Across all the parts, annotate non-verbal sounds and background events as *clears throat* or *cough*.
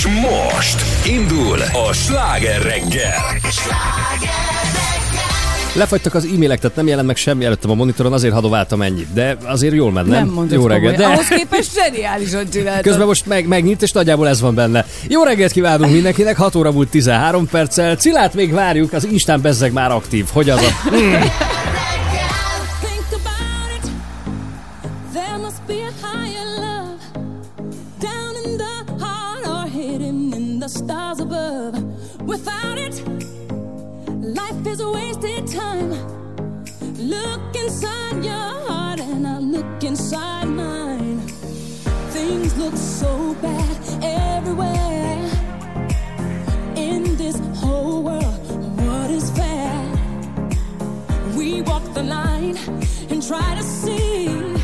És most indul a sláger reggel. Lefagytak az e-mailek, tehát nem jelent meg semmi előttem a monitoron, azért hadováltam ennyit. De azért jól ment, nem? nem jó reggelt. De... Ahhoz képest zseniálisan csináltad. Közben most meg, megnyit, és nagyjából ez van benne. Jó reggelt kívánunk mindenkinek, 6 óra múlt 13 perccel. Cilát még várjuk, az Instán bezzeg már aktív. Hogy az a... *laughs* is wasted time. Look inside your heart, and I look inside mine. Things look so bad everywhere. In this whole world, what is fair? We walk the line and try to see.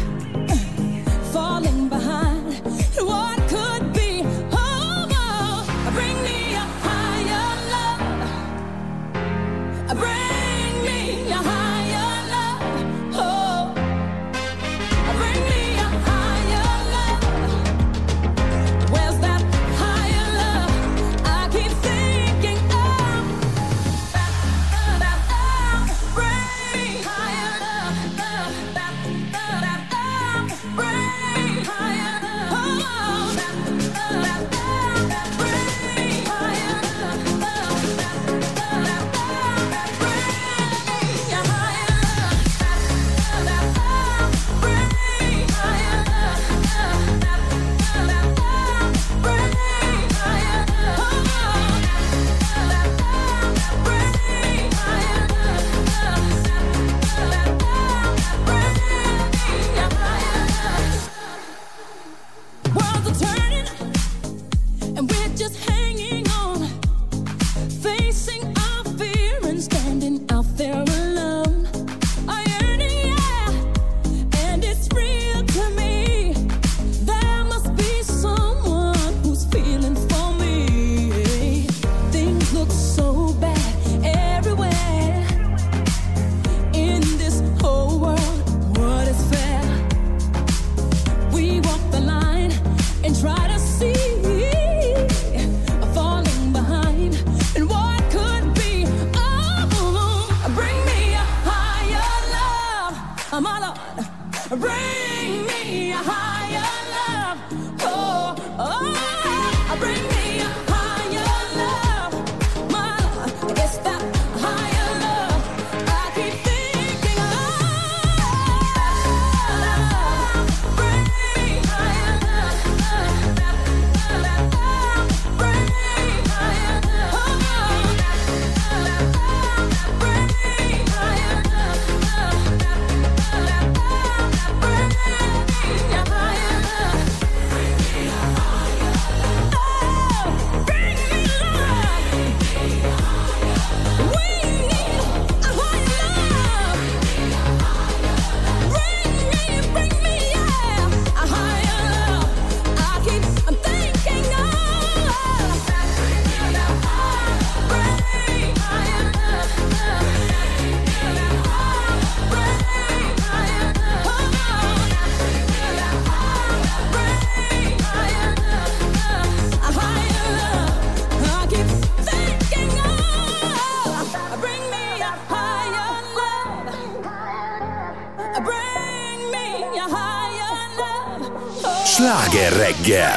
Yeah.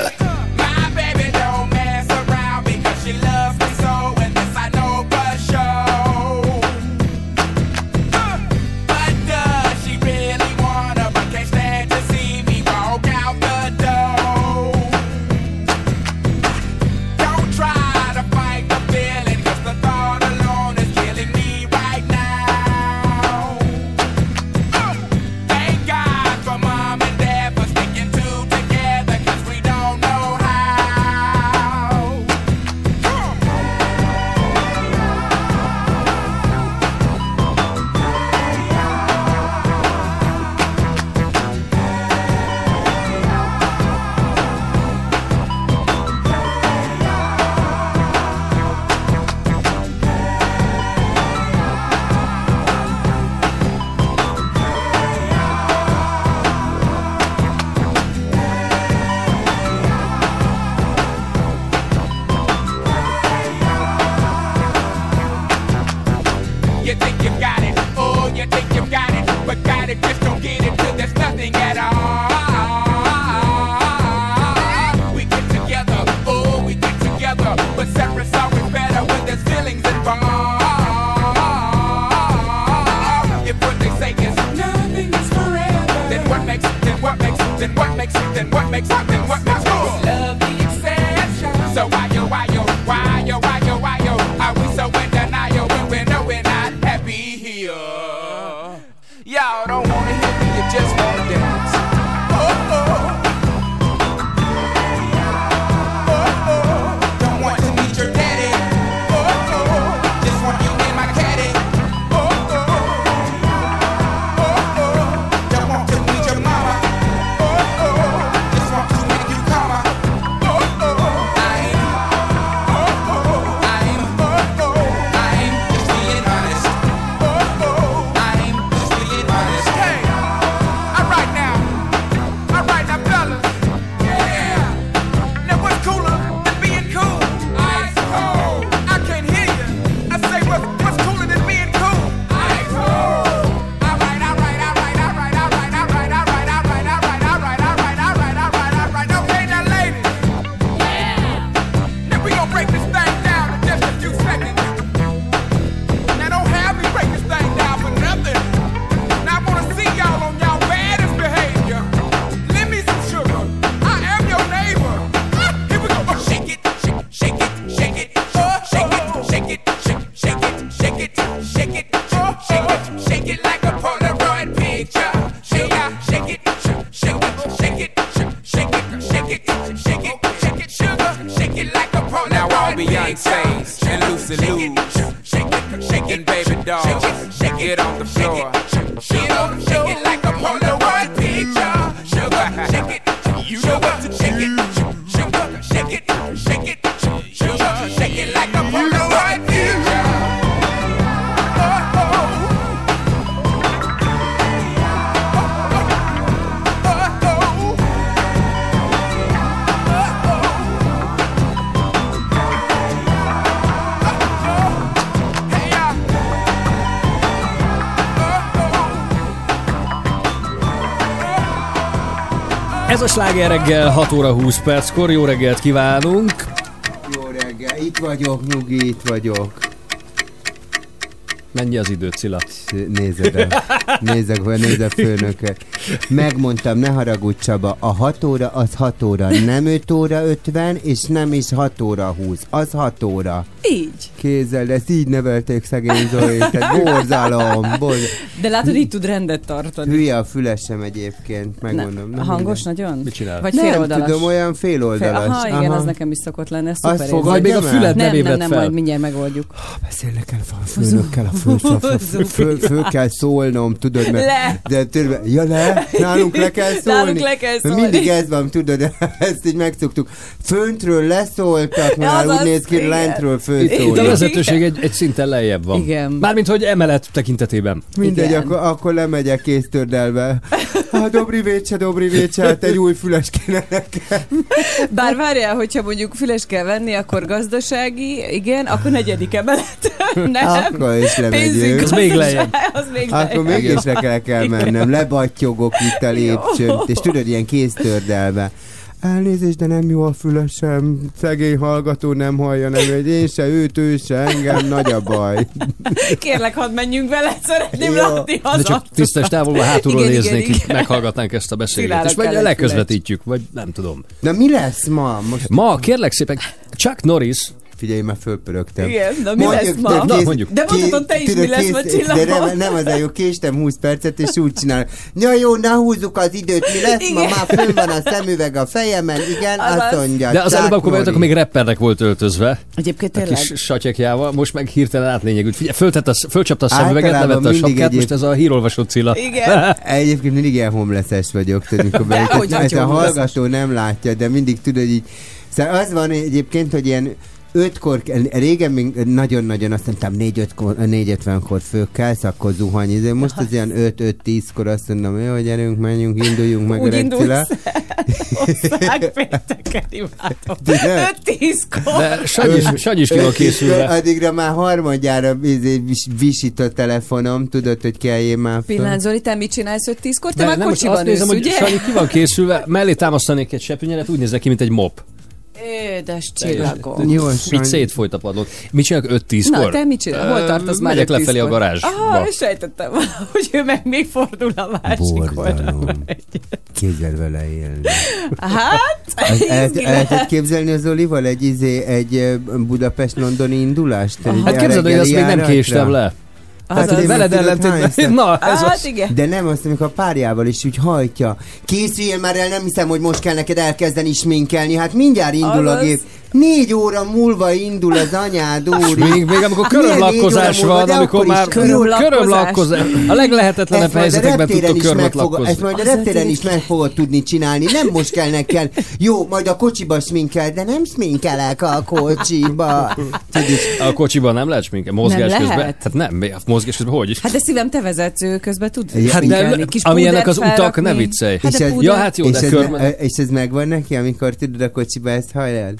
Sláger reggel 6 óra 20 perckor. Jó reggelt kívánunk. Jó reggel, itt vagyok, nyugi, itt vagyok. Mennyi az idő, Cilla? Nézed el, nézek, vagy nézek főnöket. Megmondtam, ne haragudj Csaba, a 6 óra az 6 óra, nem 5 óra 50, és nem is 6 óra 20, az 6 óra. Így. Kézzel, de ezt így nevelték szegény Zolit, tehát *laughs* borzalom, borzalom. De látod, így tud rendet tartani. Hülye a fülesem egyébként, megmondom. Ne, hangos nagyon? Mit csinál? Vagy Nem féloldalas? tudom, olyan féloldalas. Fél, aha, igen, az nekem is szokott lenni, ez szuper Azt Vagy még a el? nem Nem, nem, nem, majd mindjárt megoldjuk. El a főnökkel, a föl, föl, föl, föl, föl, kell szólnom, tudod, mert Le. de tudod, ja le, nálunk le kell szólni. Nálunk le kell szólni. Mindig ez van, tudod, *laughs* ezt így megszoktuk. Föntről leszóltak, mert Azaz, úgy néz ki, igen. lentről Itt a fölszólnak. vezetőség egy, egy szinten lejjebb van. Igen. Mármint, hogy emelet tekintetében. Mindegy, akkor, akkor lemegyek kéztördelve. *laughs* Hát Dobri Vécse, Dobri Vécse, hát egy új füles kéne nekem. Bár várjál, hogyha mondjuk füles kell venni, akkor gazdasági, igen, akkor negyedik emelet. *laughs* *laughs* Nem. Akkor is lemegyünk. Az még lejjebb. Az még Akkor mégis le kell, kell mennem, lebattyogok itt a lépcsőn, és tudod, ilyen kéztördelve. Elnézést, de nem jó a fülesem, szegény hallgató nem hallja, nem, hogy én se, őt, ő se, engem, nagy a baj. Kérlek, hadd menjünk vele, szeretném Jó. látni az De csak tisztes távolban hátulról Igen, igen, néznék, így igen. meghallgatnánk ezt a beszélgetést. Szilára Vagy leközvetítjük, vagy nem tudom. Na mi lesz ma? Most Ma kérlek szépen, Chuck Norris, figyelj, már fölpörögtem. Igen, na mi Mondjuk, lesz ma? de Na, mondjuk. De mondhatod te is, mi lesz ma, Csilla? De nem, nem az a jó, késtem 20 percet, és úgy csinál. Ja jó, ne húzzuk az időt, mi lesz ma? Igen. Már fönn van a szemüveg a fejemen, igen, Azaz. azt mondja. de az előbb, akkor Norris. még rappernek volt öltözve. Egyébként A tényleg. kis satyekjával, most meg hirtelen átlényegült. Figyelj, föltett a, fölcsapta a szemüveget, levette a sapkát, egyéb- most ez a hírolvasó Cilla. Igen. *laughs* Egyébként mindig ilyen homleszes vagyok, tudod, mikor a hallgató nem látja, de mindig tudod így. Szóval az van egyébként, hogy ilyen ötkor, régen még nagyon-nagyon azt mondtam, négy-ötkor, négy-ötvenkor fölkelsz, akkor zuhany. izé. Most az ilyen öt-öt-tízkor azt mondom, jó, gyerünk, menjünk, induljunk meg *laughs* Úgy a indulsz *laughs* Recila. Ország pénteken imádom. De- 5-10-kor. De Sanyi is, ki van készülve. Addigra már harmadjára vis- visít a telefonom, tudod, hogy kelljél már. Pillanat, Zoli, te mit csinálsz 5-10-kor? Te De már kocsiban ülsz, hogy ugye? Sanyi ki van készülve, mellé támasztanék egy sepünyelet, úgy néz neki, mint egy mop. Édes csillagom. Gyorsan. Így szétfolyt a padlót. Mit csinálok 5-10-kor? Na, te mit csinál? Hol tartasz már? Megyek egy lefelé a garázsba. Ah, sejtettem valahogy ő meg még fordul a másik Borzalom. oldalra. Képzel vele élni. Hát, Az, el, lehetett lehet. képzelni az Olival egy, izé, egy Budapest-Londoni indulást? Egy Hát képzeld, hogy azt még nem késtem le. Tehát, Azaz. hogy Veled ellentétben. *laughs* Na, ez Hát az. igen. De nem azt, amikor a párjával is úgy hajtja. Készüljél már el, nem hiszem, hogy most kell neked elkezdeni sminkelni. Hát mindjárt indul a Azaz. gép. Négy óra múlva indul az anyád, úr. Még, még amikor körömlakkozás négy óra múlva, van, de amikor is már körömlakkozás. körömlakkozás. A leglehetetlenebb helyzetekben tudtok is körmöt ezt majd a reptéren is meg fogod tudni csinálni. Nem most kell neked. Jó, majd a kocsiba sminkel, de nem sminkelek a kocsiba. A kocsiban nem lehet sminke? Mozgás Nem közben? lehet. Hát nem, mozgás közben hogy? Hát de szívem, te vezetsz, ő közben tud Hát de Kis amilyenek az púdert utak, ne felrakni. viccelj. Hát Ja, hát jó, és, de ez kör... me- és ez megvan neki, amikor tudod a kocsiba ezt hajlál?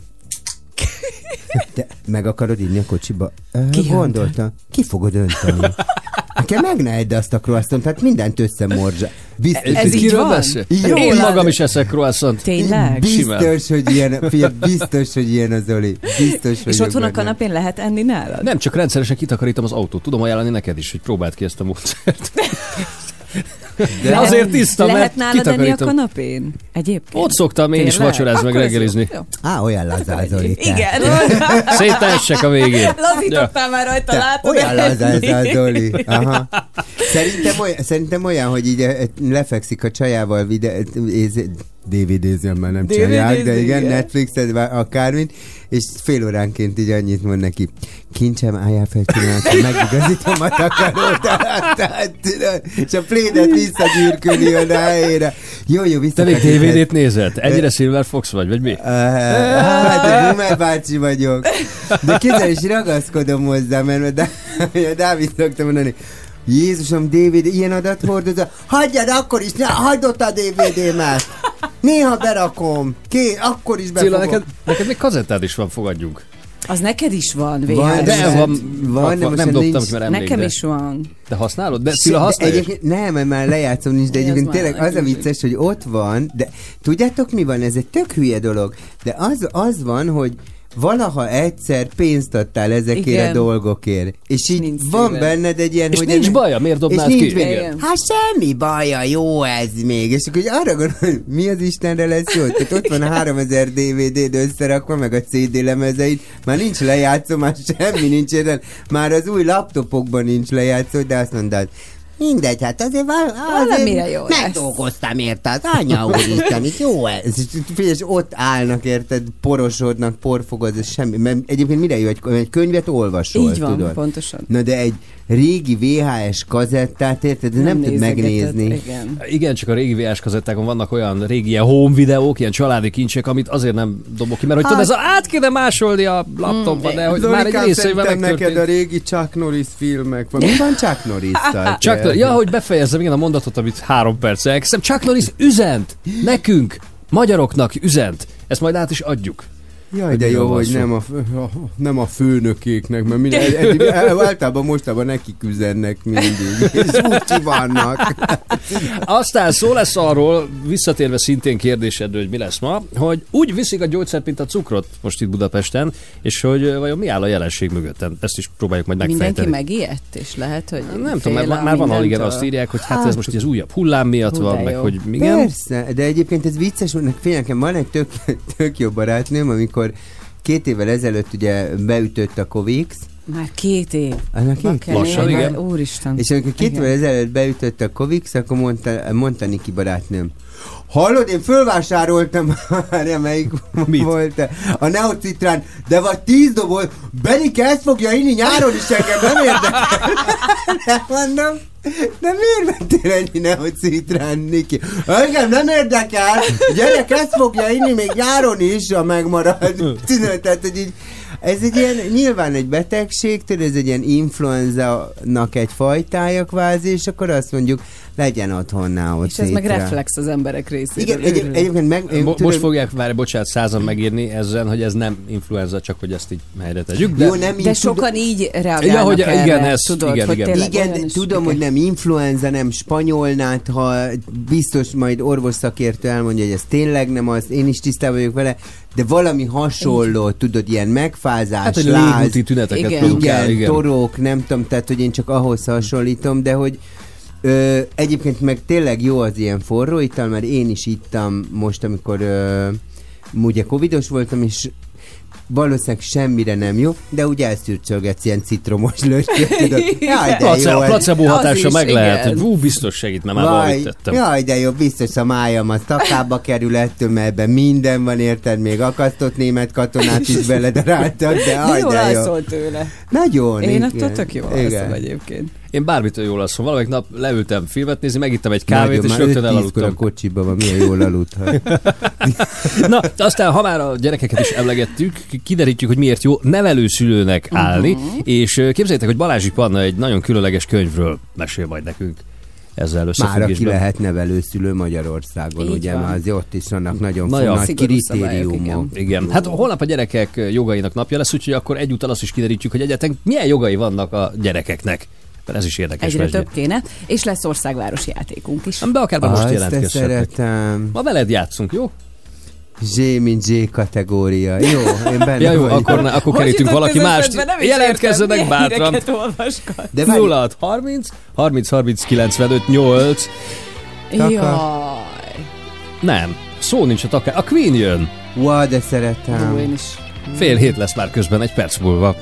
Te meg akarod inni a kocsiba? Ki Gondoltam. Ki fogod önteni? Nekem meg ne edd azt a croissant, tehát mindent összemorzsa. Biztos, Ez Ez így van? beszél? Igen. Én magam is eszek croissant. Tényleg? Simán. biztos, hogy ilyen, figyelj, biztos, hogy ilyen az Oli. Biztos, hogy És otthon a kanapén lehet enni nálad? Nem, csak rendszeresen kitakarítom az autót. Tudom ajánlani neked is, hogy próbáld ki ezt a módszert. *laughs* De Lehet- azért tiszta, mert Lehet nálad enni a kanapén? Egyébként? Ott szoktam én is vacsorázni, meg reggelizni. Á, olyan te. Igen. *laughs* Szétessek a végén. Lazítottál már rajta, Te, látod? olyan lazár, *laughs* Zoli. Aha. Szerintem olyan, szerintem olyan, hogy így eh, lefekszik a csajával vide, DVD-zem már nem csinálják, de igen, igen. Netflixet, akármint, és fél óránként így annyit mond neki. Kincsem, álljál fel pillanatra, megigazítom a takarót, *laughs* és a plédet visszagyűrköli a helyére. Jó, jó, Te még. DVD-t nézed? Ennyire Silver Fox vagy, vagy mi? Hát, Boomer bácsi vagyok. De kézzel is ragaszkodom hozzá, mert a Dávid szokta mondani, Jézusom, DVD, ilyen adat hordozza. Hagyjad akkor is, ne, hagyd ott a DVD-met. Néha berakom. Ké, akkor is Cilla, befogom. neked, neked még kazettád is van, fogadjunk. Az neked is van, VHS. Van, De van, van, nem nincs- dobtam ki, mert emlék, Nekem de, is van. de használod? De Cilla de használja? egyébként nem, mert már lejátszom nincs, de egyébként tényleg az a vicces, hogy ott van, de tudjátok mi van? Ez egy tök hülye dolog, de az, az van, hogy valaha egyszer pénzt adtál ezekért Igen. a dolgokért. És így Nincs van szíved. benned egy ilyen, És hogy... nincs ennek- baja, miért dobnád és nincs ki? vége. Igen. Hát semmi baja, jó ez még. És akkor arra gondolom, hogy mi az Istenre lesz jó? Tehát ott van a 3000 DVD-d összerakva, meg a CD lemezeid, már nincs lejátszó, már semmi nincs érted. Már az új laptopokban nincs lejátszó, de azt mondod, Mindegy, hát azért, Valamire azért jó megdolgoztam érte, az anya úristen, itt jó ez. És ott állnak érted, porosodnak, porfogod, ez semmi. Mert egyébként mire jó, egy, egy könyvet olvasol, Így van, tudod? pontosan. Na de egy régi VHS kazettát, érted, nem, nem tud megnézni. Igen. Igen, csak a régi VHS kazettákon vannak olyan régi ilyen home videók, ilyen családi kincsek, amit azért nem dobok ki, mert hogy tudod, ez a, át kéne másolni a laptopba, de hogy már egy szerintem neked a régi Chuck Norris filmek van. Mi van Chuck Norris, *laughs* ja, hogy befejezzem igen a mondatot, amit három perc elkezdtem. Chuck Norris üzent nekünk, magyaroknak üzent. Ezt majd át is adjuk. Jaj, de jó, hogy nem a, nem a főnökéknek, mert minden, eddig, *laughs* általában mostában nekik üzennek mindig, *laughs* és úgy vannak. *laughs* Aztán szó lesz arról, visszatérve szintén kérdésedre, hogy mi lesz ma, hogy úgy viszik a gyógyszert, mint a cukrot most itt Budapesten, és hogy vajon mi áll a jelenség mögöttem. Ezt is próbáljuk majd Mindenki megfejteni. megijedt, és lehet, hogy Nem tudom, mert már, a már van, mindentől. azt írják, hogy hát ez most az újabb hullám miatt Hú, van, meg jó. hogy igen. Persze, de egyébként ez vicces, mert fényleg, nekem van egy tök, tök jó barátnőm, amikor két évvel ezelőtt ugye beütött a Covid, Már két év. annak két Bakker, Lassan, igen. Úristen. És amikor két évvel ezelőtt beütött a Covid, akkor mondta, mondta Niki barátnőm, Hallod, én fölvásároltam, várja, *laughs* melyik Mit? volt a Neocitrán, de vagy tíz doboz, Benike ezt fogja inni nyáron is engem, nem érdekel. *laughs* Nem mondom, de miért vettél ennyi Neocitrán, Niki? Engem nem érdekel, a gyerek ezt fogja inni még nyáron is, ha megmarad. *laughs* Tudod, tehát, hogy így, ez egy ilyen, nyilván egy betegség, tudod, ez egy ilyen influenza-nak egy fajtája kvázi, és akkor azt mondjuk, legyen otthonnál ott És ez meg reflex az emberek részéről. Igen, egy, egyébként meg... én Bo- tudod- most fogják, várj, bocsánat, százan megírni ezzel, hogy ez nem influenza, csak hogy ezt így helyre tegyük. De Jó, nem De tud- sokan így reagálnak Ja, hogy erre, igen, ez- tudod, igen, hogy igen. Igen, tudom, hogy nem influenza, nem spanyolnát, ha biztos majd orvos szakértő elmondja, hogy ez tényleg nem az, én is tisztában vagyok vele, de valami hasonló, tudod, ilyen megfázás, hát, láz, tüneteket Igen. produkál, igen, igen. torok, nem tudom, tehát, hogy én csak ahhoz hasonlítom, de hogy ö, egyébként meg tényleg jó az ilyen forró ital, mert én is ittam most, amikor ö, ugye covidos voltam, és valószínűleg semmire nem jó, de úgy elszürcsölgetsz ilyen citromos lötyöt, tudod. *laughs* Jaj, de Place- jó, a placebo hatása is, meg lehet, igen. hogy hú, biztos segít, mert már Vaj, valamit tettem. jaj, de jó, biztos a májam az takába kerül ettől, mert ebben minden van, érted? Még akasztott német katonát is beledaráltak, de De jaj, jól de jó. tőle. Nagyon, Én attól tök jól alszom Igen. egyébként. Én bármitől jól alszom. Valamelyik nap leültem filmet nézni, megittem egy kávét, Nagyon, és már rögtön 5-10-kor a elaludtam. kocsiba van, milyen jól aludhat. *laughs* Na, aztán, ha már a gyerekeket is emlegettük, kiderítjük, hogy miért jó nevelőszülőnek állni, és ö, képzeljétek, hogy Balázsi Panna egy nagyon különleges könyvről mesél majd nekünk ezzel Már aki összefüggésben. lehet nevelőszülő Magyarországon, Így ugye, van. mert azért ott is vannak nagyon Nagyon nagy kritériumok. Igen, hát holnap a gyerekek jogainak napja lesz, úgyhogy akkor egyúttal azt is kiderítjük, hogy egyáltalán milyen jogai vannak a gyerekeknek. Ez is érdekes. Egyre mesdje. több kéne. És lesz országváros játékunk is. Be akár már most Azt te jelentkezhetnek. szeretem. Ma veled játszunk, jó? Z, mint Z kategória. Jó, én benne Ja, jó, vagyok. akkor, ne, akkor kerítünk valaki mást. Jelentkezzenek bátran. De várj, 06 30 30 30 95 8 Taka. Jaj. Nem, szó nincs a takár. A Queen jön. Wow, de szeretem. én is. Fél hét lesz már közben, egy perc múlva.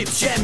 Ér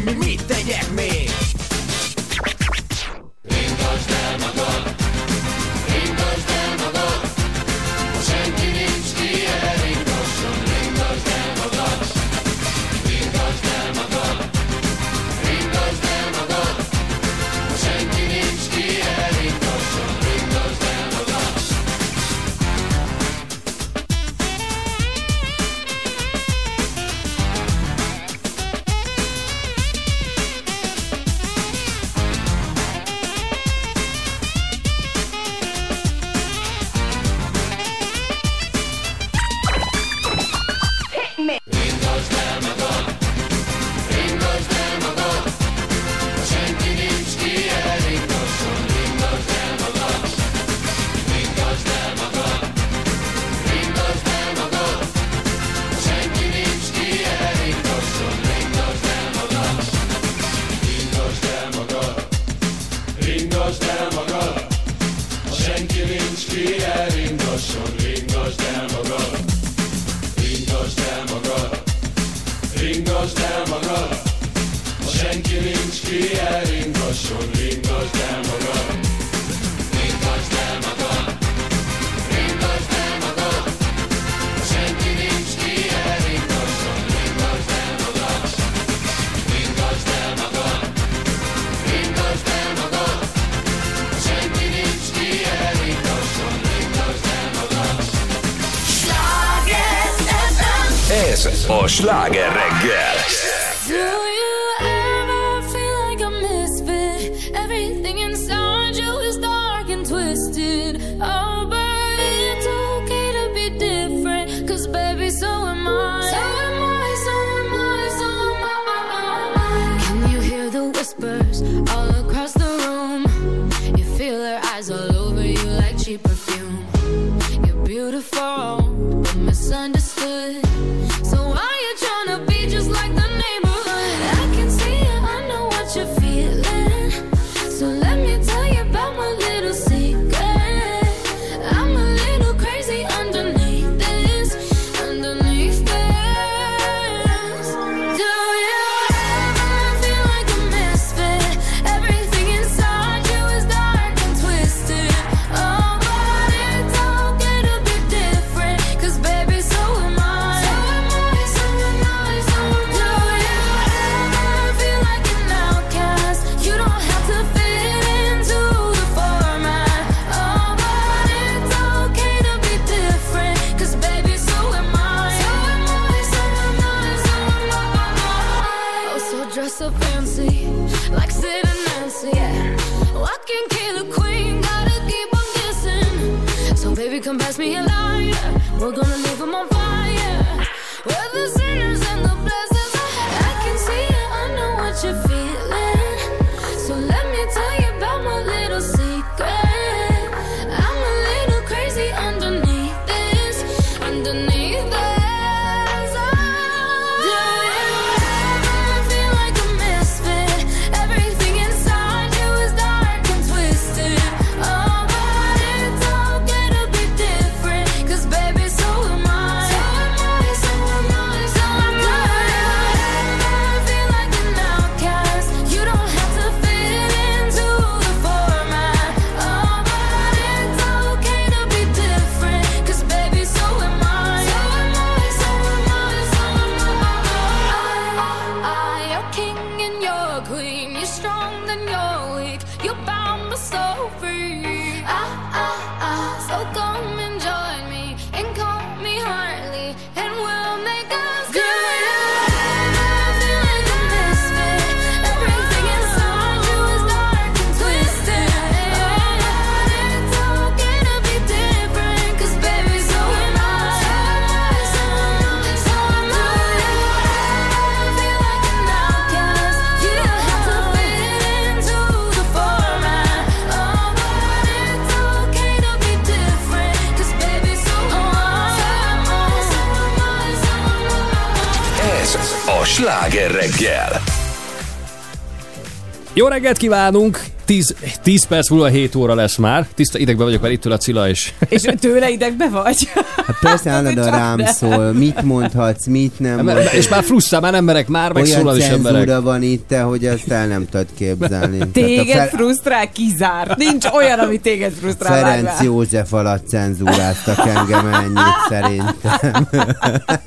Jó reggelt kívánunk! 10, 10 perc múlva 7 óra lesz már. Tiszta idegbe vagyok, mert itt ül a Cilla is. És tőle idegbe vagy? Hát persze *laughs* állandóan rám szól, mit mondhatsz, mit nem mondhatsz. És már frusztrál, már nem merek már, meg Olyan szólal is emberek. van itt, hogy azt el nem tudod képzelni. Téged Fe- frusztrál, kizárt. Nincs olyan, ami téged frusztrál. Ferenc. József alatt cenzúráztak engem ennyit szerintem. *laughs*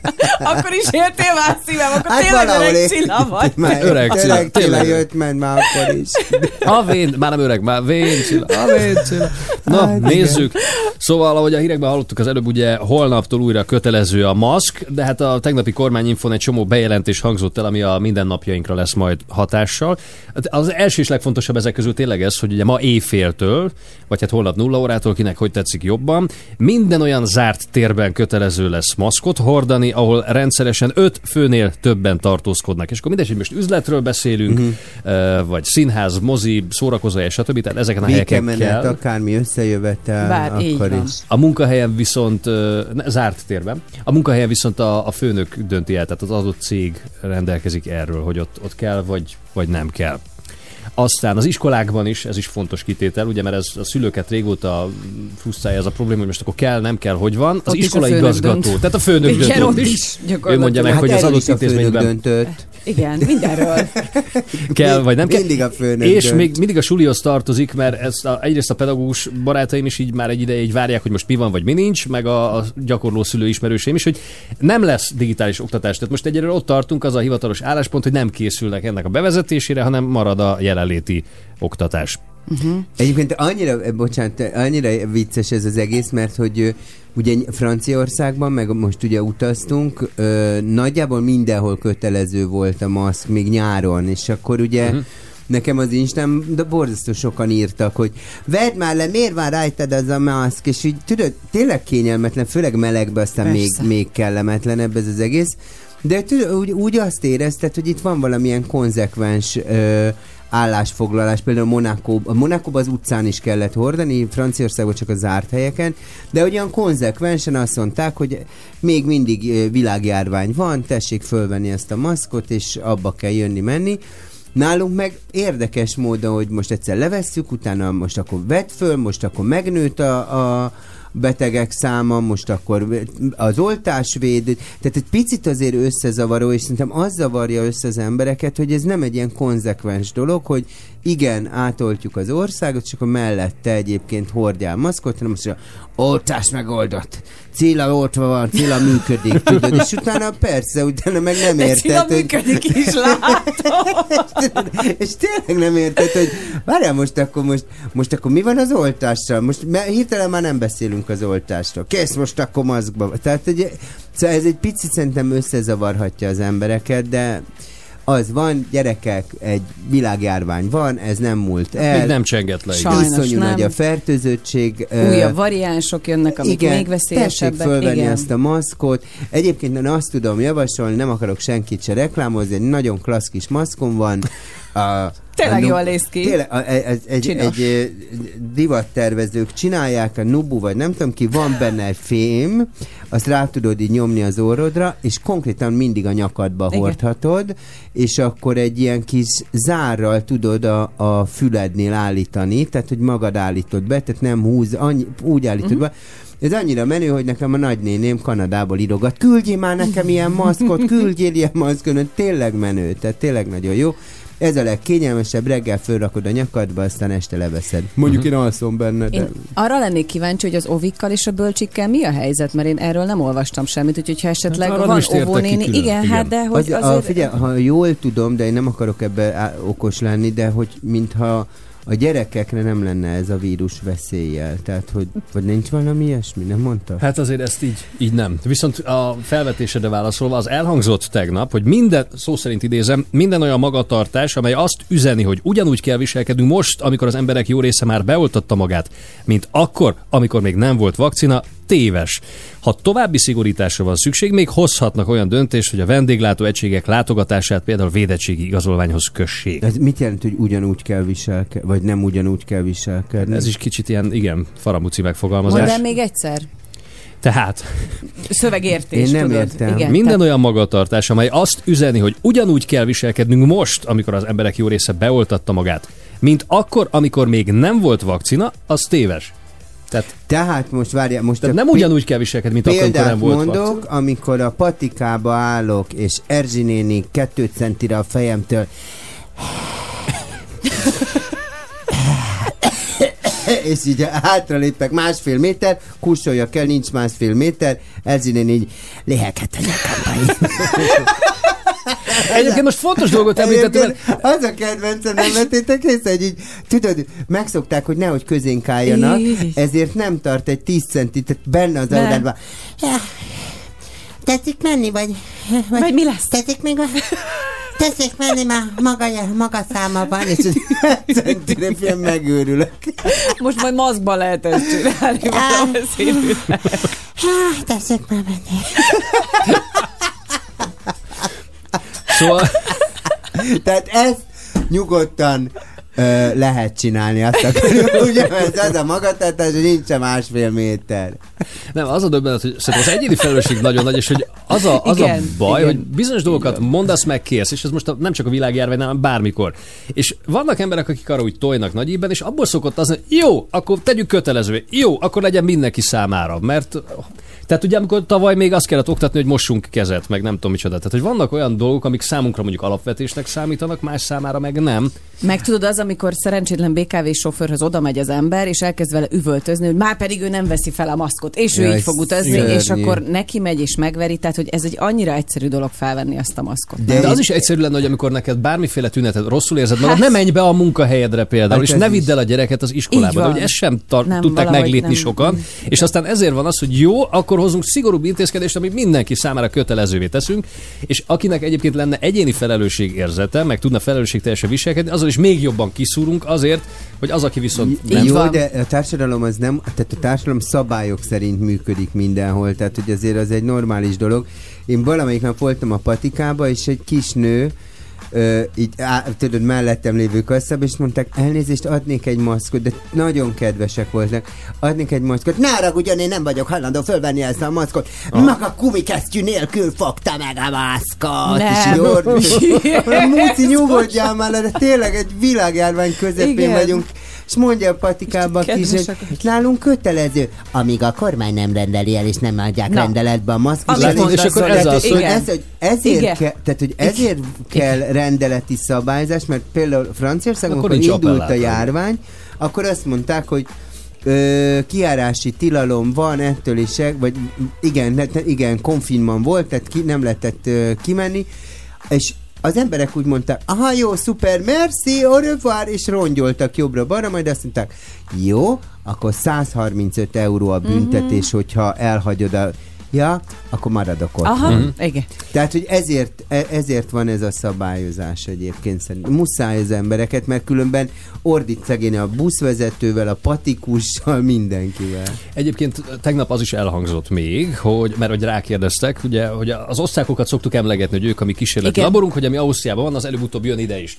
Akkor is éltél már szívem, akkor Hát tényleg öreg én- Cilla vagy. Már Öreg tényleg, tényleg tényleg. jött, ment már akkor is. A vén, már nem öreg, már vén Cilla, a vén Cilla. Na, Hát, nézzük. Szóval, ahogy a hírekben hallottuk az előbb, ugye holnaptól újra kötelező a maszk, de hát a tegnapi kormányinfon egy csomó bejelentés hangzott el, ami a mindennapjainkra lesz majd hatással. Hát Az első és legfontosabb ezek közül tényleg ez, hogy ugye ma éjféltől, vagy hát holnap nulla órától, kinek hogy tetszik jobban, minden olyan zárt térben kötelező lesz maszkot hordani, ahol rendszeresen öt főnél többen tartózkodnak. És akkor mindegy, hogy most üzletről beszélünk, uh-huh. vagy színház, mozi, szórakozóhely, stb. Tehát ezeken a helyeken kell. akármi összejövetel, Bár akkor is. A munkahelyen viszont, zárt térben, a munkahelyen viszont a, a főnök dönti el, tehát az adott cég rendelkezik erről, hogy ott, ott kell, vagy, vagy nem kell. Aztán az iskolákban is, ez is fontos kitétel, ugye, mert ez a szülőket régóta frusztrálja ez a probléma, hogy most akkor kell, nem kell, hogy van. Az Ott iskolai igazgató, dönt. tehát a főnök Igen, dönt ott is. is Ő mondja meg, Hát hogy az adott intézményben döntött. Igen, mindenről. kell, vagy nem kell. Mindig a főnök És dönt. még mindig a sulihoz tartozik, mert ezt a, egyrészt a pedagógus barátaim is így már egy ideje így várják, hogy most mi van, vagy mi nincs, meg a, a gyakorló szülő ismerőseim is, hogy nem lesz digitális oktatás. Tehát most egyelőre ott tartunk, az a hivatalos álláspont, hogy nem készülnek ennek a bevezetésére, hanem marad a jelenléti oktatás. Egyébként annyira, eh, bocsánat, annyira vicces ez az egész, mert hogy ugye Franciaországban, meg most ugye utaztunk, ö, nagyjából mindenhol kötelező volt a maszk, még nyáron, és akkor ugye uh-huh. Nekem az Instán, de borzasztó sokan írtak, hogy vedd már le, miért van rajtad az a maszk, és így tudod, tényleg kényelmetlen, főleg melegbe, aztán még, Persze. még kellemetlenebb ez az egész. De tudod, úgy, úgy azt érezted, hogy itt van valamilyen konzekvens ö, állásfoglalás, például Monaco, a Monakóban az utcán is kellett hordani, Franciaországban csak a zárt helyeken, de olyan konzekvensen azt mondták, hogy még mindig világjárvány van, tessék fölvenni ezt a maszkot, és abba kell jönni-menni. Nálunk meg érdekes módon, hogy most egyszer levesszük, utána most akkor vedd föl, most akkor megnőtt a, a betegek száma, most akkor az oltásvéd, tehát egy picit azért összezavaró, és szerintem az zavarja össze az embereket, hogy ez nem egy ilyen konzekvens dolog, hogy igen, átoltjuk az országot, csak akkor mellette egyébként hordjál maszkot, hanem azt mondja, oltás megoldott. Cilla oltva van, Cilla működik, *laughs* tudod, és utána persze, utána meg nem De Cilla érted, hogy... működik is, látom. *laughs* és tényleg nem érted, hogy várjál most akkor, most, most akkor mi van az oltással? Most hirtelen már nem beszélünk az oltásról. Kész most akkor maszkba. Tehát egy, szóval ez egy picit szerintem összezavarhatja az embereket, de az van, gyerekek, egy világjárvány van, ez nem múlt el. Még nem csengett le. Sajnos Iszonyú nem. nagy a fertőzöttség. Újabb variánsok jönnek, amik igen, még tessék veszélyesebbek. fölvenni Igen. ezt a maszkot. Egyébként én azt tudom javasolni, nem akarok senkit se reklámozni, egy nagyon klassz kis maszkom van. A, Tényleg a jól néz ki. Tényleg, a, egy, egy, egy, egy divattervezők csinálják, a Nubu, vagy nem tudom ki, van benne egy fém, azt rá tudod így nyomni az orrodra, és konkrétan mindig a nyakadba Igen. hordhatod, és akkor egy ilyen kis zárral tudod a, a fülednél állítani, tehát hogy magad állítod be, tehát nem húz, annyi, úgy állítod Mhm. be, ez annyira menő, hogy nekem a nagynéném Kanadából írogat, küldjél már nekem ilyen maszkot, küldjél ilyen maszkot, tényleg menő, tehát tényleg nagyon jó. Ez a legkényelmesebb, reggel fölrakod a nyakadba, aztán este leveszed. Mondjuk én alszom benne, de... Én arra lennék kíváncsi, hogy az ovikkal és a bölcsikkel mi a helyzet, mert én erről nem olvastam semmit, úgyhogy ha esetleg Hát van óvónéni, igen, Igen. hát de hogy Az, azért... a, figyelj, ha jól tudom, de én nem akarok ebbe okos lenni, de hogy mintha a gyerekekre nem lenne ez a vírus veszéllyel. Tehát, hogy vagy nincs valami ilyesmi, nem mondta? Hát azért ezt így, így nem. Viszont a felvetésedre válaszolva az elhangzott tegnap, hogy minden, szó szerint idézem, minden olyan magatartás, amely azt üzeni, hogy ugyanúgy kell viselkednünk most, amikor az emberek jó része már beoltatta magát, mint akkor, amikor még nem volt vakcina, téves. Ha további szigorításra van szükség, még hozhatnak olyan döntést, hogy a vendéglátó egységek látogatását például védettségi igazolványhoz kössék. Ez mit jelent, hogy ugyanúgy kell viselkedni, vagy nem ugyanúgy kell viselkedni? Ez is kicsit ilyen, igen, faramuci Mondd megfogalmazás. el még egyszer. Tehát Szövegértés, Én nem tudod. értem. Igen, Minden tehát- olyan magatartás, amely azt üzeni, hogy ugyanúgy kell viselkednünk most, amikor az emberek jó része beoltatta magát, mint akkor, amikor még nem volt vakcina, az téves. Tehát, Tehát most várjál, most tehát nem ugyanúgy kell viselkedni, mint akkor, amikor nem volt mondok, vakcina. amikor a patikába állok, és Erzsi néni kettő centire a fejemtől és így hátralépek másfél méter, kussoljak el, nincs másfél méter, Erzsi néni így léheket a. Egyébként most fontos dolgot említettem, mert az a kedvencem, nem vettétek észre, hogy így, tudod, megszokták, hogy nehogy közénk álljanak, ezért nem tart egy 10 centit, tehát benne az aurádban. Tetszik menni, vagy, Vagy mi lesz? Tetszik még, tessék menni, már maga, maga száma van, és centire fél megőrülök. Most majd maszkban lehet ezt csinálni. Tessék már menni. Szóval *laughs* Tehát ezt nyugodtan ö, lehet csinálni, azt akarom. *laughs* Ugye, ez az a magatartás, hogy nincs másfél méter. nem, az a döbbenet, hogy szerintem az egyéni felelősség nagyon nagy, és hogy az a, az Igen, a baj, igen. hogy bizonyos dolgokat mondasz meg kérsz, és ez most a, nem csak a világjárvány, hanem bármikor. És vannak emberek, akik arra úgy tojnak nagy íben, és abból szokott az, hogy jó, akkor tegyük kötelezővé, jó, akkor legyen mindenki számára, mert tehát ugye amikor tavaly még azt kellett oktatni, hogy mossunk kezet, meg nem tudom micsoda. Tehát, hogy vannak olyan dolgok, amik számunkra mondjuk alapvetésnek számítanak, más számára meg nem. Meg tudod, az, amikor szerencsétlen BKV sofőrhöz oda megy az ember, és elkezd vele üvöltözni, hogy már pedig ő nem veszi fel a maszkot, és ő Jaj, így fog utazni, szörnyű. és akkor neki megy és megveri, tehát hogy ez egy annyira egyszerű dolog felvenni azt a maszkot. De De, de az is egyszerű lenne, hogy amikor neked bármiféle tüneted rosszul érzed magad, Hát- ne menj be a munkahelyedre például, Hát és ne vidd el a gyereket az iskolába. De hogy ezt sem tar- Nem, tudták meglépni nem. sokan. És aztán ezért van az, hogy jó, akkor hozunk szigorúbb intézkedést, amit mindenki számára kötelezővé teszünk, és akinek egyébként lenne egyéni felelősség érzete, meg tudna felelősségteljesen viselkedni, azon is még jobban kiszúrunk azért, hogy az, aki viszont nem Jó, van. de a társadalom az nem, tehát a társadalom szabályok szerint működik mindenhol, tehát hogy azért az egy normális dolog. Én valamelyik nap voltam a patikába, és egy kis nő, Ö, így á, tudod, mellettem lévő kasszába, és mondták, elnézést, adnék egy maszkot, de nagyon kedvesek voltak. Adnék egy maszkot. Ne haragudjon, én nem vagyok hajlandó fölvenni ezt a maszkot. Ah. Maga kumikesztyű nélkül fogta meg a maszkot. Nem. És így *laughs* orr- Múci, nyugodjál már, de tényleg egy világjárvány közepén Igen. vagyunk. És mondja a patikába a kis, hogy nálunk kötelező, amíg a kormány nem rendeli el, és nem adják Na. rendeletbe a mondasz, és akkor ez, az, hogy, ez, hogy ezért, Igen. ke, tehát, hogy ezért kell rendeleti szabályzás, mert például Franciaországon, Akkor amikor indult a járvány, akkor azt mondták, hogy ö, kiárási tilalom van ettől is, vagy igen, igen, konfinman volt, tehát ki, nem lehetett ö, kimenni, és az emberek úgy mondták, aha, jó, szuper, merci, au revoir, és rongyoltak jobbra-balra, majd azt mondták, jó, akkor 135 euró a büntetés, Mhm. hogyha elhagyod a ja, akkor maradok ott. Aha, Mhm. igen. Tehát, hogy ezért, e- ezért van ez a szabályozás egyébként szerintem. Muszáj az embereket, mert különben ordít szegény a buszvezetővel, a patikussal, mindenkivel. Egyébként tegnap az is elhangzott még, hogy, mert hogy rákérdeztek, ugye, hogy az osztrákokat szoktuk emlegetni, hogy ők a mi kísérleti Igen. laborunk, hogy ami Ausztriában van, az előbb-utóbb jön ide is.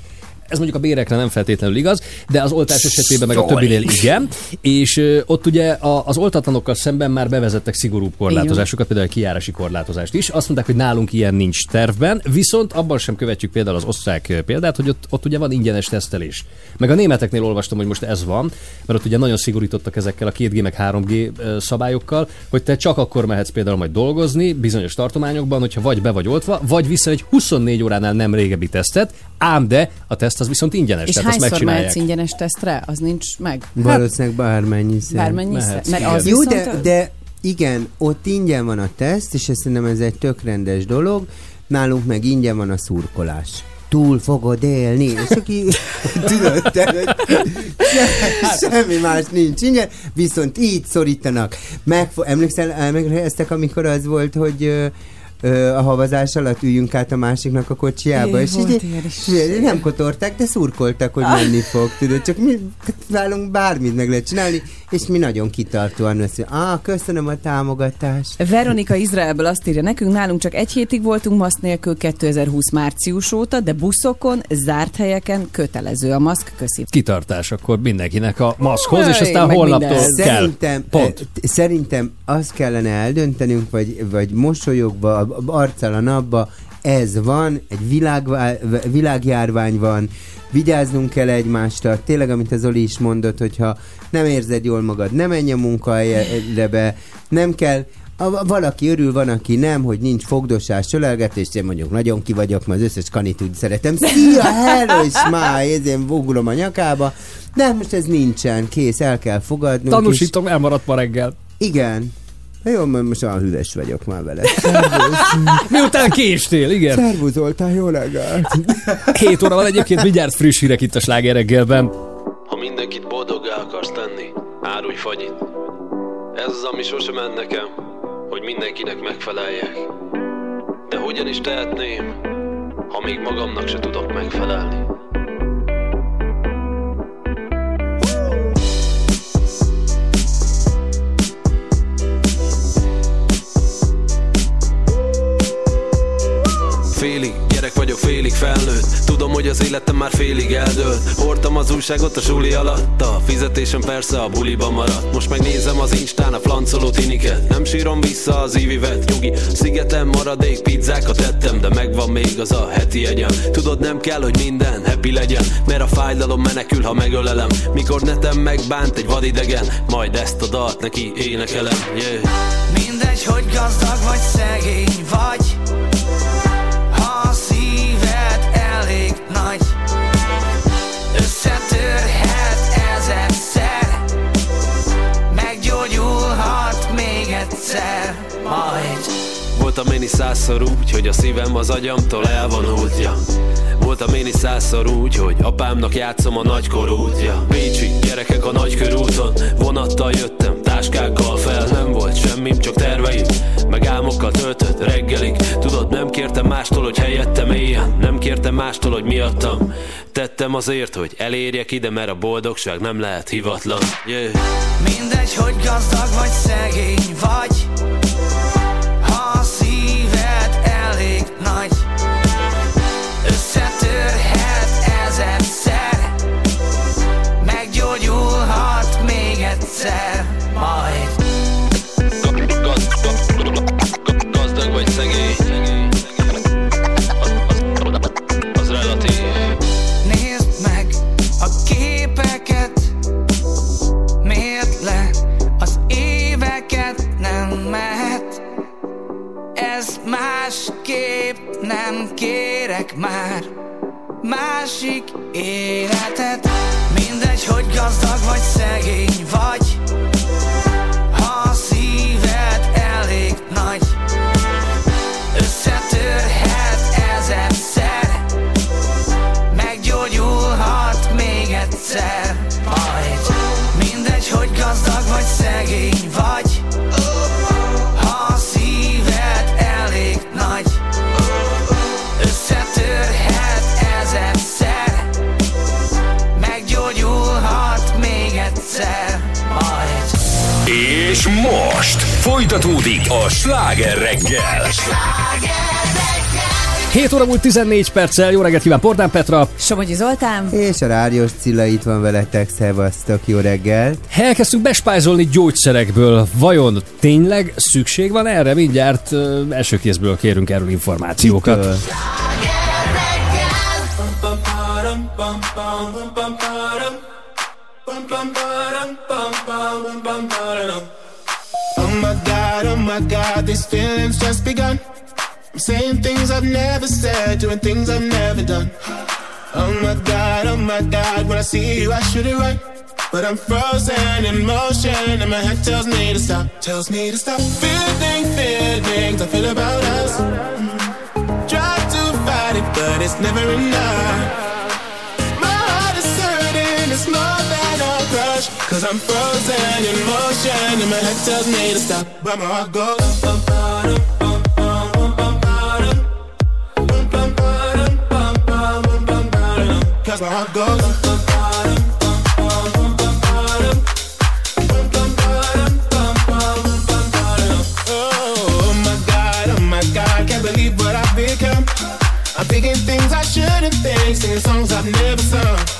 Ez mondjuk a bérekre nem feltétlenül igaz, de az oltás esetében meg a többinél igen. És ott ugye az oltatlanokkal szemben már bevezettek szigorúbb korlátozásokat, például a kijárási korlátozást is. Azt mondták, hogy nálunk ilyen nincs tervben, viszont abban sem követjük például az osztrák példát, hogy ott, ott ugye van ingyenes tesztelés. Meg a németeknél olvastam, hogy most ez van, mert ott ugye nagyon szigorítottak ezekkel a 2G meg 3G ö, szabályokkal, hogy te csak akkor mehetsz például majd dolgozni bizonyos tartományokban, hogyha vagy be vagy oltva, vagy vissza egy 24 óránál nem régebbi tesztet, ám de a teszt az viszont ingyenes, És tehát hányszor mehetsz ingyenes tesztre? Az nincs meg? Valószínűleg bármennyiszer. Bármennyi mehetsz, Mert az Jó, de, de igen, ott ingyen van a teszt, és ezt szerintem ez egy tök rendes dolog. Nálunk meg ingyen van a szurkolás. Túl fogod élni. És aki, *laughs* tudod, te, se- semmi más nincs ingyen, viszont így szorítanak. Megfo- emlékszel, emlékeztek, amikor az volt, hogy ö, a havazás alatt üljünk át a másiknak a kocsiába, Jé, és így, nem kotorták, de szurkoltak, hogy menni fog, tudod, csak mi nálunk bármit meg lehet csinálni, és mi nagyon kitartóan veszünk. Ah, köszönöm a támogatást. Veronika Izraelből azt írja nekünk, nálunk csak egy hétig voltunk maszk nélkül 2020 március óta, de buszokon, zárt helyeken kötelező a maszk. Köszi. Kitartás akkor mindenkinek a maszkhoz, és aztán holnaptól kell. Szerintem, Pont. eh, szerintem azt kellene eldöntenünk, vagy, vagy mosolyogva, arccal a napba, ez van, egy világvá- világjárvány van, vigyáznunk kell egymásra, tényleg, amit az Zoli is mondott, hogyha nem érzed jól magad, ne menj a munkahelyre be, nem kell, a, valaki örül, van, aki nem, hogy nincs fogdosás, csölelgetés, én mondjuk nagyon ki vagyok, mert az összes kanit úgy szeretem. Szia, hello, és már, én vogulom a nyakába. De hát most ez nincsen, kész, el kell fogadnunk. és- Tanúsítom, elmaradt ma reggel. igen. Jó, mert most olyan hüves vagyok már vele. *laughs* Miután késtél, igen. Szervuzoltál, jó reggelt! 7 óra van egyébként, mindjárt friss hírek itt a sláger reggelben. Ha mindenkit boldoggá akarsz tenni, árulj fagyit. Ez az, ami sosem ment nekem, hogy mindenkinek megfeleljek. De hogyan is tehetném, ha még magamnak se tudok megfelelni? Félig gyerek vagyok, félig felnőtt. Tudom, hogy az életem már félig eldőlt. Hordtam az újságot a suli alatt. A fizetésem persze a buliba maradt. Most megnézem az instán a flancoló tiniket. Nem sírom vissza az ívivet Nyugi, szigeten maradék pizzákat tettem De megvan még az a heti egyem Tudod, nem kell, hogy minden happy legyen Mert a fájdalom menekül, ha megölelem. Mikor netem megbánt egy vadidegen Majd ezt a dalt neki énekelem. Yeah. Mindegy, hogy gazdag vagy szegény vagy még egyszer Majd Voltam én is százszor úgy, hogy a szívem az agyamtól elvonult, ja. Voltam én is százszor úgy, hogy apámnak játszom a nagykorút, ja. Pécsi gyerekek a nagykörúton, vonattal jöttem, táskákkal fel, nem volt semmim, csak terveim, meg álmokkal töltött reggelig. Tudod, nem kértem mástól, hogy helyettem éljen, nem kértem mástól, hogy miattam. Tettem azért, hogy elérjek ide, mert a boldogság nem lehet hivatlan, yeah. Mindegy, hogy gazdag vagy szegény vagy egyszer Majd. Gazdag vagy szegény. Az, az relatív. Nézd meg a képeket. Mérd le az éveket Nem mehet? Ez másképp nem kérek már Másik életet Mindegy, hogy gazdag vagy szegény vagy. Ha a szíved elég nagy Összetörhet ezerszer. Meggyógyulhat még egyszer. Majd Mindegy, hogy gazdag vagy szegény Folytatódik a sláger reggel. 7 óra múlt 14 perccel, jó reggelt kíván Pordán Petra. Somogyi Zoltán. És a rádiós Cilla itt van veletek, szevasztok, jó reggelt. Elkezdtünk bespájzolni gyógyszerekből. Vajon tényleg szükség van erre? Mindjárt ö, első kézből kérünk erről információkat. Kitől? God, oh my god, these feelings just begun. I'm saying things I've never said, doing things I've never done. Oh my god, oh my god, when I see you, I should it right. But I'm frozen in motion, and my head tells me to stop, tells me to stop. Feeling, feelings I feel about us. Try to fight it, but it's never enough. My heart is hurting, it's more. Cause I'm frozen in motion, and my head tells me to stop, but my heart goes. bum, bum, bum, bum, bum, bum, bum, bum, bum, bum, bum, bum, bum, bum, bum, Cause my heart goes. Oh my god, oh my god, can't believe what I've become. I'm thinking things I shouldn't think, singing songs I've never sung.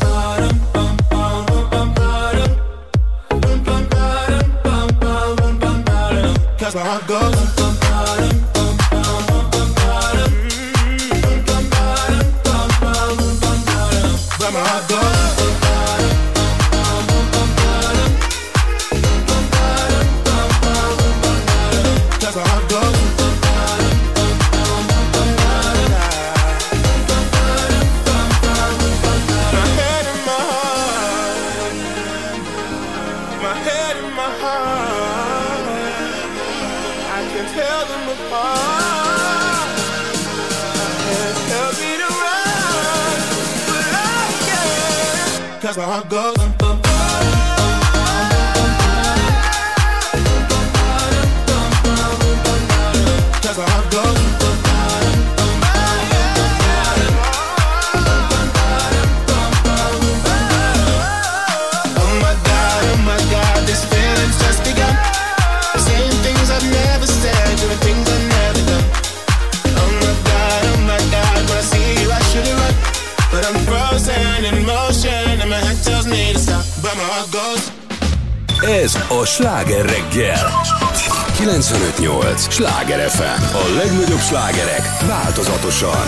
that's where I go. Ez a sláger reggel. 95.8 Sláger FM. A legnagyobb slágerek változatosan.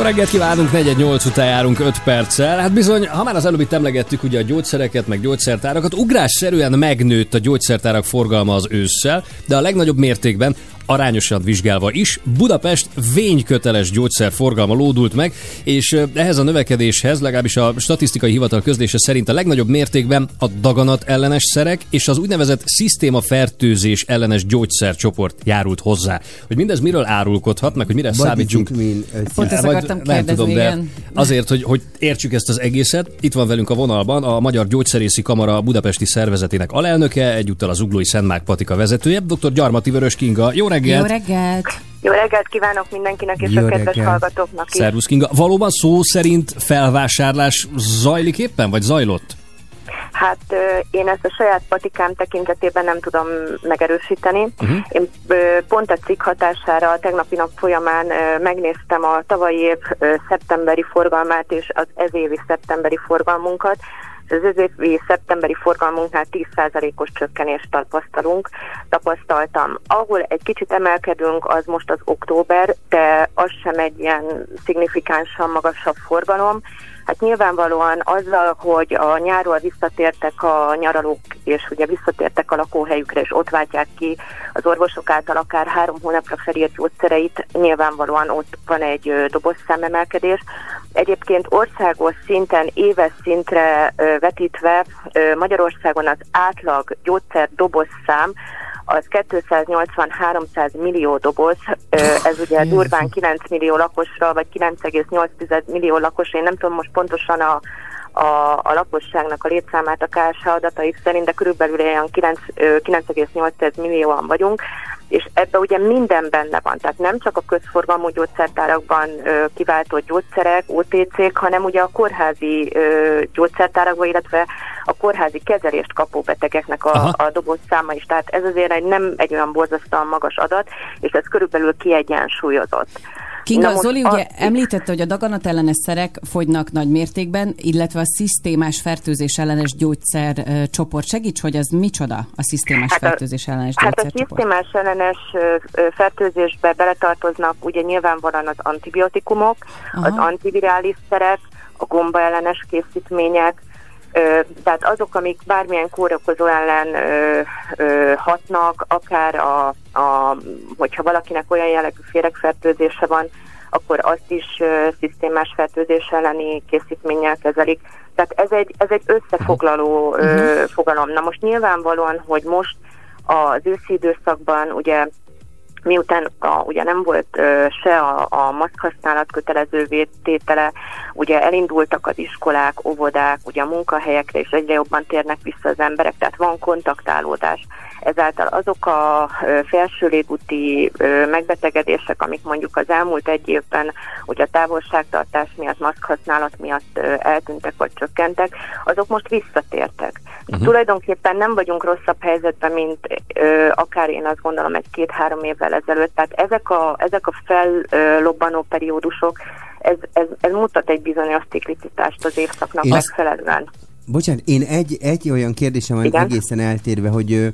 Jó reggelt kívánunk, 418 után járunk 5 perccel. Hát bizony, ha már az előbb itt emlegettük ugye a gyógyszereket, meg gyógyszertárakat, ugrásszerűen megnőtt a gyógyszertárak forgalma az ősszel, de a legnagyobb mértékben arányosan vizsgálva is, Budapest vényköteles gyógyszerforgalma lódult meg, és ehhez a növekedéshez, legalábbis a statisztikai hivatal közlése szerint a legnagyobb mértékben a daganat ellenes szerek és az úgynevezett szisztémafertőzés ellenes gyógyszercsoport járult hozzá. Hogy mindez miről árulkodhat, meg hogy mire What számítsunk. uh, Pont ezt Majd akartam nem kérdezni, tudom, de azért, hogy, hogy értsük ezt az egészet, itt van velünk a vonalban a Magyar Gyógyszerészi Kamara budapesti szervezetének alelnöke, egyúttal az Uglói Szentmák Patika vezetője, dr. Gyarmati Vörös Kinga. Jó reggelt! Jó reggelt! Jó reggelt kívánok mindenkinek és Jó a kedves reggelt. hallgatóknak is. Szervusz Kinga. Valóban szó szerint felvásárlás zajlik éppen, vagy zajlott? Hát én ezt a saját patikám tekintetében nem tudom megerősíteni. Uh-huh. Én pont a cikk hatására a tegnapi nap folyamán megnéztem a tavalyi év szeptemberi forgalmát és az ez évi szeptemberi forgalmunkat. Az ez évi szeptemberi forgalmunknál 10%-os csökkenést tapasztalunk, tapasztaltam. Ahol egy kicsit emelkedünk, az most az október, de az sem egy ilyen szignifikánsan magasabb forgalom. Hát nyilvánvalóan azzal, hogy a nyáról visszatértek a nyaralók, és ugye visszatértek a lakóhelyükre, és ott váltják ki az orvosok által akár három hónapra felírt gyógyszereit, nyilvánvalóan ott van egy dobozszámemelkedés. Egyébként országos szinten, éves szintre vetítve Magyarországon az átlag gyógyszer dobozszám az 280-300 millió doboz, ez ugye durván 9 millió lakosra, vagy 9,8 millió lakosra, én nem tudom most pontosan a, a, a lakosságnak a létszámát a KSH adatai szerint, de körülbelül olyan 9, ö, 9,8 millióan vagyunk, és ebbe ugye minden benne van, tehát nem csak a közforgalmú gyógyszertárakban ö, kiváltott gyógyszerek, OTC-k, hanem ugye a kórházi ö, gyógyszertárakban, illetve a kórházi kezelést kapó betegeknek a, Aha. a dobozszáma is. Tehát ez azért egy, nem egy olyan borzasztóan magas adat, és ez körülbelül kiegyensúlyozott. Kinga, Na most Zoli a- ugye említette, hogy a daganat ellenes szerek fogynak nagy mértékben, illetve a szisztémás fertőzés ellenes gyógyszer csoport. Segíts, hogy az micsoda a szisztémás Hát a- fertőzés ellenes Hát a gyógyszercsoport. szisztémás ellenes fertőzésbe beletartoznak ugye nyilvánvalóan az antibiotikumok, Aha. az antivirális szerek, a gomba ellenes készítmények, tehát azok, amik bármilyen kórokozó ellen ö, ö, hatnak, akár a, a, hogyha valakinek olyan jellegű féregfertőzése van, akkor azt is ö, szisztémás fertőzés elleni készítménnyel kezelik. Tehát ez egy, ez egy összefoglaló ö, fogalom. Na most nyilvánvalóan, hogy most az őszi időszakban ugye miután a, ugye nem volt ö, se a, a maszk használat kötelezővé tétele, ugye elindultak az iskolák, óvodák, ugye a munkahelyekre, és egyre jobban térnek vissza az emberek, tehát van kontaktálódás. Ezáltal azok a ö, felső légúti ö, megbetegedések, amik mondjuk az elmúlt egy évben ugye a távolságtartás miatt, maszk használat miatt ö, eltűntek vagy csökkentek, azok most visszatértek. Uh-huh. Tulajdonképpen nem vagyunk rosszabb helyzetben, mint ö, akár én azt gondolom egy-két-három évvel ezelőtt. Tehát ezek a, ezek a fellobbanó periódusok, ez, ez, ez mutat egy bizonyos ciklicitást az évszaknak Én- megfelelően. Bocsánat, én egy, egy olyan kérdésem van Igen. egészen eltérve, hogy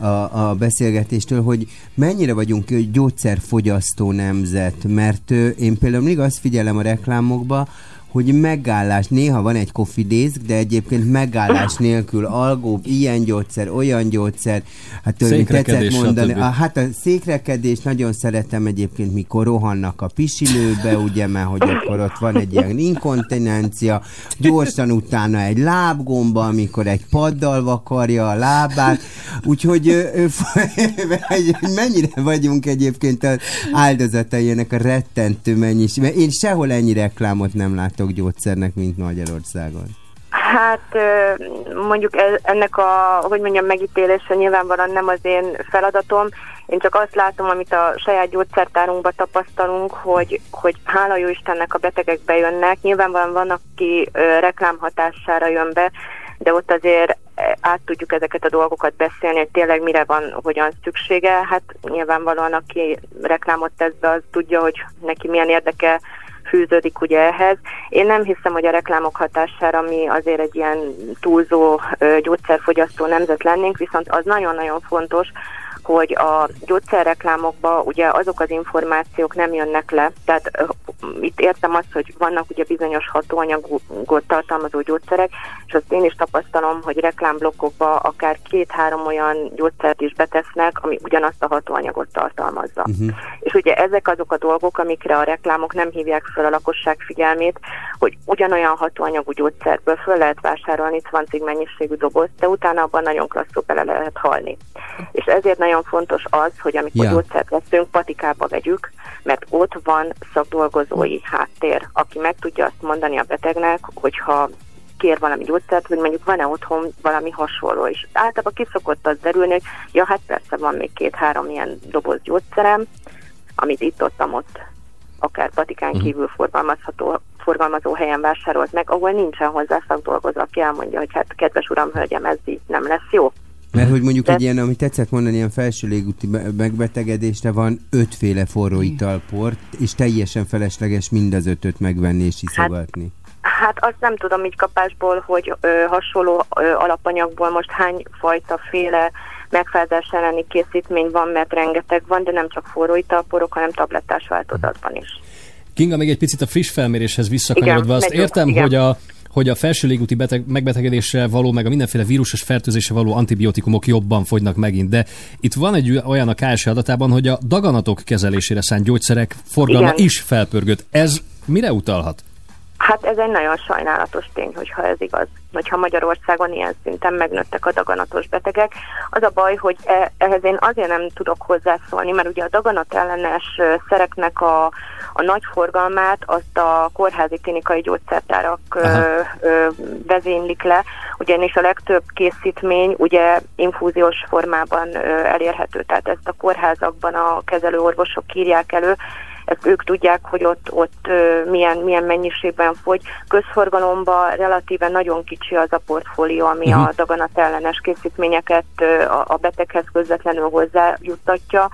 a, a beszélgetéstől, hogy mennyire vagyunk gyógyszerfogyasztó nemzet, mert én például mindig azt figyelem a reklámokba, hogy megállás, néha van egy disk, de egyébként megállás *laughs* nélkül algó, ilyen gyógyszer, olyan gyógyszer, hát mit tetszett mondani. A, hát a székrekedés nagyon szeretem egyébként, mikor rohannak a pisilőbe, ugye, mert hogy akkor ott van egy ilyen inkontinencia, gyorsan utána egy lábgomba, amikor egy paddal vakarja a lábát, úgyhogy ö, ö, hogy *laughs* mennyire vagyunk egyébként az áldozatai ennek a rettentő mennyiség, mert én sehol ennyi reklámot nem látok gyógyszernek, mint Magyarországon. Hát mondjuk e- ennek a, hogy mondjam, megítélése nyilvánvalóan nem az én feladatom. Én csak azt látom, amit a saját gyógyszertárunkban tapasztalunk, hogy, hogy hála jó Istennek a betegek bejönnek. Nyilvánvalóan van, aki reklámhatására jön be, de ott azért eh, át tudjuk ezeket a dolgokat beszélni, hogy tényleg mire van, hogyan szüksége. Hát nyilvánvalóan, aki reklámot tesz be, az tudja, hogy neki milyen érdeke fűződik ugye ehhez. Én nem hiszem, hogy a reklámok hatására mi azért egy ilyen túlzó gyógyszerfogyasztó nemzet lennénk, viszont az nagyon-nagyon fontos, hogy a gyógyszerreklámokba ugye azok az információk nem jönnek le, tehát itt értem azt, hogy vannak ugye bizonyos hatóanyagot tartalmazó gyógyszerek, és azt én is tapasztalom, hogy reklámblokkokba akár két-három olyan gyógyszert is betesznek, ami ugyanazt a hatóanyagot tartalmazza. Uh-huh. És ugye ezek azok a dolgok, amikre a reklámok nem hívják fel a lakosság figyelmét, hogy ugyanolyan hatóanyagú gyógyszerből föl lehet vásárolni 20 mennyiségű dobozt, de utána abban nagyon klasszul bele lehet halni. És ezért nagyon fontos az, hogy amikor Ja. gyógyszert veszünk, patikába vegyük, mert ott van szakdolgozói háttér, aki meg tudja azt mondani a betegnek, hogyha kér valami gyógyszert, hogy mondjuk van-e otthon valami hasonló is. Általában ki szokott az derülni, hogy ja, hát persze van még két-három ilyen doboz gyógyszerem, amit itt-ott, ott akár patikán kívül forgalmazható forgalmazó helyen vásárolt meg, ahol nincsen hozzá szakdolgozó, aki elmondja, hogy hát kedves uram, hölgyem, ez így nem lesz jó. Mert hogy mondjuk De- egy ilyen, amit tetszett mondani, ilyen felső légúti be- megbetegedésre van ötféle forró italport, és teljesen felesleges mind az ötöt megvenni és iszogatni. Hát azt nem tudom így kapásból, hogy ö, hasonló ö, alapanyagból most hány fajta féle megfázás elleni készítmény van, mert rengeteg van, de nem csak forró italporok, hanem tablettás változatban is. Kinga, még egy picit a friss felméréshez visszakanyarodva, azt megyünk, értem, igen. hogy a hogy a felső légúti beteg, megbetegedésre való, meg a mindenféle vírusos fertőzésre való antibiotikumok jobban fogynak megint. De itt van egy olyan a KS adatában, hogy a daganatok kezelésére szánt gyógyszerek forgalma Igen. is felpörgött. Ez mire utalhat? Hát ez egy nagyon sajnálatos tény, hogyha ez igaz. Hogyha Magyarországon ilyen szinten megnőttek a daganatos betegek. Az a baj, hogy e- ehhez én azért nem tudok hozzászólni, mert ugye a daganat ellenes szereknek a, a nagy forgalmát azt a kórházi klinikai gyógyszertárak ö, Aha. ö, vezénylik le, ugyanis a legtöbb készítmény ugye infúziós formában ö, elérhető, tehát ezt a kórházakban a kezelőorvosok írják elő, ezt ők tudják, hogy ott, ott ö, milyen, milyen mennyiségben fogy. Közforgalomban relatíve nagyon kicsi az a portfólió, ami Mhm. uh-huh. a daganat ellenes készítményeket ö, a, a beteghez közvetlenül hozzájuttatja.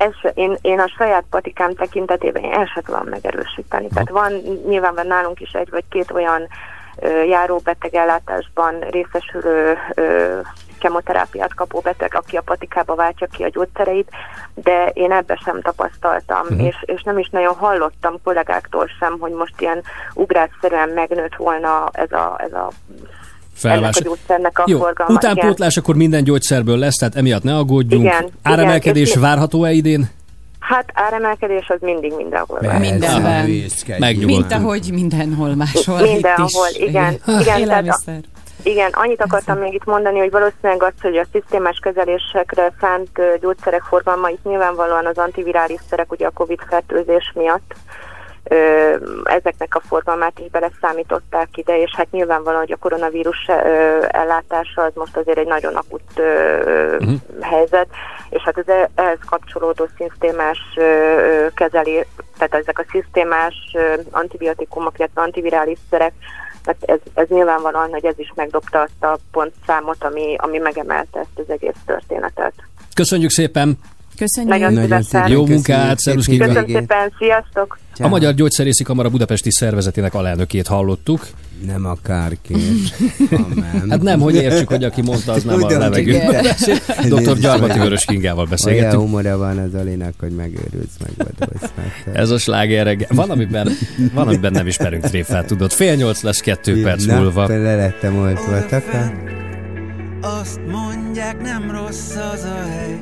Ez én, én a saját patikám tekintetében én el sem tudom megerősíteni. Tehát van nyilván nálunk is egy vagy két olyan ö, járóbeteg ellátásban részesülő ö, kemoterápiát kapó beteg, aki a patikába váltja ki a gyógyszereit, de én ebbe sem tapasztaltam, uh-huh. és, és nem is nagyon hallottam kollégáktól sem, hogy most ilyen ugrásszerűen megnőtt volna ez a, ez a ennek a Felvás. gyógyszernek a Jó, forgalma. igen. utánpótlás akkor minden gyógyszerből lesz, tehát emiatt ne aggódjunk. Igen, Áremelkedés igen, várható-e idén? Hát áremelkedés az mindig mindenhol van. Mindenben. Mint ahogy mindenhol máshol. Mindenhol, igen. igen tehát a, Élelmiszer. igen, annyit akartam még itt mondani, hogy valószínűleg az, hogy a szisztémás kezelésekre szánt gyógyszerek forgalma itt nyilvánvalóan az antivirális szerek, ugye a Covid fertőzés miatt ezeknek a forgalmát is beleszámították ide, és hát nyilvánvalóan, hogy a koronavírus ellátása az most azért egy nagyon akut Mhm. helyzet, és hát az ehhez kapcsolódó szisztémás kezeli, tehát ezek a szisztémás antibiotikumok, illetve antivirális szerek, tehát ez, ez nyilvánvalóan, hogy ez is megdobta azt a pontszámot, ami, ami megemelte ezt az egész történetet. Köszönjük szépen! Köszönjük. Nagyon Nagyon szépen Jó munkát, szervusz. Köszönöm szépen, sziasztok! A Magyar Gyógyszerészi Kamara Budapesti szervezetének alelnökét hallottuk. Nem hanem... Hát nem, hogy értsük, hogy aki mondta, az nem a beszél. *laughs* Dr. Gyarmati olyan- Vörös Kingával Olyan beszélgettünk. humora van az Alinak, hogy megőrülsz, megvadolsz. Meg. Ez a sláger reggel. Van, amiben, van, amiben nem ismerünk tréfát, tudod. Fél nyolc lesz kettő perc Na, múlva. Le lettem oltva. Azt mondják, nem rossz az a hely,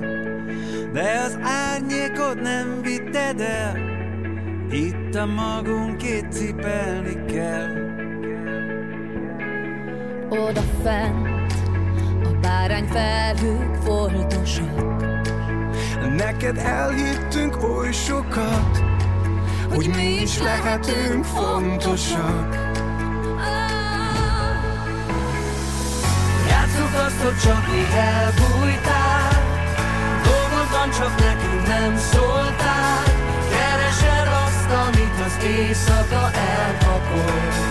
de az árnyékot nem vitted el. Itt a magunkét cipelni kell. Oda fent a bárányfelhők foltosak Neked elhittünk oly sokat, hogy mi is lehetünk fontosak. Játsszuk azt, hogy csak még elbújtál Csak nekünk nem szóltál. Keresed azt, amit az éjszaka elpakol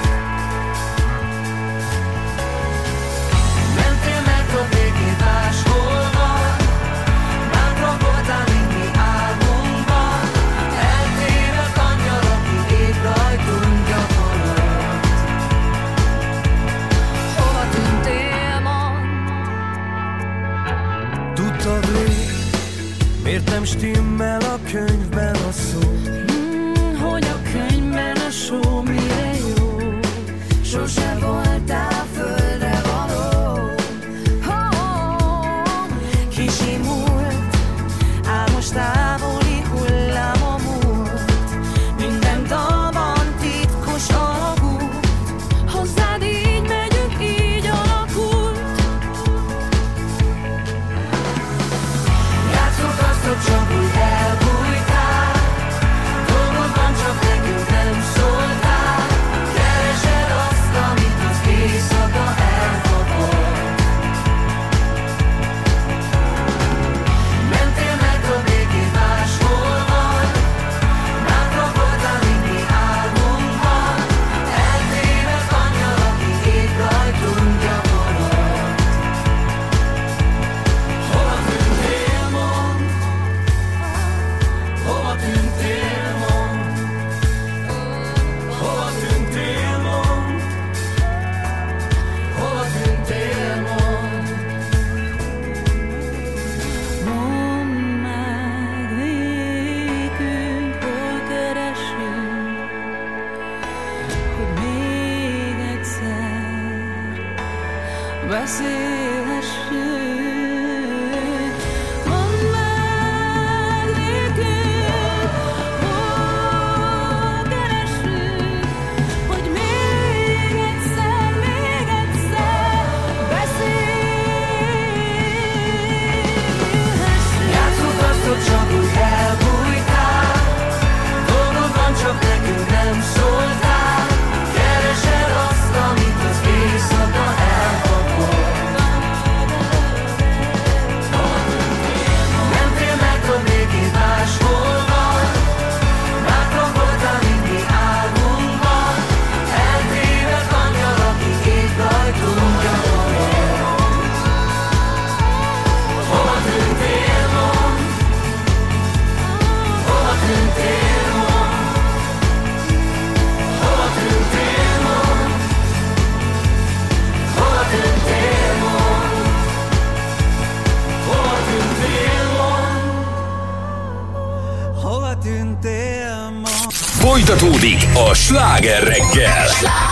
a sláger reggel. Do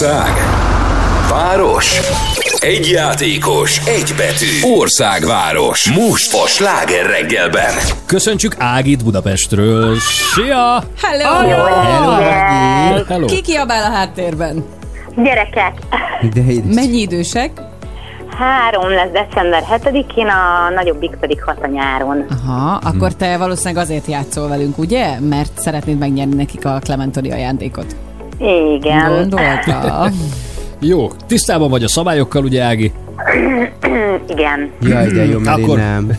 Ország. Város. Egy játékos, egy betű. Országváros. Most a sláger reggelben. Köszöntsük Ágit Budapestről. Szia! Hello! Hello, Ági! Hello! Ki kiabál a háttérben? Gyerekek, De édes. Mennyi idősek? három lesz december 7-én, a nagyobbik pedig hat a nyáron. Aha, akkor te valószínűleg azért játszol velünk, ugye? Mert szeretnéd megnyerni nekik a Clementoni ajándékot. Igen. Gondolta. Jó, tisztában vagy a szabályokkal, ugye Ági? Igen. Jaj, de jó, mert Akkor- én nem.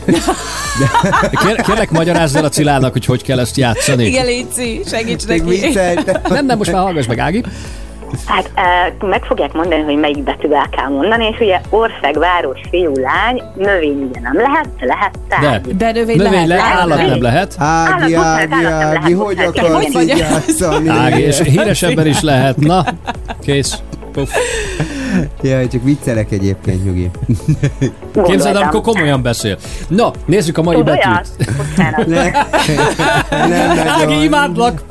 Kér, kérlek, magyarázz el a Cilának, hogy hogy kell ezt játszani. Igen, Léci, segíts neki. Nem, nem, most már hallgass meg, Ági. Hát e, meg fogják mondani, hogy melyik betűvel kell mondani, és ugye ország, város, fiú, lány, növény ugye nem lehet, de lehet De, tárgy. De növény, növény lehet, le, állat nem lehet. Ági, Ági, nem Ági, lehet, hogy akarsz így játszani? Ági, és híres ember is lehet. Na, kész. Puff. Jaj, csak viccelek egyébként, nyugi. Képzeld, amikor komolyan beszél. Na, nézzük a mai Tud olyat? betűt. Bocsánat. Ne, nem Ági, imádlak!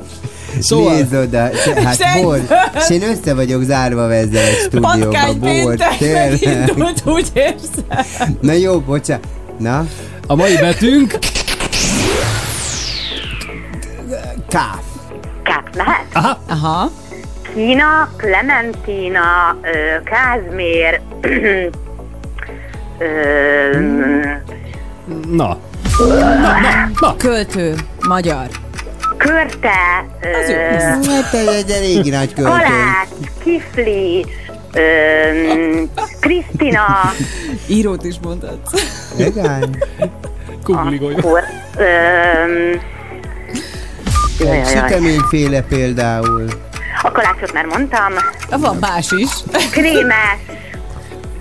Szóval, Nézd oda, te- hát Senki- bor, és én össze vagyok zárva ezzel egy stúdióba, bor, tényleg. megindult, úgy érzem. Na jó, bocsánat. Na, a mai betűnk... káf. Káp lehet? Aha, Aha. Kína, Clementina, Kázmér, na. Na, na, na. Költő, magyar. Körte, Az jó ö, lesz. Hát ez egy elég nagy költő. Kalát, Kifli, ö, Krisztina, Írót is mondhatsz. Igen. Kugligolyó. akkor, ö, jaj, jaj, jaj. Süteményféle például. a kalácsot már mondtam, Van más is. krémes,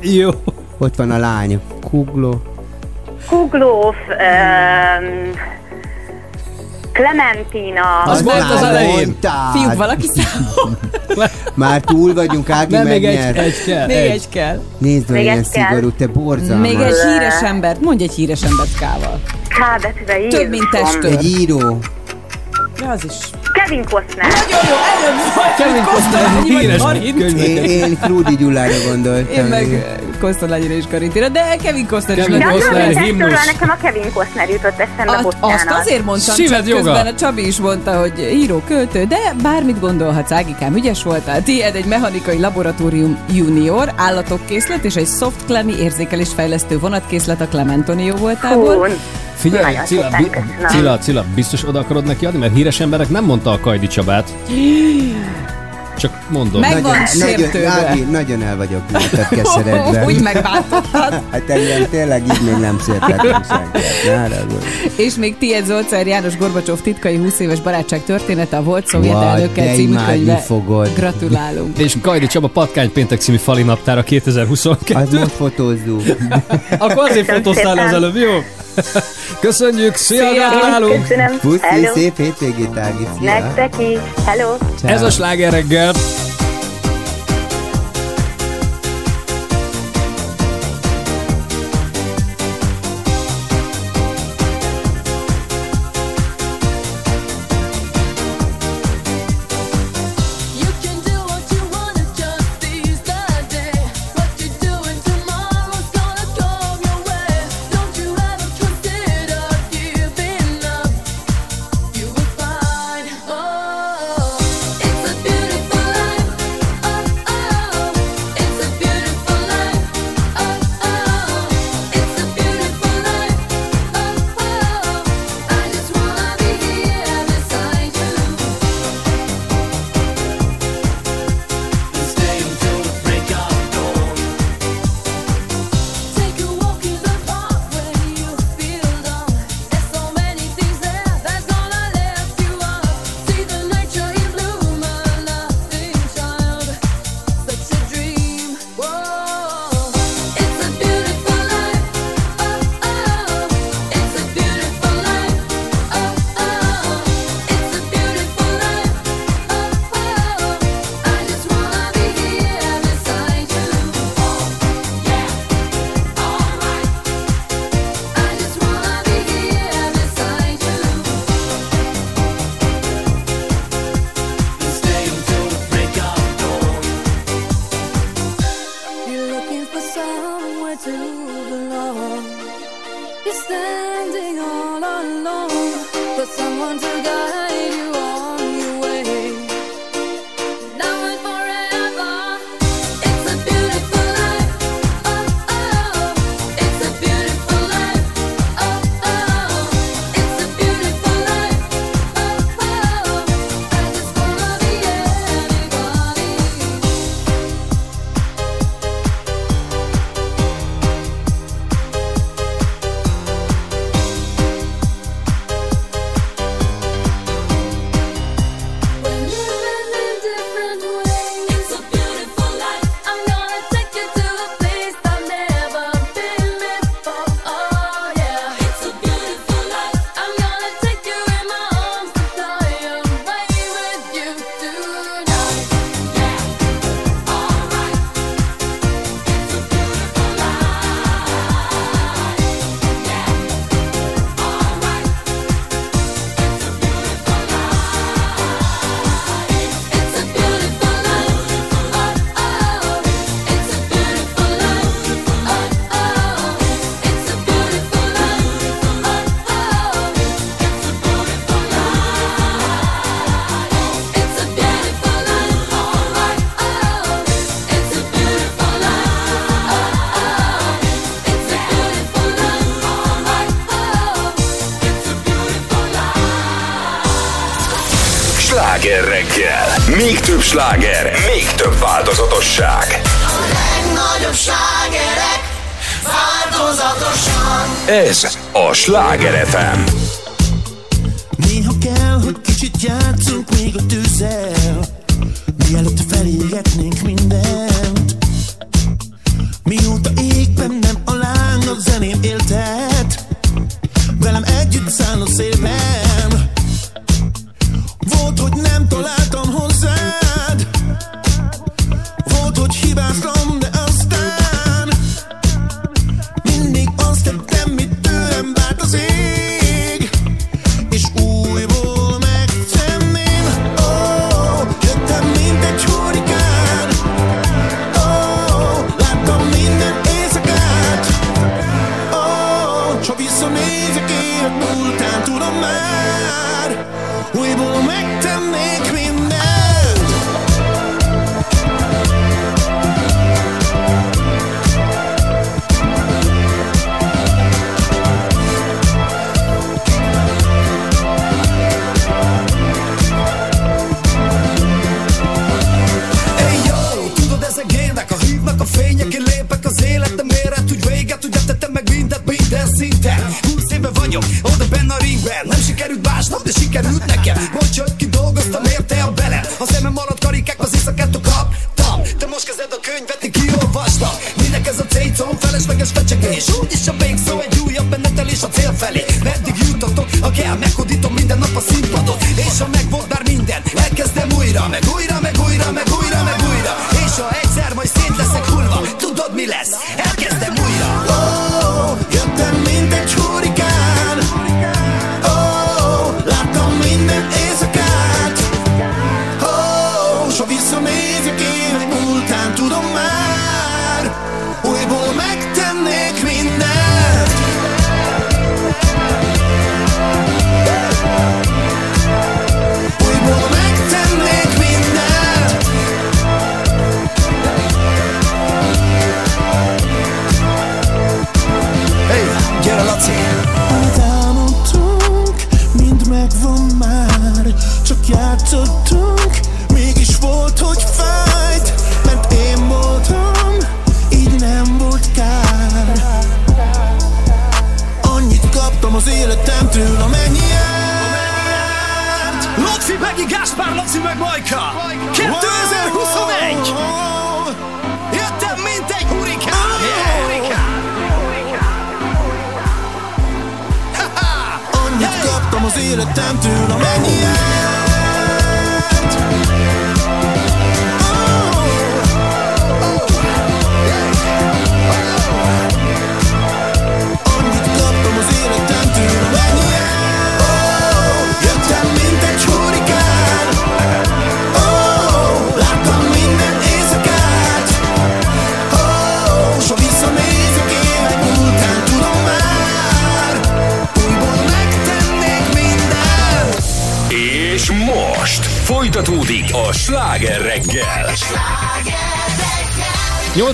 Jó. Ott van a lány. Kugló. Kuglóf, ö, Clementina, Az Azt volt az már elején. mondtad. Fiúk, valaki *laughs* számol. Már túl vagyunk, Ági Nem, még egy, egy kell. Még egy. egy kell. Nézd, Még kell. szigorú, te borzalmas. Még egy híres embert. Mondj egy híres embert K-val. K betűvel Több, mint testőr. Egy író. Ja, az is. Kevin Costner. Nagyon jó, előbb volt, Kevin Costner híres Én, könyveket. én Krúdi Gyulára gondoltam. Én meg Kosztolányra és Karintina, de Kevin Costner is Kevin Costner, Kevin himnusz. nekem a Kevin Costner jutott eszembe, At, azt azért mondtam, Szíved csak joga. közben a Csabi is mondta, hogy író, költő, de bármit gondolhatsz, Ágikám, ügyes voltál. Tied egy mechanikai laboratórium junior, állatokkészlet és egy soft klemi érzékelésfejlesztő vonatkészlet a Clementonio voltából. Hú, Figyelj, Cilla. Cilla, Cilla, biztos oda akarod neki adni? Mert híres emberek nem mondta a Kajdi Csabát. Csak mondom. Meg- van nagyon, sértődve. Ági, nagyon el vagyok miattad keseredve. *laughs* Úgy megbántottad. Hát engem tényleg így még nem senkit. Haragudj. És még Tied Zolcár János Gorbacsov titkai 20 éves barátság története a volt szovjet Vaj, elnökkel című könyve. fogod. Gratulálunk. És Kajdi Csaba Patkány Péntek című fali naptára 2022. Az most fotózzuk. *laughs* Akkor azért fotóztál az előbb, jó? *laughs* Köszönjük, szia, Szia. gratulálunk! Köszönöm. Puszi, Hello. szép hétvégét, Ági. Szia. Nektek is. Hello. Ciao. Ez a sláger reggel. You sláger, még több változatosság. A legnagyobb slágerek változatosan. Ez a Sláger FM.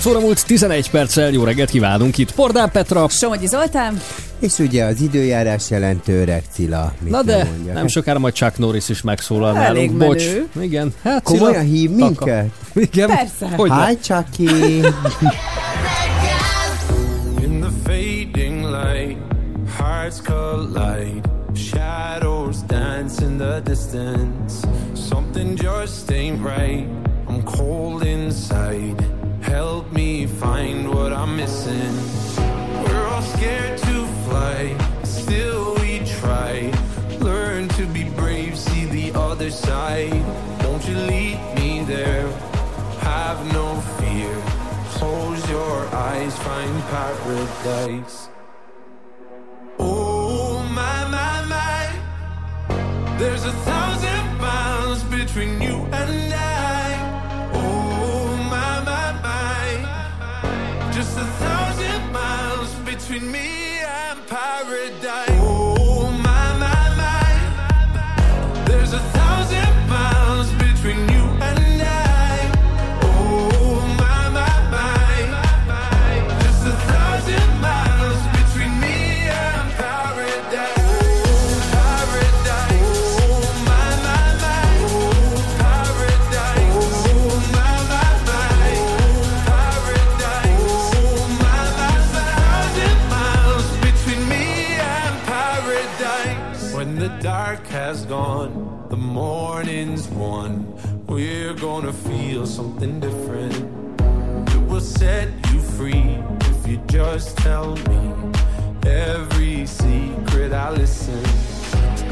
8 óra múlt 11 perccel. Jó reggelt kívánunk itt Pordán Petra. Somogyi Zoltán. És ugye az időjárás jelentő öreg Cilla. Na de mondjak. nem sokára majd Chuck Norris is megszólal Elég nálunk. Menő. Bocs. Igen. Hát, Komolyan Cilla, hív minket? Igen. Persze. Hogy Hi, Chucky. In the fading light, hearts collide. Shadows dance in the distance. Something just ain't right. I'm cold inside. help me find what I'm missing. We're all scared to fly, still we try. Learn to be brave, see the other side. Don't you lead me there, have no fear. Close your eyes, find paradise. Oh, my, my, my. There's a thousand miles between you and I. between me and paradise. something different. It will set you free if you just tell me every secret I listen.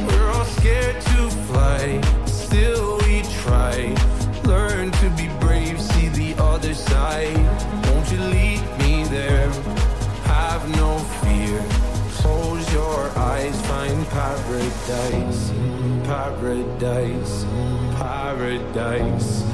We're all scared to fly, still we try. Learn to be brave, see the other side. Won't you lead me there? Have no fear. Close your eyes, find paradise, paradise, paradise.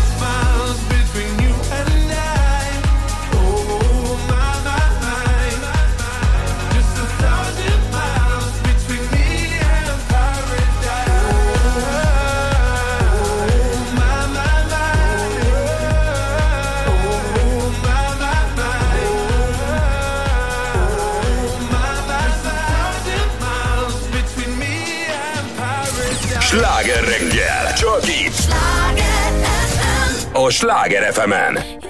a Sláger fm -en.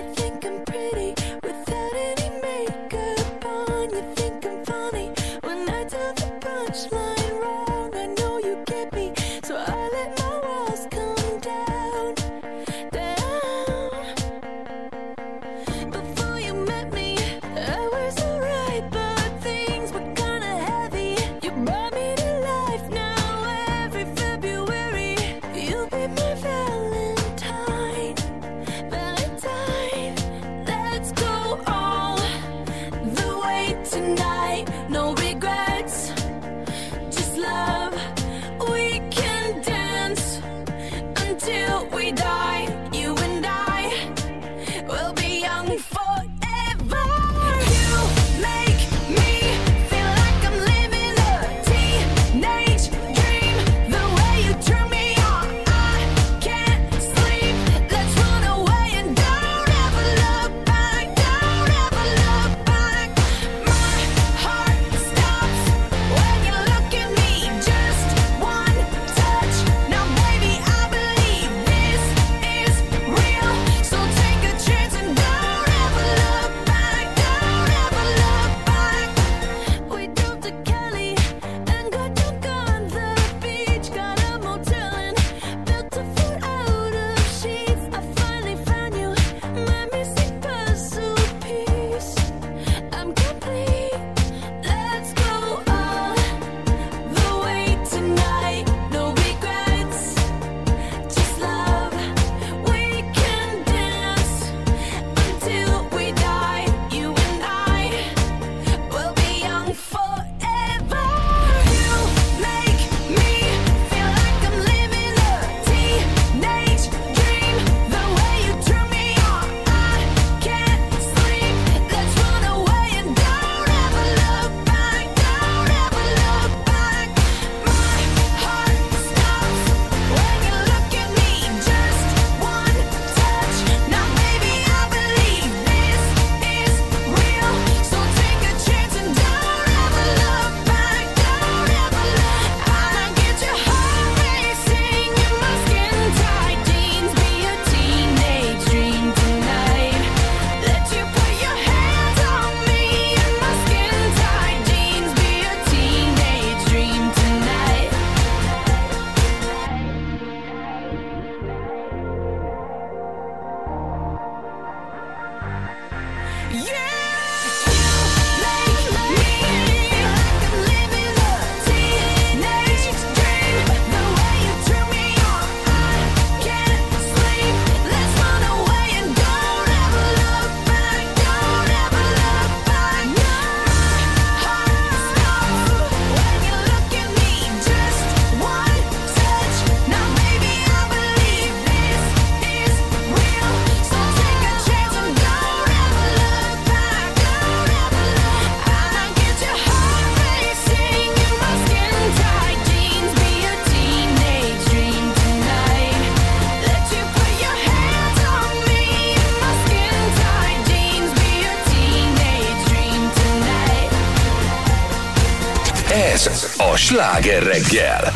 Sláger reggel!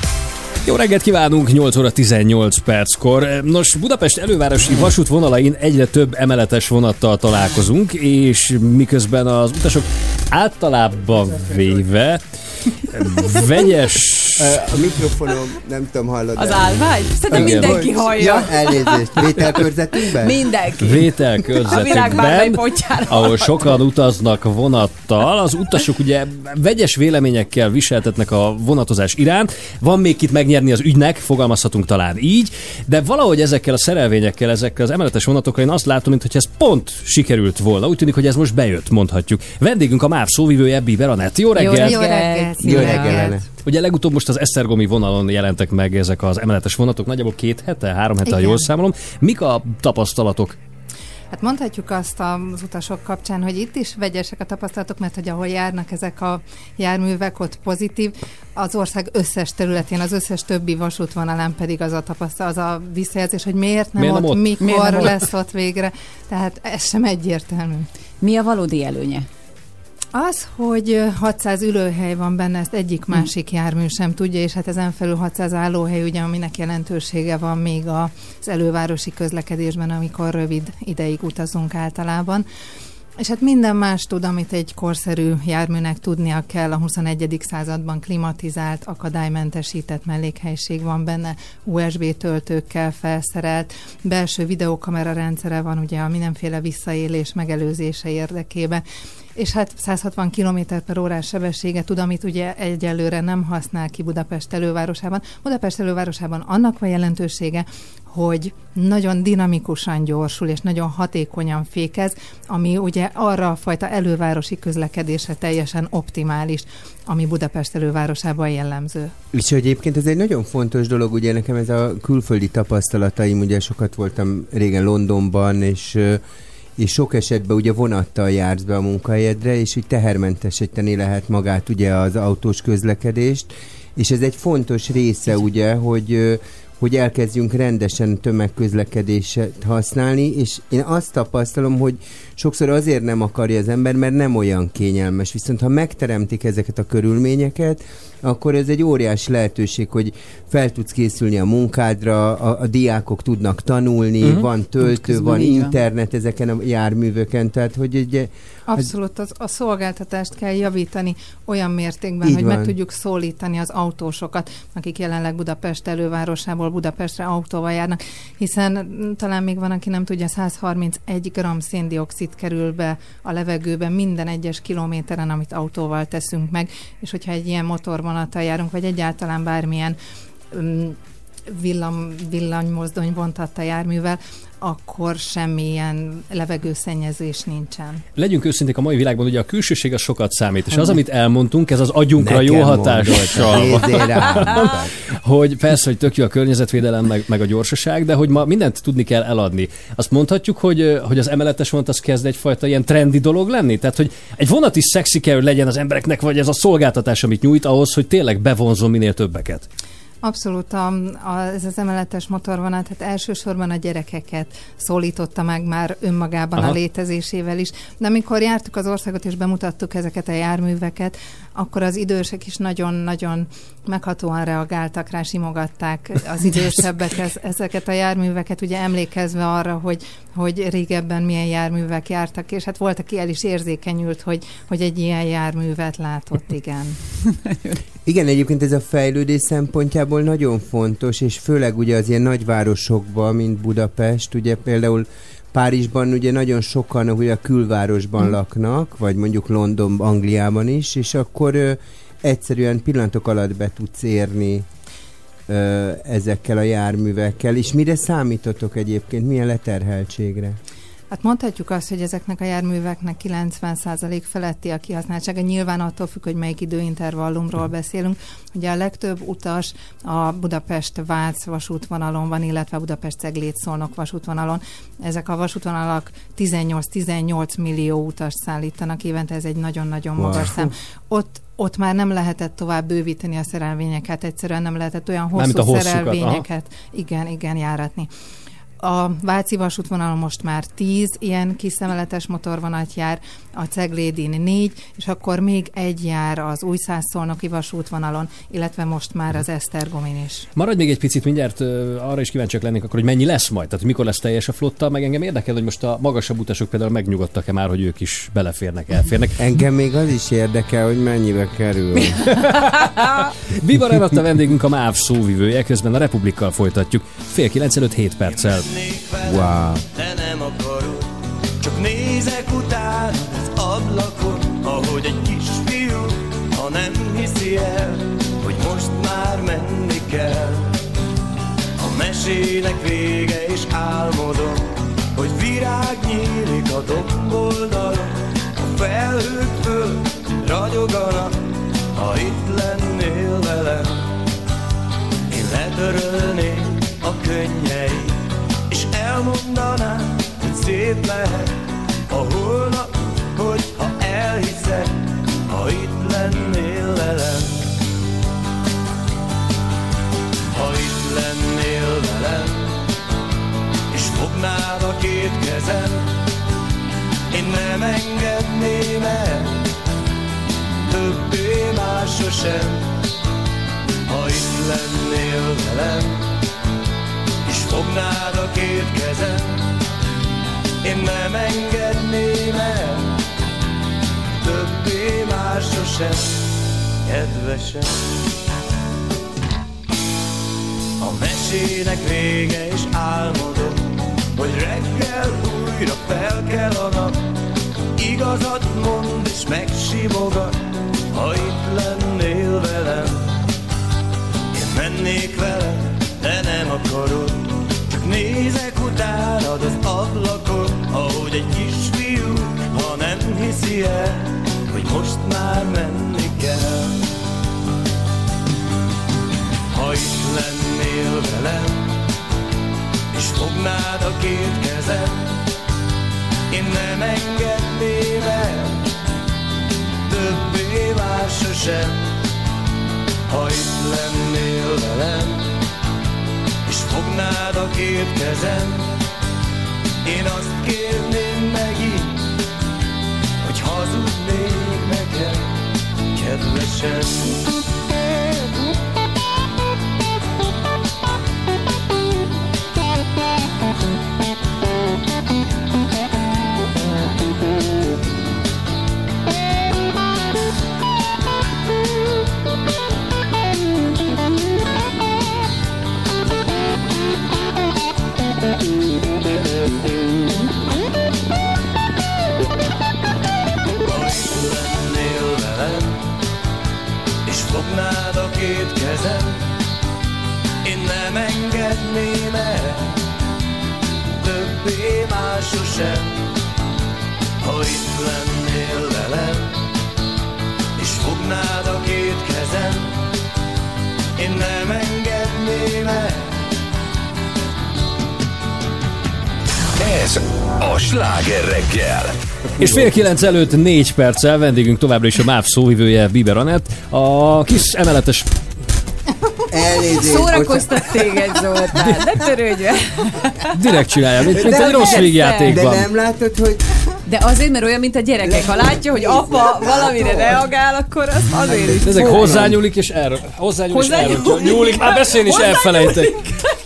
Jó reggelt kívánunk, 8 óra 18 perckor. Nos, Budapest elővárosi vasútvonalain egyre több emeletes vonattal találkozunk, és miközben az utasok általában véve vegyes a mikrofonom, nem tudom, hallod Az állvány? Szerintem Igen. mindenki hallja. Ja, elnézést. Vételkörzetünkben? Mindenki. Pontjára ahol sokan utaznak vonattal, az utasok ugye vegyes véleményekkel viseltetnek a vonatozás iránt. Van még itt megnyerni az ügynek, fogalmazhatunk talán így, de valahogy ezekkel a szerelvényekkel, ezekkel az emeletes vonatokkal én azt látom, mintha ez pont sikerült volna. Úgy tűnik, hogy ez most bejött, mondhatjuk. Vendégünk a MÁV szóvivője, Biber Anett. Jó reggelt! Jó reggelt! Jó reggel, Anett. Ugye legutóbb most az Esztergomi vonalon jelentek meg ezek az emeletes vonatok, nagyjából két hete, három hete, ha Igen. jól számolom. Mik a tapasztalatok? Hát mondhatjuk azt az utasok kapcsán, hogy itt is vegyesek a tapasztalatok, mert hogy ahol járnak ezek a járművek, ott pozitív. Az ország összes területén, az összes többi vasútvonalán pedig az a tapasztalat, az a visszajelzés, hogy miért nem, Miért nem ott, ott? mikor Miért nem ott? lesz ott végre. Tehát ez sem egyértelmű. Mi a valódi előnye? Az, hogy ö, 600 ülőhely van benne, ezt Hm. egyik másik jármű sem tudja, és hát ezen felül 600 állóhely, ugye, aminek jelentősége van még az elővárosi közlekedésben, amikor rövid ideig utazunk általában. És hát minden más tud, amit egy korszerű járműnek tudnia kell. A 21. században klimatizált, akadálymentesített mellékhelyiség van benne, USB töltőkkel felszerelt, belső videokamera rendszere van ugye a mindenféle visszaélés megelőzése érdekében. És hát 160 km per órás sebessége tud, amit ugye egyelőre nem használ ki Budapest elővárosában. Budapest elővárosában annak van jelentősége, hogy nagyon dinamikusan gyorsul és nagyon hatékonyan fékez, ami ugye arra a fajta elővárosi közlekedésre teljesen optimális, ami Budapest elővárosában jellemző. És egyébként ez egy nagyon fontos dolog, ugye nekem ez a külföldi tapasztalataim, ugye sokat voltam régen Londonban, és és sok esetben ugye vonattal jársz be a munkahelyedre, és úgy tehermentesíteni lehet magát ugye az autós közlekedést, és ez egy fontos része ugye, hogy hogy elkezdjünk rendesen tömegközlekedéset használni, és én azt tapasztalom, hogy sokszor azért nem akarja az ember, mert nem olyan kényelmes. Viszont ha megteremtik ezeket a körülményeket, akkor ez egy óriási lehetőség, hogy fel tudsz készülni a munkádra, a, a diákok tudnak tanulni, uh-huh. van töltő, Közben van így van. internet ezeken a járműveken, tehát hogy ugye Abszolút, az, a szolgáltatást kell javítani olyan mértékben, hogy van. meg tudjuk szólítani az autósokat, akik jelenleg Budapest elővárosából Budapestre autóval járnak, hiszen talán még van, aki nem tudja, 131 g széndiokszid kerül be a levegőbe minden egyes kilométeren, amit autóval teszünk meg, és hogyha egy ilyen motorvonattal járunk, vagy egyáltalán bármilyen mm, villam, villanymozdony vontatta járművel, akkor semmilyen levegőszennyezés nincsen. Legyünk őszinték, a mai világban ugye a külsőség az sokat számít, és az, amit elmondtunk, ez az agyunkra Nekem jó hatással *laughs* hogy persze, hogy tök jó a környezetvédelem, meg, meg a gyorsaság, de hogy ma mindent tudni kell eladni. Azt mondhatjuk, hogy, hogy az emeletes vonat az kezd egyfajta ilyen trendi dolog lenni? Tehát, hogy egy vonat is szexi kell, hogy legyen az embereknek, vagy ez a szolgáltatás, amit nyújt ahhoz, hogy tényleg bevonzon minél többeket. Abszolút, a, a, ez az emeletes motorvonat, hát elsősorban a gyerekeket szólította meg már önmagában Aha. A létezésével is. De amikor jártuk az országot és bemutattuk ezeket a járműveket, akkor az idősek is nagyon-nagyon meghatóan reagáltak rá, simogatták az idősebbek *laughs* ez, ezeket a járműveket, ugye emlékezve arra, hogy, hogy régebben milyen járművek jártak, és hát volt, aki el is érzékenyült, hogy, hogy egy ilyen járművet látott, igen. *laughs* Igen, egyébként ez a fejlődés szempontjából nagyon fontos, és főleg ugye az ilyen nagyvárosokban, mint Budapest, ugye például Párizsban ugye nagyon sokan ugye a külvárosban Mm. laknak, vagy mondjuk London, Angliában is, és akkor ö, egyszerűen pillanatok alatt be tudsz érni ö, ezekkel a járművekkel. És mire számítotok egyébként? Milyen leterheltségre? Hát mondhatjuk azt, hogy ezeknek a járműveknek 90% feletti a kihasználtsága. Nyilván attól függ, hogy melyik időintervallumról beszélünk. Ugye a legtöbb utas a Budapest-Vác vasútvonalon van, illetve Budapest-Ceglét-Szolnok vasútvonalon. Ezek a vasútvonalak 18-18 millió utast szállítanak évente, ez egy nagyon-nagyon Wow. magas szám. Ott ott már nem lehetett tovább bővíteni a szerelvényeket, egyszerűen nem lehetett olyan Mármint hosszú a hosszukat, aha. szerelvényeket, igen, igen, járatni. A Váci vasútvonalon most már 10 ilyen kis szemeletes motorvonat jár, a Ceglédin 4, és akkor még egy jár az Újszászolnoki vasútvonalon, illetve most már az Esztergomin is. Maradj még egy picit, mindjárt arra is kíváncsiak lennék akkor, hogy mennyi lesz majd, tehát mikor lesz teljes a flotta, meg engem érdekel, hogy most a magasabb utasok például megnyugodtak-e már, hogy ők is beleférnek, elférnek. Engem még az is érdekel, hogy mennyibe kerül. Viva Renata vendégünk a MÁV szóvivője, közben a Republikkal folytatjuk. Fél kilenc előtt 7 perccel. Wow. De nem akarod. Csak nézek utána az ablakon Ahogy egy kisfiú Ha nem hiszi el Hogy most már menni kell. A mesének vége és álmodom Hogy virág nyílik a domboldalon. A felhők föl ragyoganak Ha itt lennél velem. Én letörölném a könnyeit elmondanám, hogy szép lehet a holnap, hogyha elhiszed, ha itt lennél velem. Ha itt lennél velem, és fognád a két kezem, én nem engedném el, többé már sosem. Ha itt lennél velem, két kezem, én nem engedném el, többé már sosem, kedvesem. A mesének vége és álmodom, hogy reggel újra fel kell a nap, igazat mond és megsimogat, ha itt lennél velem. Én mennék velem, de nem akarod Csak nézek utánad az ablakon Ahogy egy kisfiú, ha nem hiszi el Hogy most már menni kell. Ha itt lennél velem És fognád a két kezem Én nem engedném el Többé már sosem. Ha itt lennél velem, és fognád a két kezem, én azt kérném megint, hogy hazudnék nekem, kedvesem. Kezem, én nem engedném el, többé már sosem. Ha itt lennél velem, és fognád a két kezem, én nem engedném el, Ez a sláger reggel. És fél kilenc előtt négy perccel vendégünk továbbra is a MÁV szóvivője Biber Anett. A kis emeletes Elnézést. Szórakoztat téged, Zoltán, ne törődj direkt csinálja, mint, mint De egy rossz végjátékban. De nem látod, hogy De azért, mert olyan, mint a gyerekek. Ha látja, hogy apa valamire reagál, akkor az azért is. Ezek hozzányúlik és erről. Hozzányúl és erről. Hozzányúlik. Nyúlik, már beszélni is elfelejtek.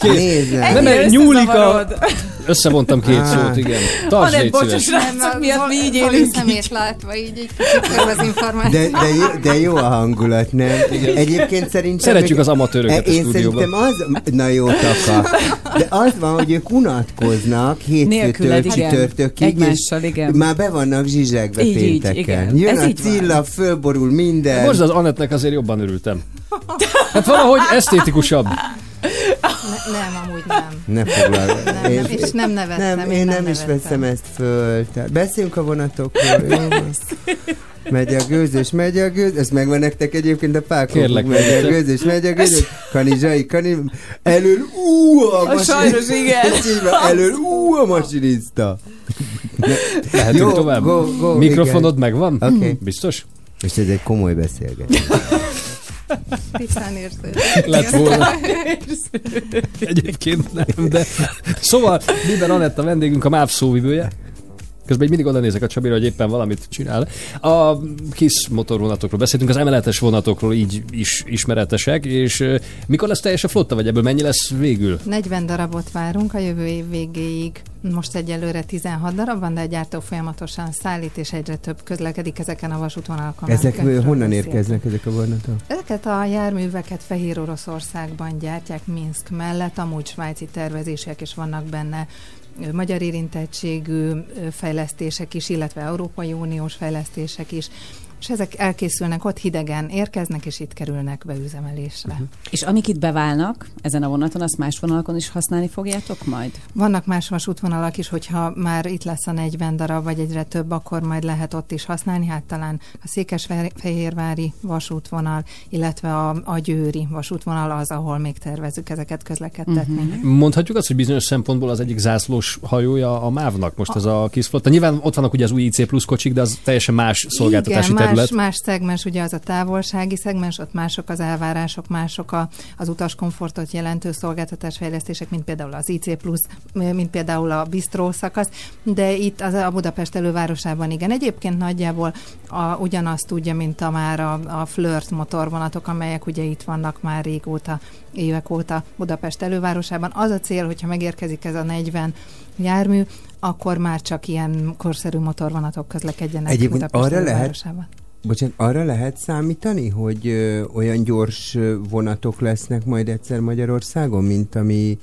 nézd meg. Nem, nyúlik a... Összevontam két szót, igen. Tarts, Hanem, légy bocsás, szíves. srácok, miatt mi így élünk. szemét látva így egy kicsit az információ. *laughs* De, de, jó, de jó a hangulat, nem? Egyébként szerintem... Szeretjük az amatőröket a Én stúdióban. szerintem az... Na jó, taka. De az van, hogy ők unatkoznak hétfőtől igen. csütörtökig, Egymással, és igen. már be vannak zsizsegve Így, így, pénteken. igen. Jön Ez a így van. cilla, fölborul minden. Most az Anettnek azért jobban örültem. Hát valahogy esztétikusabb. Ne, nem, amúgy nem. Ne foglal. Nem, nem, és nem nevettem, Nem, én én nem nem is veszem ezt föl. Tehát beszéljünk a vonatokról, jó? Megy a gőzös, megy a gőz, ez megvan nektek egyébként a pákok. Kérlek, megy a gőzös, megy a gőzös, kanizsai, kani, elől, ú, a, A masin- sajnos, igen. *laughs* Elől, ú, a masinista. Lehetünk Jó, tovább? go, go, Mikrofonod megvan? Oké. Biztos? És ez egy komoly beszélgetés. Tisztán érző. Lett volna. Egyébként nem, de... Szóval Liber Anett a vendégünk, a MÁV szóvivője. Közben így mindig oda nézek a Csabira, hogy éppen valamit csinál. A kis motorvonatokról beszéltünk, az emeletes vonatokról így is ismeretesek, és mikor lesz teljes a flotta, vagy ebből mennyi lesz végül? 40 darabot várunk a jövő év végéig. Most egyelőre 16 darab van, de a gyártó folyamatosan szállít, és egyre több közlekedik ezeken a vasútvonalakon. Ezek honnan érkeznek ezek a vonatok? Ezeket a járműveket Fehér Oroszországban gyártják Minsk mellett, amúgy svájci tervezések is vannak benne, magyar érintettségű fejlesztések is, illetve Európai Uniós fejlesztések is, és ezek elkészülnek, ott hidegen érkeznek, és itt kerülnek beüzemelésre. Uh-huh. És amik itt beválnak ezen a vonaton, azt más vonalakon is használni fogjátok majd? Vannak más vasútvonalak is, hogyha már itt lesz a 40 darab, vagy egyre több, akkor majd lehet ott is használni. Hát talán a Székesfehérvári vasútvonal, illetve a, a Győri vasútvonal az, ahol még tervezük ezeket közlekedtetni. Uh-huh. Mondhatjuk azt, hogy bizonyos szempontból az egyik zászlós hajója a MÁV-nak most ez a kis flotta. Nyilván ott vannak ugye az új IC plusz kocsik, de az teljesen más szolgáltatási Igen, terület. Más, szegmens, ugye az a távolsági szegmens, ott mások az elvárások, mások a, az utaskomfortot jelentő szolgáltatásfejlesztések, mint például az IC mint például a bistró szakasz, de itt az a Budapest elővárosában igen. Egyébként nagyjából a, ugyanazt tudja, mint a már a, a flirt motorvonatok, amelyek ugye itt vannak már régóta, évek óta Budapest elővárosában. Az a cél, hogyha megérkezik ez a 40 jármű, akkor már csak ilyen korszerű motorvonatok közlekedjenek Egyébként arra lehet, elővárosában. bocsánat, arra lehet számítani, hogy ö, olyan gyors vonatok lesznek majd egyszer Magyarországon, mint ami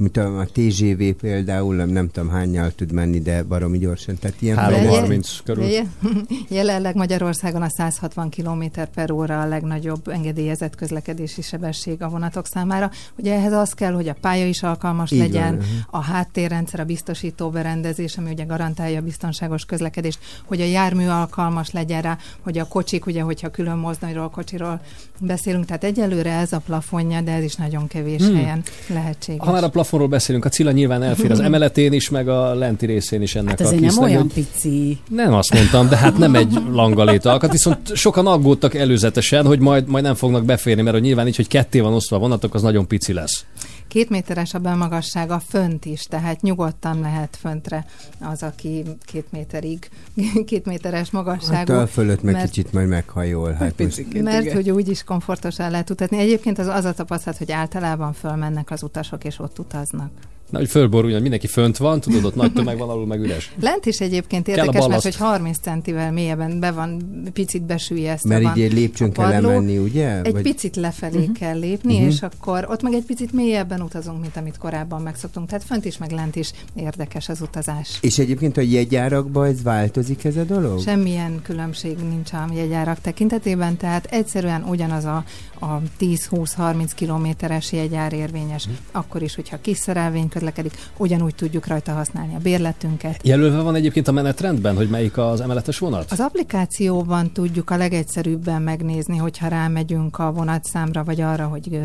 mint a, a TGV például, nem, nem tudom hányal tud menni, de baromi gyorsan. Tehát ilyen 330 körül. Je- *laughs* Jelenleg Magyarországon a 160 km per óra a legnagyobb engedélyezett közlekedési sebesség a vonatok számára. Ugye ehhez az kell, hogy a pálya is alkalmas Így van, legyen, aha. a háttérrendszer, a biztosító berendezés, ami ugye garantálja a biztonságos közlekedést, hogy a jármű alkalmas legyen rá, hogy a kocsik, ugye, hogyha külön mozdonyról, kocsiról beszélünk, tehát egyelőre ez a plafonja, de ez is nagyon kevés Hmm. helyen lehetséges. Ha már a plafonról beszélünk, a Cilla nyilván elfér az *laughs* emeletén is, meg a lenti részén is ennek Hát a nem olyan hogy- pici. Nem azt mondtam, de hát nem egy langalét alkat, viszont sokan aggódtak előzetesen, hogy majd, majd nem fognak beférni, mert hogy nyilván így, hogy ketté van osztva a vonatok, az nagyon pici lesz. Két méteres a belmagassága fönt is, tehát nyugodtan lehet föntre az, aki két méterig, *laughs* két méteres magasságú. Hát a fölött meg mert, kicsit majd meghajol. Hát most, mert hogy úgy is komfortosan lehet utatni. Egyébként az, az a tapasztalat, hogy általában fölmennek az utasok, és ott utaznak. Na, hogy fölboruljon, mindenki fönt van, tudod, ott nagy tömeg van, alul meg üres. Lent is egyébként érdekes, mert hogy 30 centivel mélyebben be van, picit besüllyesztve mert van így egy lépcsőn kell lemenni, ugye? Egy Vagy- picit lefelé uh-huh. kell lépni, uh-huh. és akkor ott meg egy picit mélyebben utazunk, mint amit korábban megszoktunk. Tehát fönt is, meg lent is érdekes az utazás. És egyébként a jegyárakban ez változik ez a dolog? Semmilyen különbség nincs a jegyárak tekintetében, tehát egyszerűen ugyanaz a, a 10-20-30 kilométeres jegyár érvényes, Mhm. akkor is, hogyha kis szerelvény közlekedik, ugyanúgy tudjuk rajta használni a bérletünket. Jelölve van egyébként a menetrendben, hogy melyik az emeletes vonat? Az applikációban tudjuk a legegyszerűbben megnézni, hogyha rámegyünk a vonatszámra, vagy arra, hogy ö,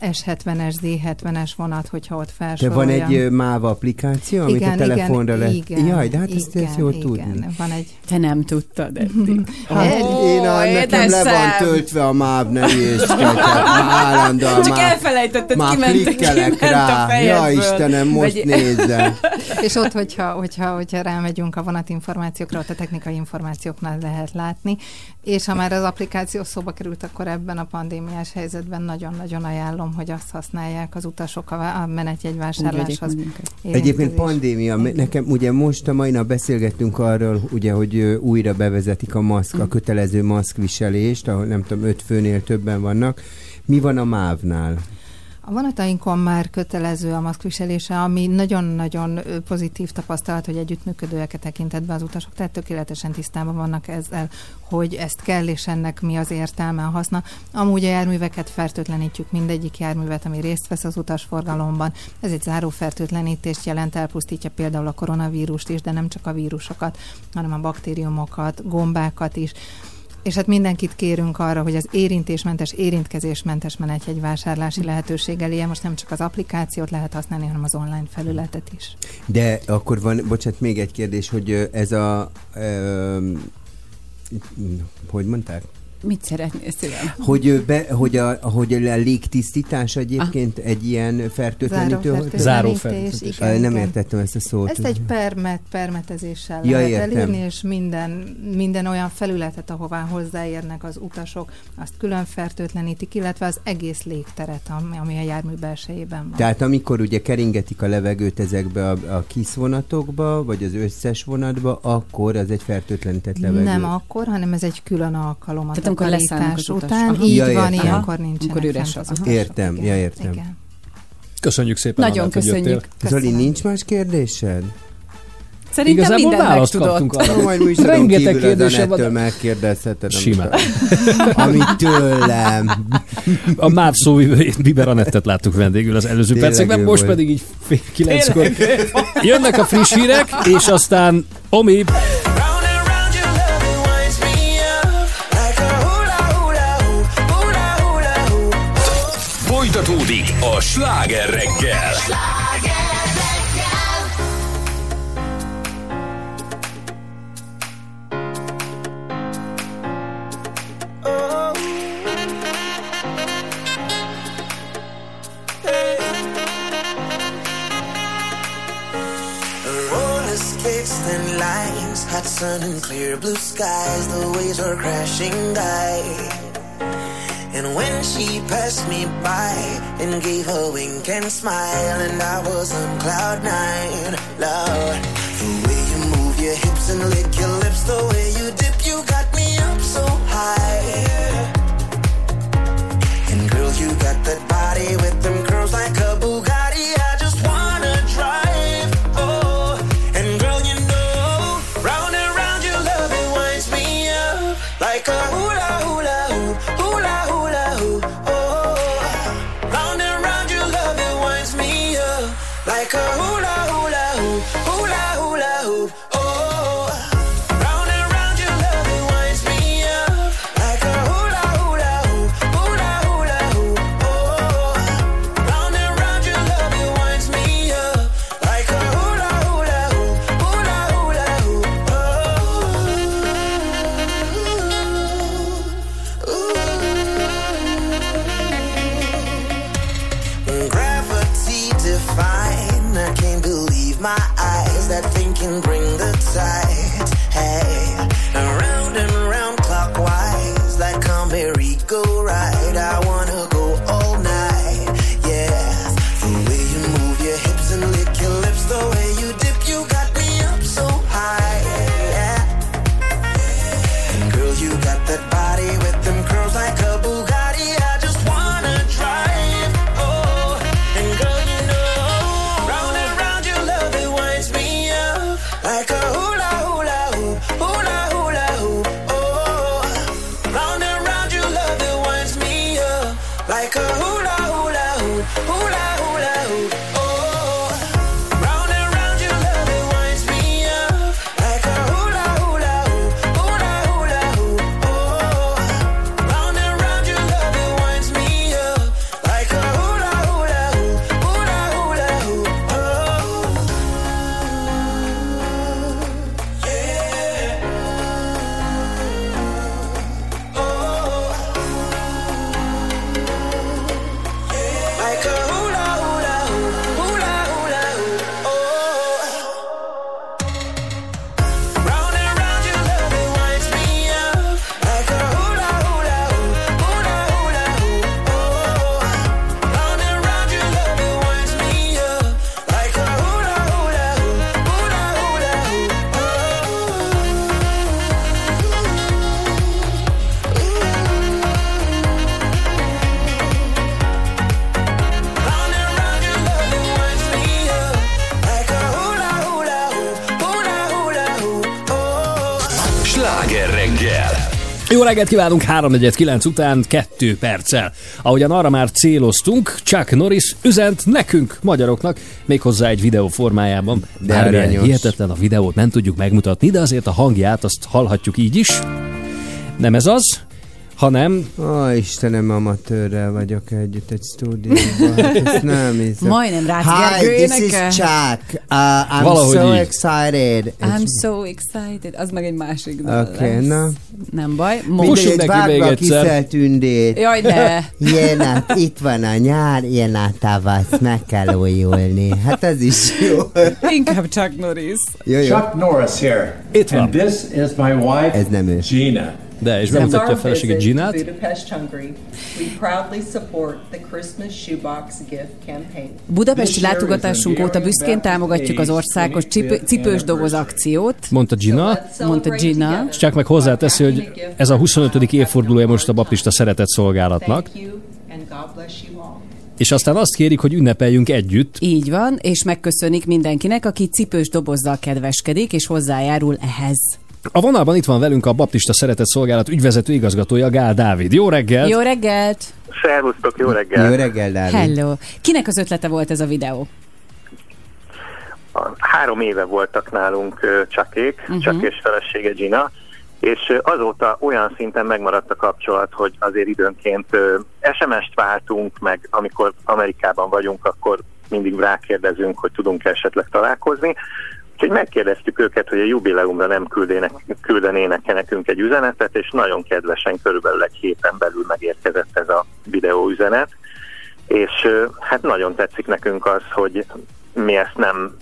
S70-es, Z70-es vonat, hogyha ott De felsorolja. van egy MÁV applikáció, amit a telefonra igen, lehet... igen, Jaj, de hát ezt, igen, ezt jól igen, tudni. Van egy... Te nem tudtad eddig. *laughs* Hát én a, nekem le van töltve a MÁV nevészkedhet, állandóan Csak már, elfelejtetted, már kiment, klikkelek kiment a rá. Ja fejedből. Istenem, most Vagy- nézze. *laughs* És ott, hogyha, hogyha, hogyha rámegyünk a vonatinformációkra, ott a technikai információknál lehet látni, és ha már az applikáció szóba került, akkor ebben a pandémiás helyzetben nagyon-nagyon ajánlom, hogy azt használják az utasok a, a menetjegyvásárláshoz. Egyébként pandémia, nekem ugye most a mai nap beszélgettünk arról, ugye, hogy újra bevezetik a maszk, Mm. a kötelező maszkviselést, ahol nem tudom, öt főnél többen vannak. Mi van a MÁV-nál? A vonatainkon már kötelező a maszkviselése, ami nagyon-nagyon pozitív tapasztalat, hogy együttműködőek tekintetben az utasok, tehát tökéletesen tisztában vannak ezzel, hogy ezt kell, és ennek mi az értelme, a haszna. Amúgy a járműveket fertőtlenítjük, mindegyik járművet, ami részt vesz az utasforgalomban. Ez egy zárófertőtlenítést jelent, elpusztítja például a koronavírust is, de nem csak a vírusokat, hanem a baktériumokat, gombákat is. És hát mindenkit kérünk arra, hogy az érintésmentes, érintkezésmentes menetjegyvásárlási lehetőség elé most nem csak az applikációt lehet használni, hanem az online felületet is. De akkor van, bocsánat, még egy kérdés, hogy ez a, ö, hogy mondták? Mit szeretnél szívem? Hogy, be, hogy, a, hogy a légtisztítás egyébként Ah. egy ilyen fertőtlenítő? Zárófertőtlenítés, igen, Ö, Nem értettem ezt a szót. Ezt egy permet, permetezéssel Ja, lehet értem. elérni, és minden, minden olyan felületet, ahová hozzáérnek az utasok, azt külön fertőtlenítik, illetve az egész légteret, ami, ami a jármű belsejében van. Tehát amikor ugye keringetik a levegőt ezekbe a, a kis vonatokba, vagy az összes vonatba, akkor az egy fertőtlenített levegő. Nem akkor, hanem ez egy külön alkalom Tehát amikor leszállnak az utas. után. Aha. Így Ja, van, értem. ilyenkor nincsenek Amikor üres az. utasok. Értem, ja értem. Igen. Köszönjük szépen, Nagyon hogy köszönjük. Zoli, nincs más kérdésed? Szerintem Igazából választ megtudott. kaptunk arra. No, majd műsoron Rengeteg kívül az kérdése van. Megkérdezheted, Simán. amit tőlem. A MÁV szó Biber Anettet láttuk vendégül az előző Tényleg percekben, most volt. pedig így fél kilenckor jönnek a friss hírek, és aztán Omi a sláger reggel. Thin lines, hot sun and clear blue skies. The waves are crashing by. She passed me by and gave a wink and smile, and I was on cloud nine, Lord, the way you move your hips and lick your lips, the way you reggelt kívánunk 3.49 után 2 perccel. Ahogyan arra már céloztunk, Chuck Norris üzent nekünk, magyaroknak, méghozzá egy videó formájában. De Bármilyen hihetetlen a videót nem tudjuk megmutatni, de azért a hangját azt hallhatjuk így is. Nem ez az, hanem Ó, Istenem, amatőrrel vagyok együtt egy stúdióban. Hát *laughs* ezt nem hiszem. Majdnem Rácz Hi, this is Chuck. Uh, I'm Valahogy so így. excited. I'm so excited. Az meg egy másik dal Oké, lesz. na. Nem baj. Mo- Mindegy, neki még vágva egyszer. Jaj, ne. Jön a, itt van a nyár, jön a tavasz, meg kell újulni. Hát ez is jó. Inkább Chuck Norris. Jó, jó. Chuck Norris here. Itt van. And this is my wife, Ez nem ő. Gina. De, és bemutatja a felesége Ginát. Budapesti látogatásunk óta büszkén támogatjuk az országos cipő, cipős doboz akciót. Mondta Gina, Mondta Gina. és csak meg hozzáteszi, hogy ez a 25. évfordulója most a baptista szeretett szolgálatnak, és aztán azt kérik, hogy ünnepeljünk együtt. Így van, és megköszönik mindenkinek, aki cipős dobozzal kedveskedik, és hozzájárul ehhez. A vonalban itt van velünk a Baptista Szeretett Szolgálat ügyvezető igazgatója Gál Dávid. Jó reggelt! Jó reggelt! Szervusztok, jó reggel! Jó reggel, Dávid. Hello! Kinek az ötlete volt ez a videó? Három éve voltak nálunk Csakék, Mhm. uh-huh. Csak és felesége Gina, és azóta olyan szinten megmaradt a kapcsolat, hogy azért időnként SMS-t váltunk, meg amikor Amerikában vagyunk, akkor mindig rákérdezünk, hogy tudunk esetleg találkozni. Úgyhogy megkérdeztük őket, hogy a jubileumra nem küldenének -e nekünk egy üzenetet, és nagyon kedvesen körülbelül egy héten belül megérkezett ez a videóüzenet. És hát nagyon tetszik nekünk az, hogy mi ezt nem,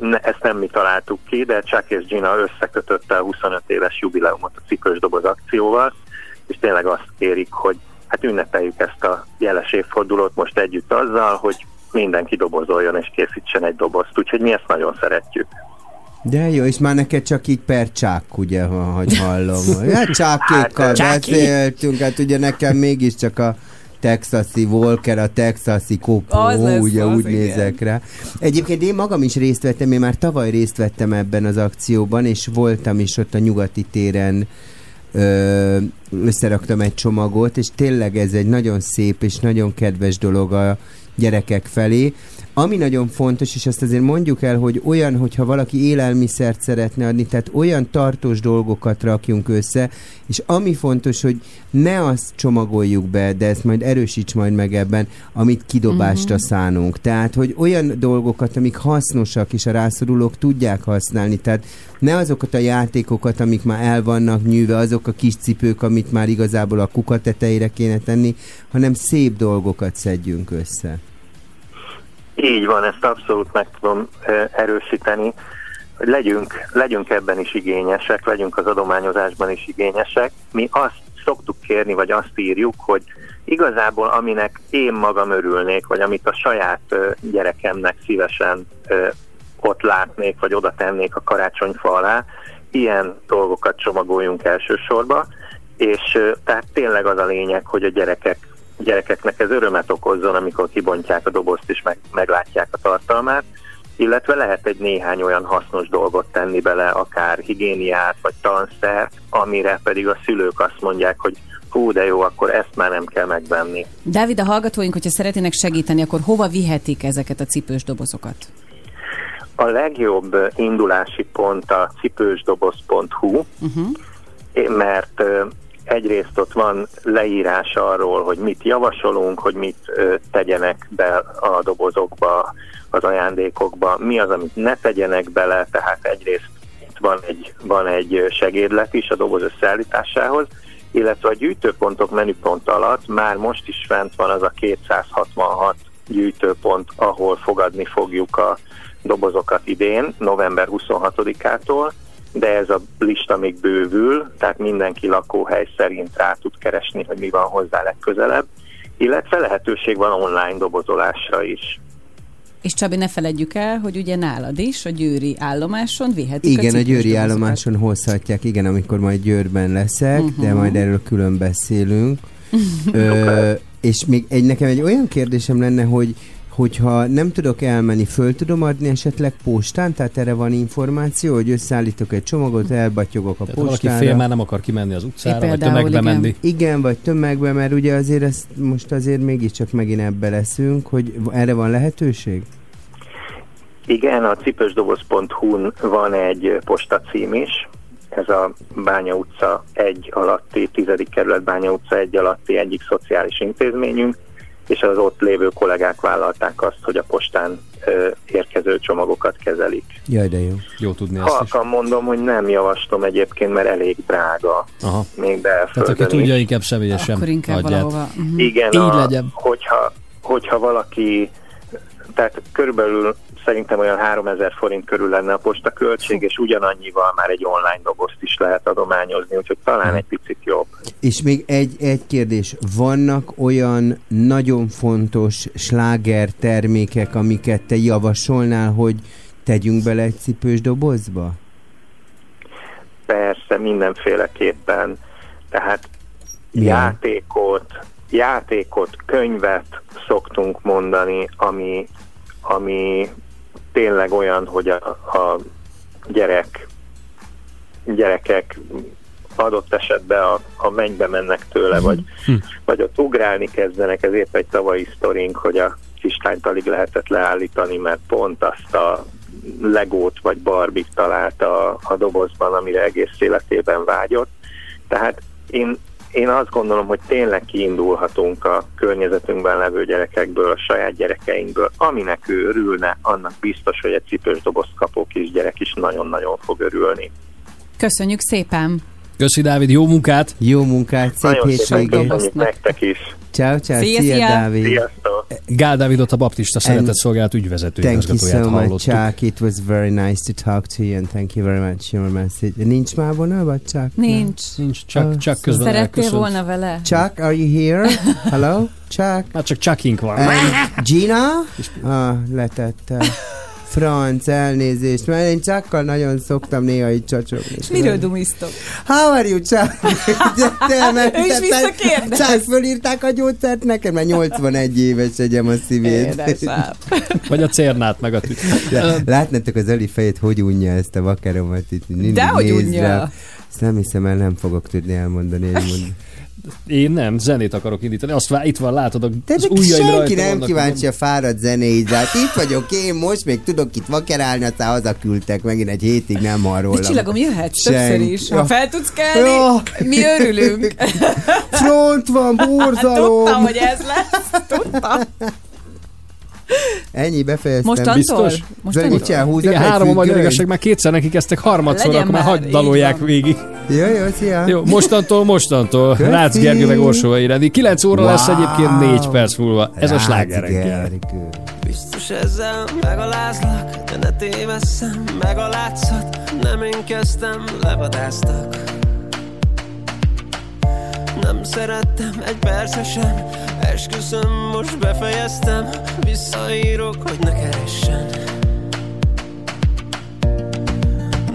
ne, ezt nem mi találtuk ki, de Chuck és Gina összekötötte a 25 éves jubileumot a cipős doboz akcióval, és tényleg azt kérik, hogy hát ünnepeljük ezt a jeles évfordulót most együtt azzal, hogy mindenki dobozoljon és készítsen egy dobozt, úgyhogy mi ezt nagyon szeretjük. De jó, és már neked csak így per csák, ugye, ha- hogy hallom. *laughs* Hát csákékkal Hát, csáki. beszéltünk, hát ugye nekem mégiscsak a texasi Walker, a texasi kopó, Az lesz ugye az, úgy igen. nézek rá. Egyébként én magam is részt vettem, én már tavaly részt vettem ebben az akcióban, és voltam is ott a nyugati téren ö, összeraktam egy csomagot, és tényleg ez egy nagyon szép és nagyon kedves dolog a gyerekek felé. Ami nagyon fontos, és azt azért mondjuk el, hogy olyan, hogyha valaki élelmiszert szeretne adni, tehát olyan tartós dolgokat rakjunk össze, és ami fontos, hogy ne azt csomagoljuk be, de ezt majd erősíts majd meg ebben, amit kidobásra Mhm. szánunk. Tehát, hogy olyan dolgokat, amik hasznosak, és a rászorulók tudják használni, tehát ne azokat a játékokat, amik már el vannak nyűve, azok a kis cipők, amit már igazából a kuka tetejére kéne tenni, hanem szép dolgokat szedjünk össze. Így van, ezt abszolút meg tudom erősíteni, hogy legyünk, legyünk ebben is igényesek, legyünk az adományozásban is igényesek. Mi azt szoktuk kérni, vagy azt írjuk, hogy igazából aminek én magam örülnék, vagy amit a saját gyerekemnek szívesen ott látnék, vagy oda tennék a karácsonyfa alá, ilyen dolgokat csomagoljunk elsősorba, és tehát tényleg az a lényeg, hogy a gyerekek gyerekeknek ez örömet okozzon, amikor kibontják a dobozt és meg, meglátják a tartalmát, illetve lehet egy néhány olyan hasznos dolgot tenni bele, akár higiéniát vagy tanszert, amire pedig a szülők azt mondják, hogy hú, de jó, akkor ezt már nem kell megvenni. Dávid, a hallgatóink, hogyha szeretnének segíteni, akkor hova vihetik ezeket a cipős dobozokat? A legjobb indulási pont a cipősdoboz.hu, Uh-huh. mert ö, egyrészt ott van leírás arról, hogy mit javasolunk, hogy mit tegyenek be a dobozokba, az ajándékokba, mi az, amit ne tegyenek bele, tehát egyrészt van egy, van egy segédlet is a doboz összeállításához, illetve a gyűjtőpontok menüpont alatt már most is fent van az a 266 gyűjtőpont, ahol fogadni fogjuk a dobozokat idén, november 26-ától, de ez a lista még bővül, tehát mindenki lakóhely szerint rá tud keresni, hogy mi van hozzá legközelebb, illetve lehetőség van online dobozolásra is. És Csabi, ne feledjük el, hogy ugye nálad is, a győri állomáson vihetik Igen, a cipős győri dobozokat. állomáson hozhatják, igen, amikor majd Győrben leszek, uh-huh. de Mhm. majd erről külön beszélünk. *laughs* Ö, és még egy, nekem egy olyan kérdésem lenne, hogy hogyha nem tudok elmenni, föl tudom adni esetleg postán, tehát erre van információ, hogy összeállítok egy csomagot, elbatyogok a Tehát valaki postára. fél már nem akar kimenni az utcára, vagy például, tömegbe igen. menni. Igen, vagy tömegbe, mert ugye azért ezt most azért mégiscsak megint ebbe leszünk, hogy erre van lehetőség? Igen, a cipősdoboz.hu-n van egy postacím is, ez a Bánya utca egy alatti, tizedik kerület Bánya utca egy alatti egyik szociális intézményünk, és az ott lévő kollégák vállalták azt, hogy a postán ö, érkező csomagokat kezelik. Jaj, de jó. Jó tudni ezt is. Halkan mondom, hogy nem javaslom egyébként, mert elég drága. Aha. Még Tehát aki belföldön tudja, inkább személyesen Akkor inkább adját. valahova. Mhm. Igen, Így a, legyen. Hogyha, hogyha valaki, tehát körülbelül szerintem olyan 3000 forint körül lenne a postaköltség, és ugyanannyival már egy online dobozt is lehet adományozni, úgyhogy talán egy picit jobb. És még egy, egy kérdés. Vannak olyan nagyon fontos sláger termékek, amiket te javasolnál, hogy tegyünk bele egy cipős dobozba? Persze, mindenféleképpen. Tehát Milyen? játékot, játékot, könyvet szoktunk mondani, ami, ami tényleg olyan, hogy a, a gyerek, gyerekek adott esetben a, a mennybe mennek tőle, vagy, vagy ott ugrálni kezdenek, ez épp egy tavalyi sztorink, hogy a kislányt alig lehetett leállítani, mert pont azt a legót vagy barbit találta a, a dobozban, amire egész életében vágyott. Tehát én, én azt gondolom, hogy tényleg kiindulhatunk a környezetünkben levő gyerekekből, a saját gyerekeinkből. Aminek ő örülne, annak biztos, hogy egy cipős dobozt kapó kisgyerek is nagyon-nagyon fog örülni. Köszönjük szépen! Köszi, Dávid, jó munkát! Jó munkát, szép Nagyon hétvégét! nektek is. Ciao, ciao, Szia, szia, szia. Dávid! Sziasztok! Gál Dávidot a Baptista Szeretett Szolgálat ügyvezető Thank you igazgatóját so much, hallottuk. Chuck. It was very nice to talk to you, and thank you very much your message. Nincs már vonalban, Chuck? Nincs. Nincs, csak, Ah, csak közben Szerettél elköszönt. volna vele? Chuck, are you here? *laughs* Hello? Chuck? Már csak Chuckink van. And Gina? *laughs* Ah, letette. *laughs* Franc, elnézést, mert én Chuckkal nagyon szoktam néha így csacsogni. És miről dumiztok? How are you, *laughs* mert, Ő is visszakérdez. Chuck, fölírták a gyógyszert nekem, mert 81 éves egyem a szívét. *laughs* Vagy a cérnát, meg a tű. De, látnátok az Eli fejét, hogy unja ezt a vakeromat itt. mindig Dehogy unja. rá. Ezt nem hiszem el, nem fogok tudni elmondani. Mond. Én nem, zenét akarok indítani. Azt vár, itt van, látod, De az ujjaim senki rajta nem vannak, kíváncsi a fáradt zenéidre. Hát itt vagyok én most, még tudok itt vakerálni, aztán hazaküldtek, megint egy hétig nem hal rólam. De csillagom, jöhetsz többször Senki. is. Ha fel tudsz kelni, Ja. mi örülünk. Front van, borzalom! Tudtam, hogy ez lesz. Tudtam. Ennyi, befejeztem. Mostantól? Biztos? Mostantól? Zoli, húzzak Igen, három a magyar igazság, már kétszer neki kezdtek harmadszor, akkor már hagyd dalolják végig. Jó, jó, szia! Jó, mostantól, mostantól. Köszi. Rácz Gergő meg Orsó Iredi. 9 óra lesz Wow. egyébként 4 perc múlva. Ez a Rácz sláger reggel. Gergő. Biztos ezzel megalázlak, de ne tévesszem, meg a látszat, nem én kezdtem, levadáztak. Nem szerettem egy persze sem, esküszöm, most befejeztem, visszaírok, hogy ne keressen.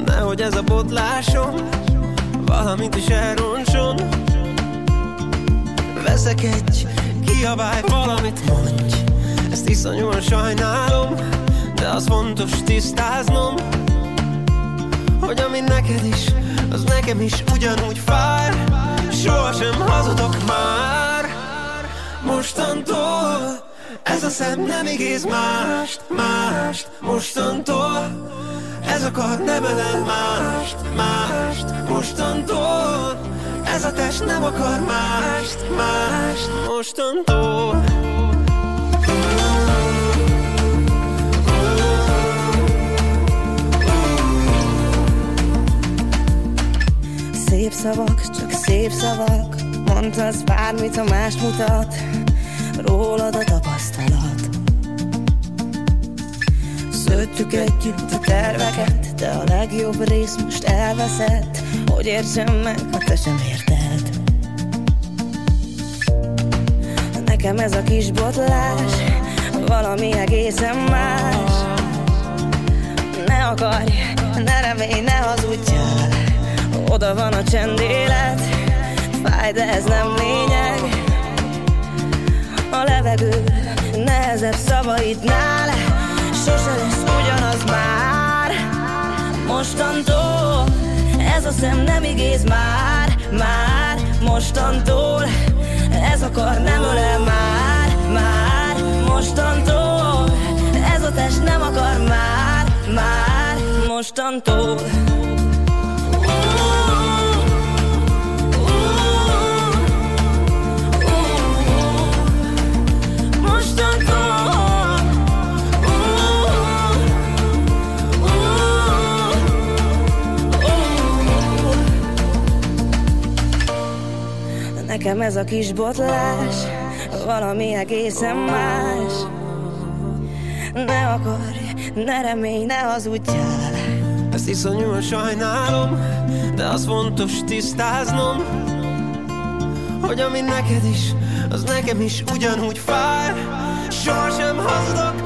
Nehogy ez a botlásom, valamit is elroncson. Veszek egy, kiabálj, valamit mondj, ezt iszonyúan sajnálom, de az fontos tisztáznom, hogy ami neked is, az nekem is ugyanúgy fáj. Sohasem hazudok már, mostantól ez a szem nem ígéz mást, mást, mostantól ez akar nem ölel mást, mást, mostantól ez a test nem akar mást, mást, mostantól. Szép szavak, csak szép szavak. Mondhatsz bármit, ha más mutat. Rólad a tapasztalat. Szőttük együtt a terveket De a legjobb rész most elveszett. Hogy értsem meg, ha te sem érted. Nekem ez a kis botlás Valami egészen más. Ne akarj, ne remélj, ne hazudjál Oda van a csendélet Fáj, de ez nem lényeg. A levegő nehezebb szavaidnál. Sose lesz ugyanaz már. Mostantól Ez a szem nem igéz már. Már mostantól Ez akar nem ölel már. Már mostantól Ez a test nem akar már. Már mostantól Nekem ez a kis botlás Valami egészen más. Ne akarj, ne remény, ne hazudjál. Ezt iszonyúan sajnálom De az fontos tisztáznom Hogy ami neked is, az nekem is ugyanúgy fáj Sohasem hazudok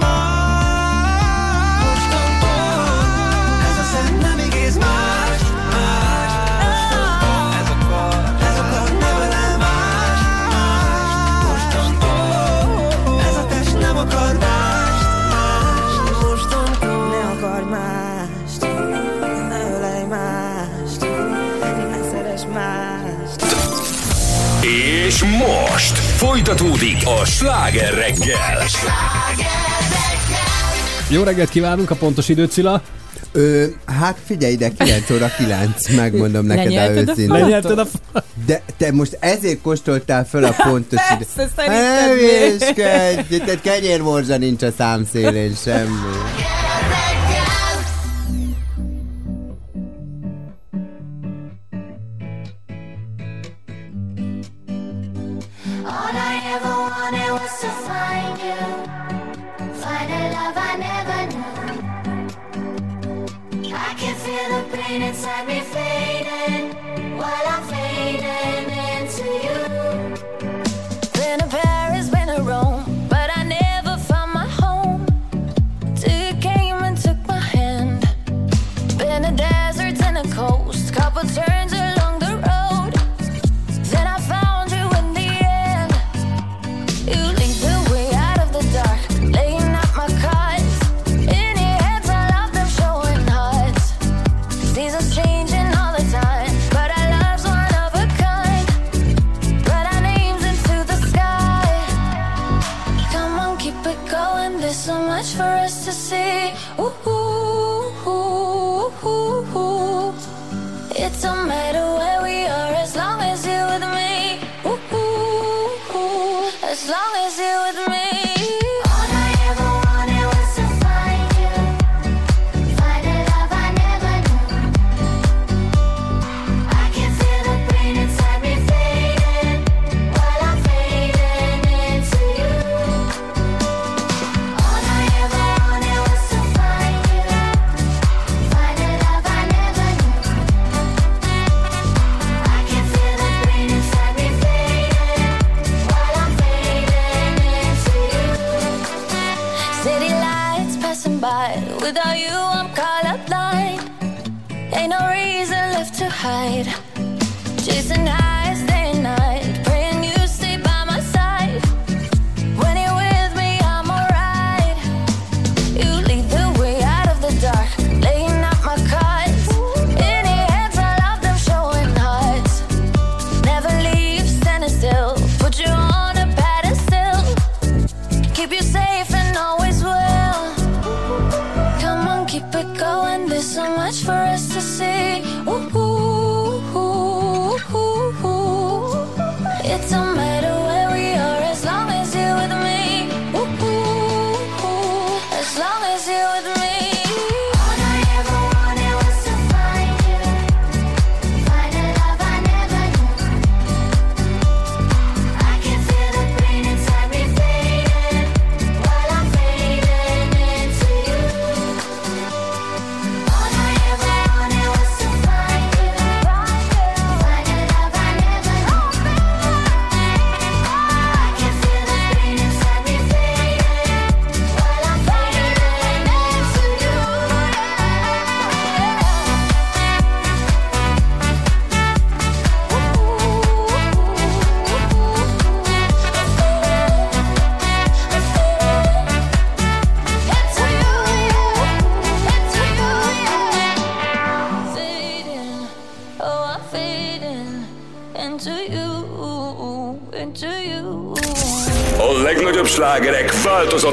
És most folytatódik a sláger reggel. Jó reggelt kívánunk, a pontos időt, Cilla. Ö, hát figyelj ide, 9 óra 9, megmondom neked a őszintén. a fa- De te most ezért kóstoltál föl a pontos időt. Persze, szerintem. Ne hülyéskedj, tehát kenyérmorza nincs a számszélén semmi.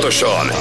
pontosan.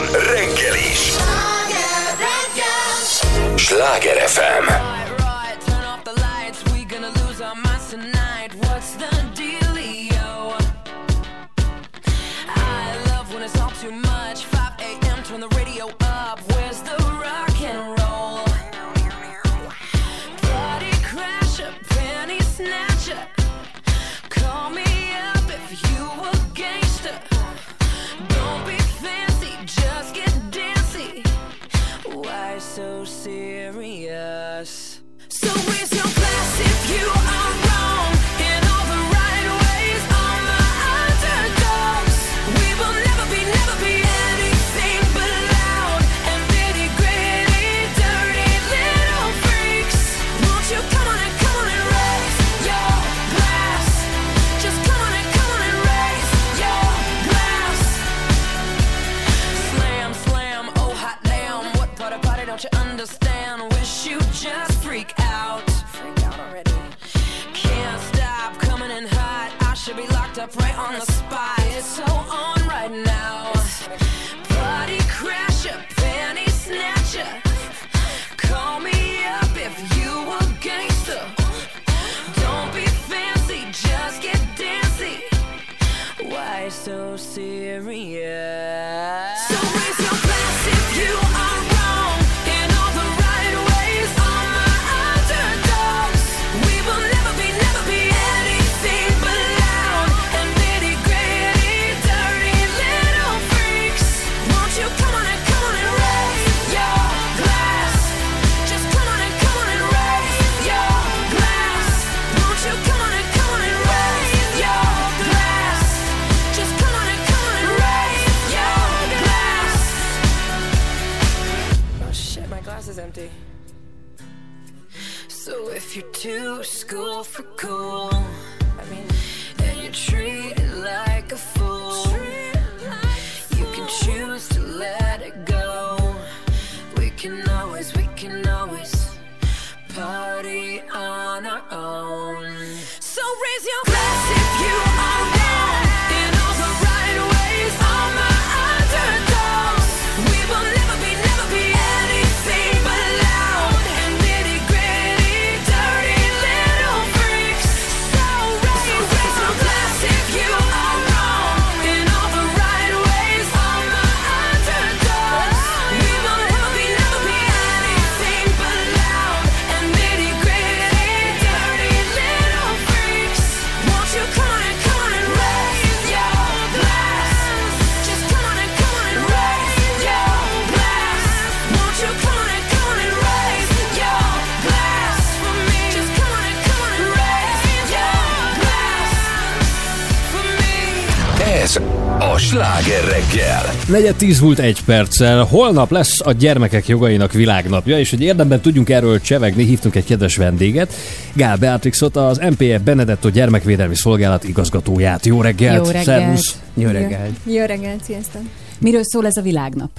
Negyed tíz múlt egy perccel. Holnap lesz a gyermekek jogainak világnapja, és hogy érdemben tudjunk erről csevegni, hívtunk egy kedves vendéget, Gál Beatrixot, az MPF Benedetto gyermekvédelmi szolgálat igazgatóját. Jó reggelt! Jó reggelt! Szervusz! Jó reggelt! Jó reggelt, sziasztok! Miről szól ez a világnap?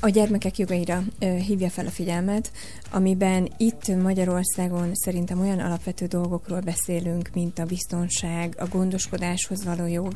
A gyermekek jogaira hívja fel a figyelmet, amiben itt Magyarországon szerintem olyan alapvető dolgokról beszélünk, mint a biztonság, a gondoskodáshoz való jog.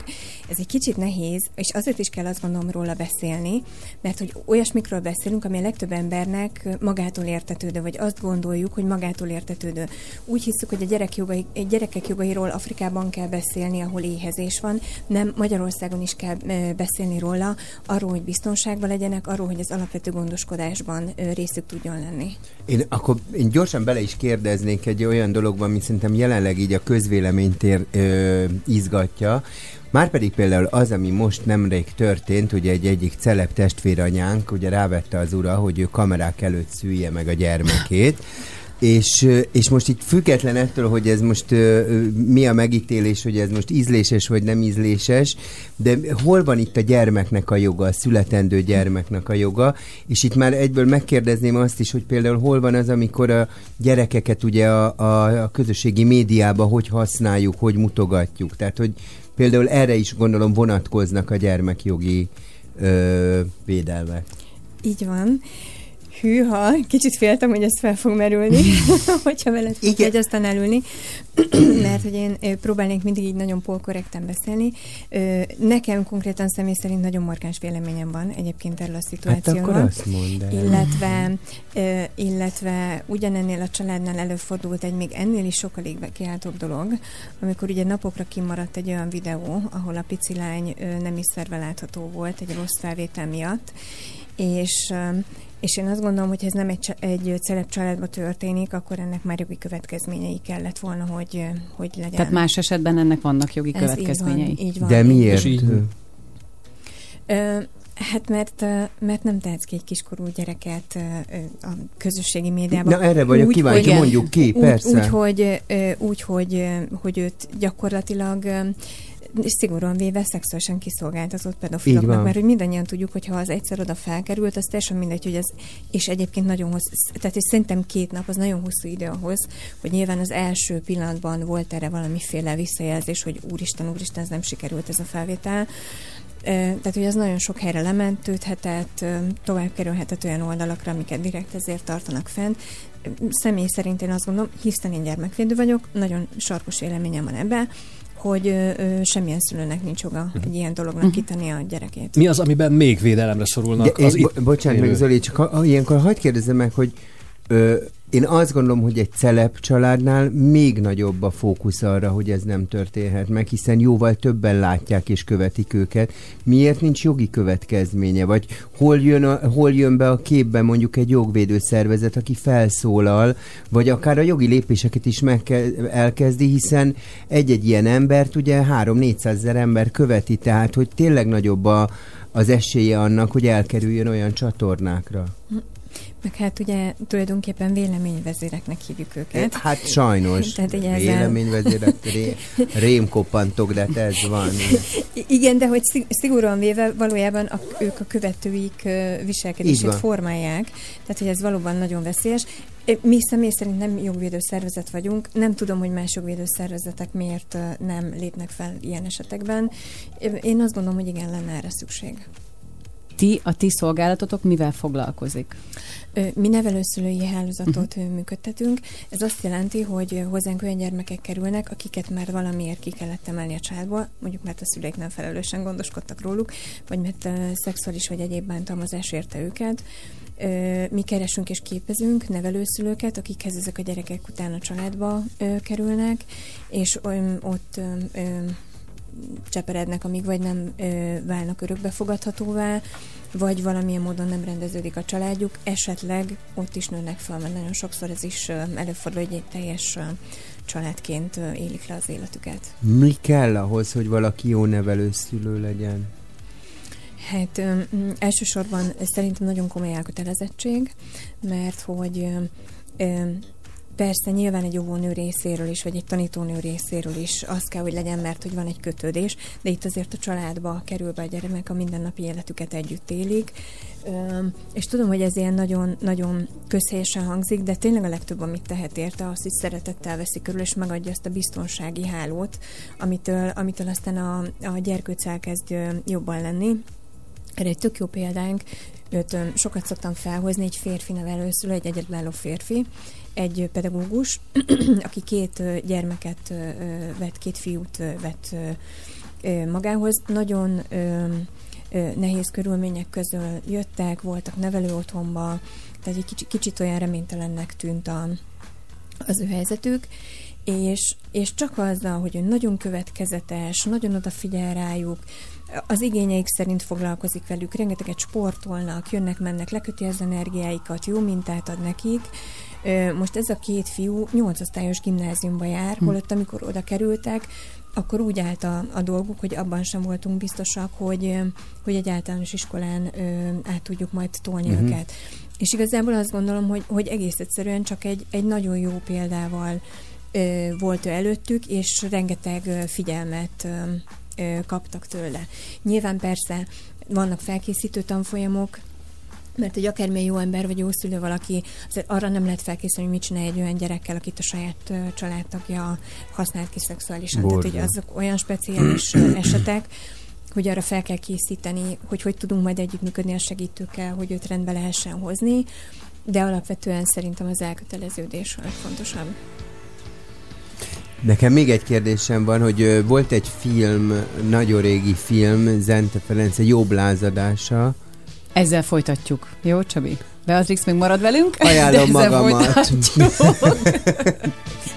Ez egy kicsit nehéz, és azért is kell azt gondolom róla beszélni, mert hogy olyasmikről beszélünk, ami a legtöbb embernek magától értetődő, vagy azt gondoljuk, hogy magától értetődő. Úgy hiszük, hogy a gyerek jogai, gyerekek jogairól Afrikában kell beszélni, ahol éhezés van, nem Magyarországon is kell beszélni róla, arról, hogy biztonságban legyenek, arról, hogy az alapvető gondoskodásban részük tudjon lenni. Én akkor én gyorsan bele is kérdeznék egy olyan dologban, ami szerintem jelenleg így a közvéleményt ér, ö, izgatja. Márpedig például az, ami most nemrég történt, ugye egy egyik celeb testvéranyánk, ugye rávette az ura, hogy ő kamerák előtt szülje meg a gyermekét, és, és most itt független ettől, hogy ez most mi a megítélés, hogy ez most ízléses vagy nem ízléses, de hol van itt a gyermeknek a joga, a születendő gyermeknek a joga, és itt már egyből megkérdezném azt is, hogy például hol van az, amikor a gyerekeket ugye a, a, a közösségi médiába hogy használjuk, hogy mutogatjuk. Tehát, hogy például erre is gondolom vonatkoznak a gyermekjogi ö, védelmek. Így van. Hűha, kicsit féltem, hogy ez fel fog merülni, *laughs* hogyha veled fogok egy aztán elülni, *clears throat* mert hogy én próbálnék mindig így nagyon polkorrekten beszélni. Nekem konkrétan személy szerint nagyon markáns véleményem van egyébként erről a Hát szituációról. akkor azt mondd el. illetve, illetve ugyanennél a családnál előfordult egy még ennél is sokkal kiáltóbb dolog, amikor ugye napokra kimaradt egy olyan videó, ahol a pici lány nem is szerve látható volt egy rossz felvétel miatt, és és én azt gondolom, hogy ez nem egy, egy celeb családba történik, akkor ennek már jogi következményei kellett volna, hogy, hogy legyen. Tehát más esetben ennek vannak jogi Ez így van, következményei. így van. De miért? És így- Ö, Hát mert, mert nem tehetsz ki egy kiskorú gyereket a közösségi médiában. Na, erre vagyok kíváncsi, hogy- mondjuk ki, úgy, persze. Úgy, hogy, úgy hogy, hogy őt gyakorlatilag ö, szigorúan véve szexuálisan kiszolgáltatott pedofiloknak, mert hogy mindannyian tudjuk, hogy ha az egyszer oda felkerült, az teljesen mindegy, hogy ez, és egyébként nagyon hosszú, tehát és szerintem két nap az nagyon hosszú idő ahhoz, hogy nyilván az első pillanatban volt erre valamiféle visszajelzés, hogy úristen, úristen, ez nem sikerült ez a felvétel, Tehát, hogy az nagyon sok helyre lementődhetett, tovább kerülhetett olyan oldalakra, amiket direkt ezért tartanak fent. Személy szerint én azt gondolom, hiszen én gyermekvédő vagyok, nagyon sarkos véleményem van ebben, hogy ö, ö, semmilyen szülőnek nincs joga egy ilyen dolognak kitenni a gyerekét. Mi az, amiben még védelemre szorulnak? De, az én, bo- bocsánat meg, Zoli, csak ha, ilyenkor hagyd kérdezzem meg, hogy ö, én azt gondolom, hogy egy celeb családnál még nagyobb a fókusz arra, hogy ez nem történhet meg, hiszen jóval többen látják és követik őket. Miért nincs jogi következménye? Vagy hol jön, a, hol jön be a képbe mondjuk egy jogvédő szervezet, aki felszólal, vagy akár a jogi lépéseket is meg kell, elkezdi, hiszen egy-egy ilyen embert ugye 3-400 ezer ember követi, tehát hogy tényleg nagyobb a, az esélye annak, hogy elkerüljön olyan csatornákra. Meg hát ugye tulajdonképpen véleményvezéreknek hívjuk őket. Hát sajnos. *laughs* Tehát ugye Véleményvezérek, ré, rémkoppantok, de hát ez van. Igen, de hogy szig- szigorúan véve valójában a, ők a követőik viselkedését formálják, tehát hogy ez valóban nagyon veszélyes. Mi személy szerint nem jogvédő szervezet vagyunk, nem tudom, hogy más jogvédő szervezetek miért nem lépnek fel ilyen esetekben. Én azt gondolom, hogy igen, lenne erre szükség. Ti, a ti szolgálatotok mivel foglalkozik? Mi nevelőszülői hálózatot uh-huh. működtetünk. Ez azt jelenti, hogy hozzánk olyan gyermekek kerülnek, akiket már valamiért ki kellett emelni a családból, mondjuk mert a szüleik nem felelősen gondoskodtak róluk, vagy mert szexuális vagy egyéb bántalmazás érte őket. Mi keresünk és képezünk nevelőszülőket, akikhez ezek a gyerekek utána családba ö, kerülnek, és ott cseperednek, amíg vagy nem ö, válnak örökbefogadhatóvá, vagy valamilyen módon nem rendeződik a családjuk, esetleg ott is nőnek fel, mert nagyon sokszor ez is előfordul, hogy egy teljes családként élik le az életüket. Mi kell ahhoz, hogy valaki jó nevelőszülő legyen? Hát ö, elsősorban szerintem nagyon komoly elkötelezettség, mert hogy ö, persze nyilván egy óvónő részéről is, vagy egy tanítónő részéről is az kell, hogy legyen, mert hogy van egy kötődés, de itt azért a családba kerül be a gyermek, a mindennapi életüket együtt élik, és tudom, hogy ez ilyen nagyon, nagyon közhelyesen hangzik, de tényleg a legtöbb, amit tehet érte, az, hogy szeretettel veszi körül, és megadja ezt a biztonsági hálót, amitől, amitől aztán a, a gyerkőc elkezd jobban lenni. Erre egy tök jó példánk, őt sokat szoktam felhozni, egy férfi nevelőszülő, egy egyedülálló férfi, egy pedagógus, *clears throat* aki két gyermeket vett, két fiút vett magához. Nagyon nehéz körülmények közül jöttek, voltak nevelő otthonba, tehát egy kicsit, kicsit olyan reménytelennek tűnt a, az ő helyzetük, és, és csak azzal, hogy ő nagyon következetes, nagyon odafigyel rájuk, az igényeik szerint foglalkozik velük, rengeteget sportolnak, jönnek-mennek, leköti az energiáikat, jó mintát ad nekik. Most ez a két fiú 8 osztályos gimnáziumba jár, Hm. holott amikor oda kerültek, akkor úgy állt a, a dolguk, hogy abban sem voltunk biztosak, hogy, hogy egy általános iskolán át tudjuk majd tolni uh-huh. őket. És igazából azt gondolom, hogy, hogy egész egyszerűen csak egy, egy nagyon jó példával ö, volt ő előttük, és rengeteg ö, figyelmet ö, ö, kaptak tőle. Nyilván persze vannak felkészítő tanfolyamok, mert egy akármilyen jó ember vagy jó szülő valaki, azért arra nem lehet felkészülni, hogy mit csinál egy olyan gyerekkel, akit a saját családtagja használt ki szexuálisan. Tehát, hogy azok olyan speciális esetek, hogy arra fel kell készíteni, hogy hogy tudunk majd együttműködni a segítőkkel, hogy őt rendbe lehessen hozni, de alapvetően szerintem az elköteleződés a legfontosabb. Nekem még egy kérdésem van, hogy volt egy film, nagyon régi film, Zente Ferenc, egy jobb lázadása. Ezzel folytatjuk. Jó, Csabi? Beatrix még marad velünk? Ajánlom de ezzel magamat. *laughs*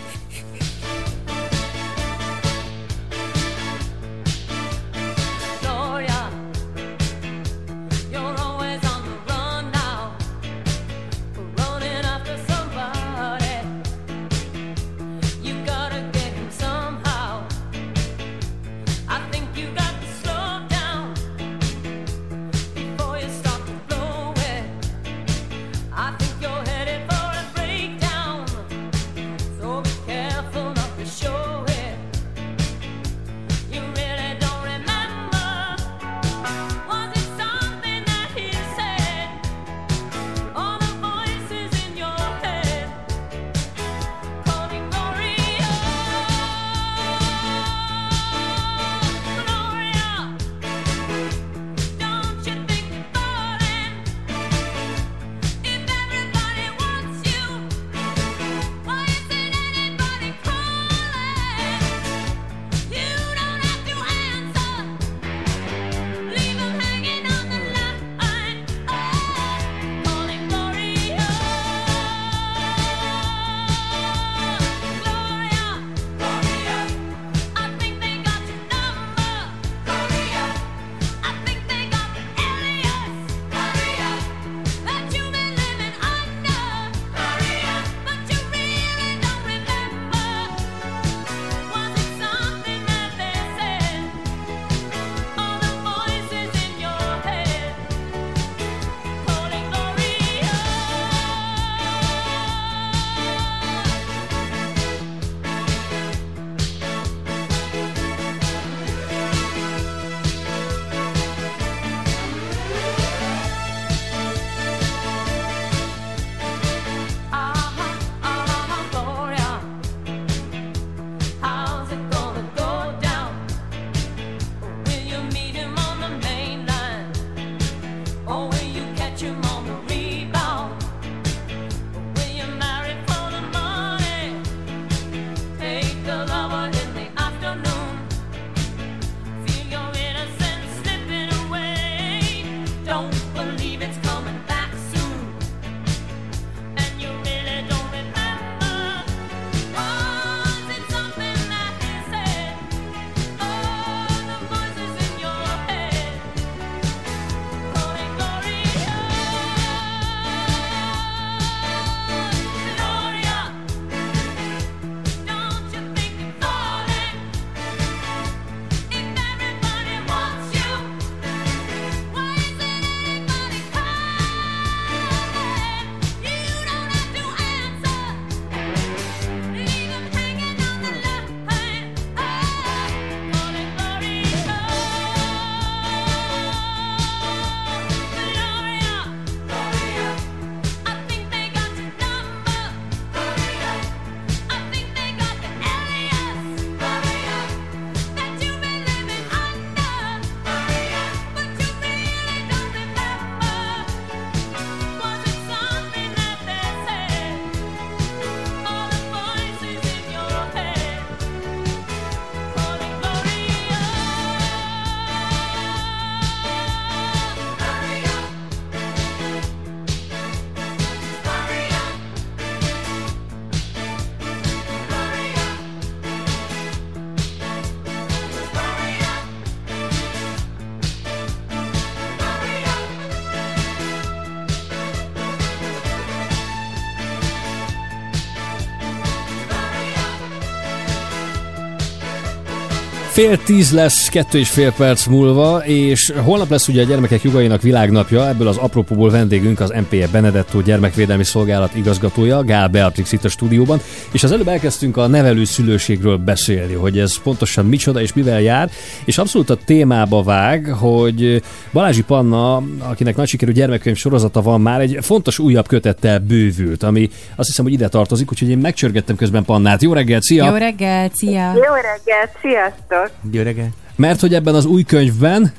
Fél tíz lesz, kettő és fél perc múlva, és holnap lesz ugye a Gyermekek Jogainak világnapja, ebből az apropóból vendégünk az MPE Benedetto Gyermekvédelmi Szolgálat igazgatója, Gál Beatrix itt a stúdióban, és az előbb elkezdtünk a nevelő szülőségről beszélni, hogy ez pontosan micsoda és mivel jár, és abszolút a témába vág, hogy Balázsi Panna, akinek nagy sikerű gyermekkönyv sorozata van már, egy fontos újabb kötettel bővült, ami azt hiszem, hogy ide tartozik, úgyhogy én megcsörgettem közben Pannát. Jó reggelt, szia! Jó reggelt, szia! Jó reggelt, sziasztok! Jó reggelt! Mert hogy ebben az új könyvben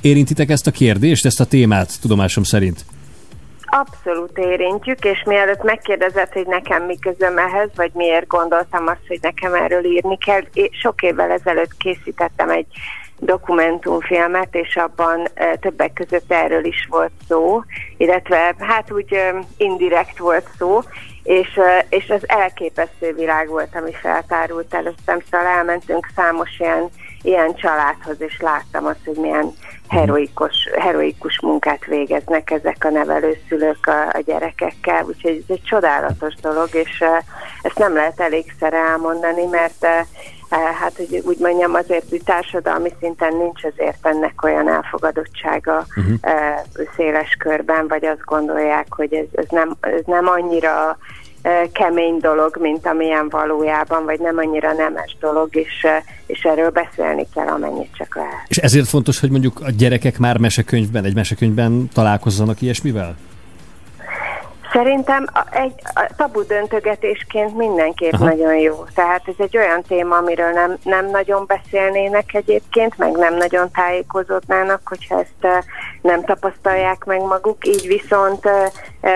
érintitek ezt a kérdést, ezt a témát, tudomásom szerint. Abszolút érintjük, és mielőtt megkérdezett, hogy nekem mi közöm ehhez, vagy miért gondoltam azt, hogy nekem erről írni kell, sok évvel ezelőtt készítettem egy dokumentumfilmet, és abban többek között erről is volt szó, illetve hát úgy indirekt volt szó, és, és az elképesztő világ volt, ami feltárult előttem, szóval elmentünk számos ilyen, ilyen családhoz, és láttam azt, hogy milyen heroikus, heroikus munkát végeznek ezek a nevelőszülők a, a gyerekekkel, úgyhogy ez egy csodálatos dolog, és ezt nem lehet elégszer elmondani, mert hát, hogy úgy mondjam, azért úgy társadalmi szinten nincs azért ennek olyan elfogadottsága e, széles körben, vagy azt gondolják, hogy ez, ez, nem, ez nem annyira e, kemény dolog, mint amilyen valójában, vagy nem annyira nemes dolog, és, és erről beszélni kell, amennyit csak lehet. És ezért fontos, hogy mondjuk a gyerekek már mesekönyvben, egy mesekönyvben találkozzanak ilyesmivel? Szerintem egy a tabu döntögetésként mindenképp Aha. Nagyon jó. Tehát ez egy olyan téma, amiről nem, nem nagyon beszélnének egyébként, meg nem nagyon tájékozódnának, hogyha ezt nem tapasztalják meg maguk, így viszont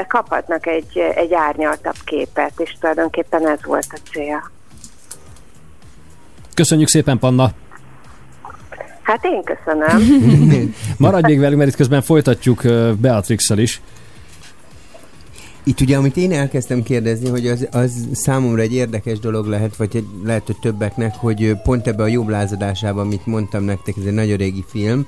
kaphatnak egy, egy árnyaltabb képet, és tulajdonképpen ez volt a cél. Köszönjük szépen, Panna! Hát én köszönöm. *laughs* Maradj még velünk, mert itt közben folytatjuk ö, Beatrix-szel is. Itt ugye, amit én elkezdtem kérdezni, hogy az, az számomra egy érdekes dolog lehet, vagy egy, lehet, hogy többeknek, hogy pont ebbe a jobb lázadásában, amit mondtam nektek, ez egy nagyon régi film,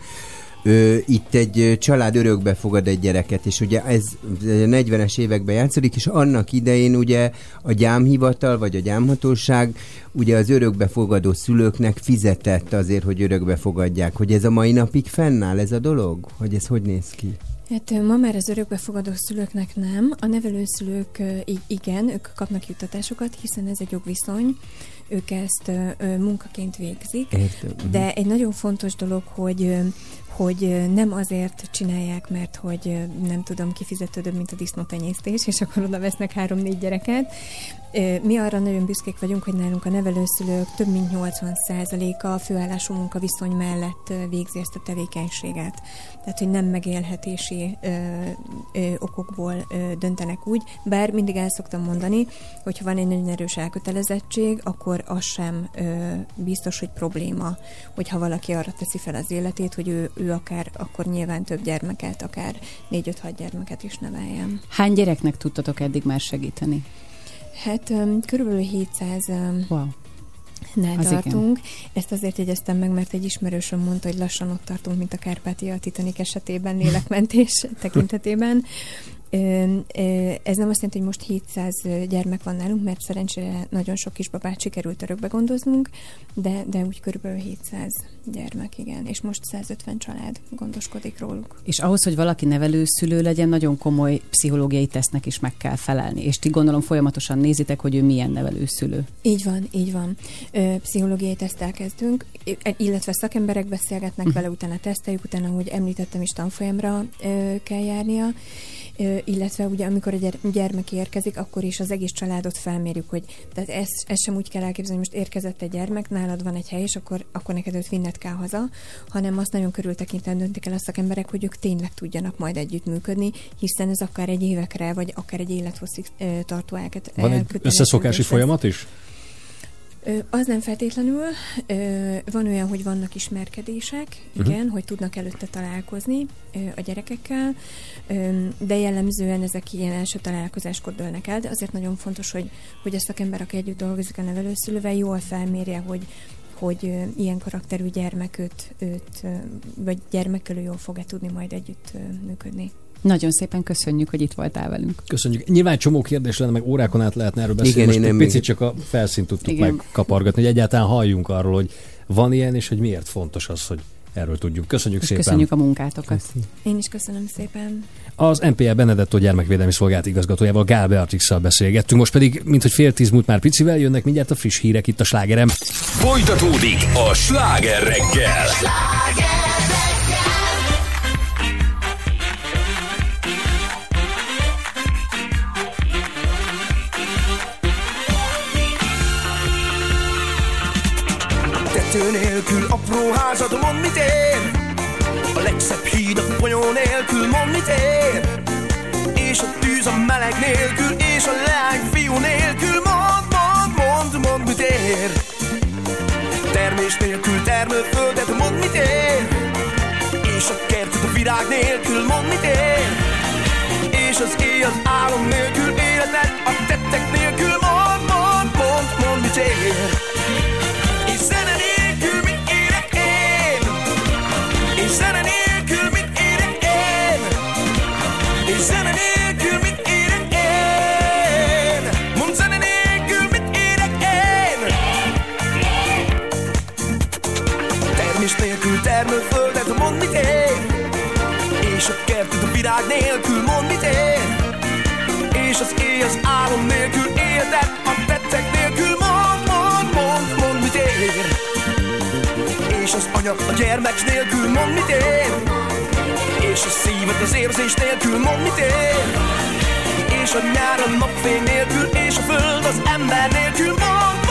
Ö, itt egy család örökbe fogad egy gyereket, és ugye ez ez a 40-es években játszódik, és annak idején ugye a gyámhivatal, vagy a gyámhatóság ugye az örökbefogadó szülőknek fizetett azért, hogy örökbe fogadják. Hogy ez a mai napig fennáll ez a dolog? Hogy ez hogy néz ki? Hát ma már az örökbefogadó szülőknek nem, a nevelőszülők igen, ők kapnak juttatásokat, hiszen ez egy jogviszony, ők ezt munkaként végzik, Értem. mhm. de egy nagyon fontos dolog, hogy hogy nem azért csinálják, mert hogy nem tudom, kifizetődőbb, mint a disznótenyésztés, és akkor oda vesznek három-négy gyereket. Mi arra nagyon büszkék vagyunk, hogy nálunk a nevelőszülők több mint 80%-a a főállású munkaviszony mellett végzi ezt a tevékenységet. Tehát, hogy nem megélhetési ö, ö, okokból ö, döntenek úgy, bár mindig el szoktam mondani, hogyha van egy nagyon erős elkötelezettség, akkor az sem ö, biztos, hogy probléma, hogyha valaki arra teszi fel az életét, hogy ő, ő akár akkor nyilván több gyermeket, akár négy-öt-hat gyermeket is neveljen. Hány gyereknek tudtatok eddig már segíteni? Hát um, körülbelül 700 um, wow. Nál Az tartunk. Ezt azért jegyeztem meg, mert egy ismerősöm mondta, hogy lassan ott tartunk, mint a Kárpátia a Titanic esetében, lélekmentés *laughs* tekintetében. Ez nem azt jelenti, hogy most 700 gyermek van nálunk, mert szerencsére nagyon sok kisbabát sikerült örökbe gondoznunk, de, de úgy körülbelül 700 gyermek, igen. És most 150 család gondoskodik róluk. És ahhoz, hogy valaki nevelőszülő legyen, nagyon komoly pszichológiai tesznek is meg kell felelni. És ti gondolom folyamatosan nézitek, hogy ő milyen nevelőszülő. Így van, így van. Pszichológiai tesztel kezdünk, i- illetve szakemberek beszélgetnek vele, utána teszteljük, utána, ahogy említettem is, tanfolyamra kell járnia, illetve ugye amikor a gyermek érkezik, akkor is az egész családot felmérjük, hogy tehát ez, ez sem úgy kell elképzelni, hogy most érkezett egy gyermek, nálad van egy hely, és akkor, akkor neked őt vinned kell haza, hanem azt nagyon körültekintően döntik el a szakemberek, hogy ők tényleg tudjanak majd együttműködni, hiszen ez akár egy évekre, vagy akár egy élethosszig tartó elköt- Van egy összeszokási folyamat is? Az nem feltétlenül. Van olyan, hogy vannak ismerkedések, Mhm. igen, hogy tudnak előtte találkozni a gyerekekkel, de jellemzően ezek ilyen első találkozáskor dőlnek el, de azért nagyon fontos, hogy, hogy a szakember, aki együtt dolgozik a nevelőszülővel, jól felmérje, hogy hogy ilyen karakterű gyermek őt, vagy gyermekkel jól fog-e tudni majd együtt működni. Nagyon szépen köszönjük, hogy itt voltál velünk. Köszönjük. Nyilván csomó kérdés lenne, meg órákon át lehetne erről beszélni. Igen, Most én egy nem picit még- csak a felszínt tudtuk Igen. megkapargatni, hogy egyáltalán halljunk arról, hogy van ilyen, és hogy miért fontos az, hogy erről tudjunk. Köszönjük És szépen. köszönjük a munkátokat. Én is köszönöm szépen. Az NPL Benedetto gyermekvédelmi szolgált igazgatójával Gál Beatrix-szal beszélgettünk. Most pedig, mint hogy fél tíz múlt már picivel, jönnek mindjárt a friss hírek itt a slágerem. Folytatódik a sláger reggel. Tető nélkül apró házad, mond mit ér? A legszebb híd a folyó nélkül, mond mit ér? És a tűz a meleg nélkül, és a leány fiú nélkül, mond, mond, mond, mond mit ér? Termés nélkül termőföldet, mond mit ér? És a kertet a virág nélkül, mond mit ér? És az éj az álom nélkül, életed a tettek nélkül, mond, mond, mond, mond mit ér? A kertet a virág nélkül mond mit ér? És az éj az álom nélkül életed a tettek nélkül mond, mond, mond, mond mit ér? És az anya a gyermek nélkül mond mit ér? És a szíved az érzés nélkül mond mit ér? És a nyár a napfény nélkül És a föld az ember nélkül mond,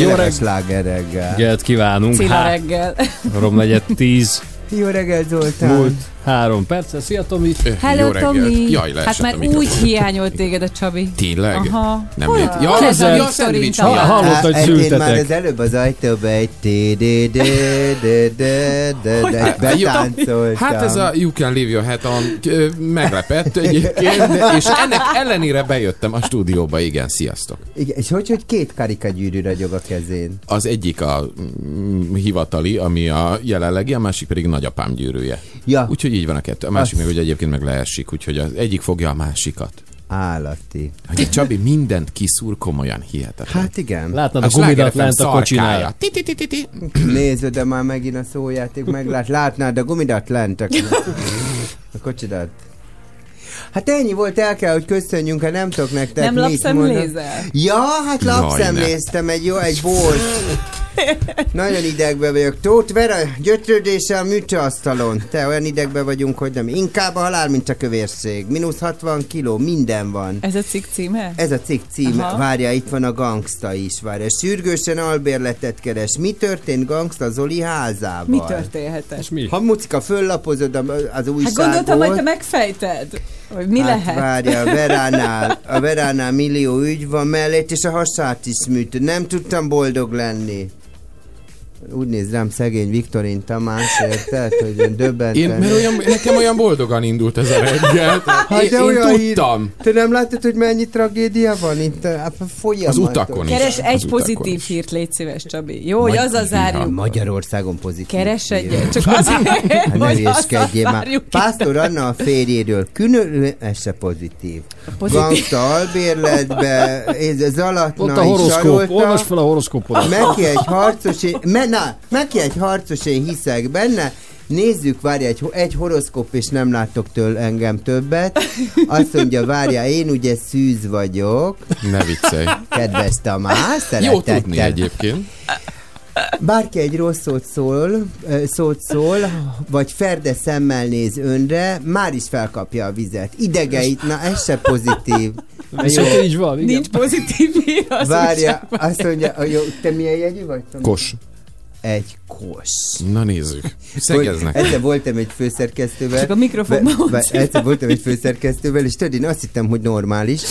Jó a reg- sláger reggel. Reggelt kívánunk. Cilla Há- reggel. Romnegyed 10. Jó reggelt, Zoltán. Múlt három perccel. Szia, Tomi. Hello, Tomi! Jaj, hát már úgy hiányolt téged a Csabi. Tényleg? Aha. Nem Hol Ja, ja, a Viktorin szendvics. Hallott, hogy Hát, Én már szültetek. az előbb az ajtóba egy Hát, betáncoltam. Hát ez a You Can Leave Your Hat On meglepett egyébként, és ennek ellenére bejöttem a stúdióba, igen, sziasztok. Igen, és hogy, hogy két karikagyűrű ragyog a kezén? Az egyik a mm, hivatali, ami a jelenlegi, a másik pedig nagyapám gyűrűje. Ja. Úgyhogy így van a kettő. A másik Azt- meg, hogy egyébként meg leesik, úgyhogy az egyik fogja a másikat. Állati. Hogy a Csabi mindent kiszúr komolyan hihetetlen. Hát igen. Látnád a A gumidat lent a ti. Nézd, de már megint a szójáték meglát. Látnád a gumidat lent a, a kocsidat. Hát ennyi volt, el kell, hogy köszönjünk, ha nem tudok nektek Nem lapszemlézel? Ja, hát lapszemléztem egy jó, egy bolt. Nagyon idegbe vagyok. Tóth Vera, gyötrődéssel a műtőasztalon. Te olyan idegbe vagyunk, hogy nem. Inkább a halál, mint a kövérség. Minusz 60 kiló, minden van. Ez a cikk címe? Ez a cikk címe. Aha. Várja, itt van a gangsta is. Várja, sürgősen albérletet keres. Mi történt gangsta Zoli házával? Mi történhetett? És mi? Ha mucika, föllapozod az újságot. Hát gondoltam, hogy te megfejted, hogy mi hát lehet. Várja, a Veránál, *laughs* a Veránál millió ügy van mellett, és a hasát is műtő. Nem tudtam boldog lenni. Úgy néz rám szegény Viktorin Tamás, érted? Hogy ön döbbenten. Én, mert olyan, nekem olyan boldogan indult ez a reggel. *laughs* Hát Én, én tudtam. Hír... Te nem láttad, hogy mennyi tragédia van itt? Hát folyamatos. Az utakon is. Keres Az egy pozitív is. hírt, légy szíves, Csabi. Jó, hogy az a zárjuk. Magyarországon pozitív. Keres egyet, csak azért, *laughs* Hát hogy hülyeskedjél már. Pásztor Anna a férjéről külön, ez se pozitív. pozitív. Gangsta albérletbe, ez az alatt Ott a horoszkóp. Olvasd fel a horoszkópot. Meki egy harcos, én, me, na, Meki egy harcos, én hiszek benne. Nézzük, várja, egy, egy horoszkóp, és nem látok től engem többet. Azt mondja, várja, én ugye szűz vagyok. Ne viccelj. Kedves Tamás, Jó tudni egyébként. Bárki egy rossz szót szól, szót szól, vagy ferde szemmel néz önre, már is felkapja a vizet. Idegeit, na ez se pozitív. Jó. így van, igen. Nincs pozitív az Várja, azt mondja, jó, te milyen jegyű vagy? Tomi? Kos. Egy kos. Na nézzük. Szegeznek. Egyszer voltam egy főszerkesztővel. Csak a mikrofonba Be-. Egyszer voltam egy főszerkesztővel, és tudod, én azt hittem, hogy normális.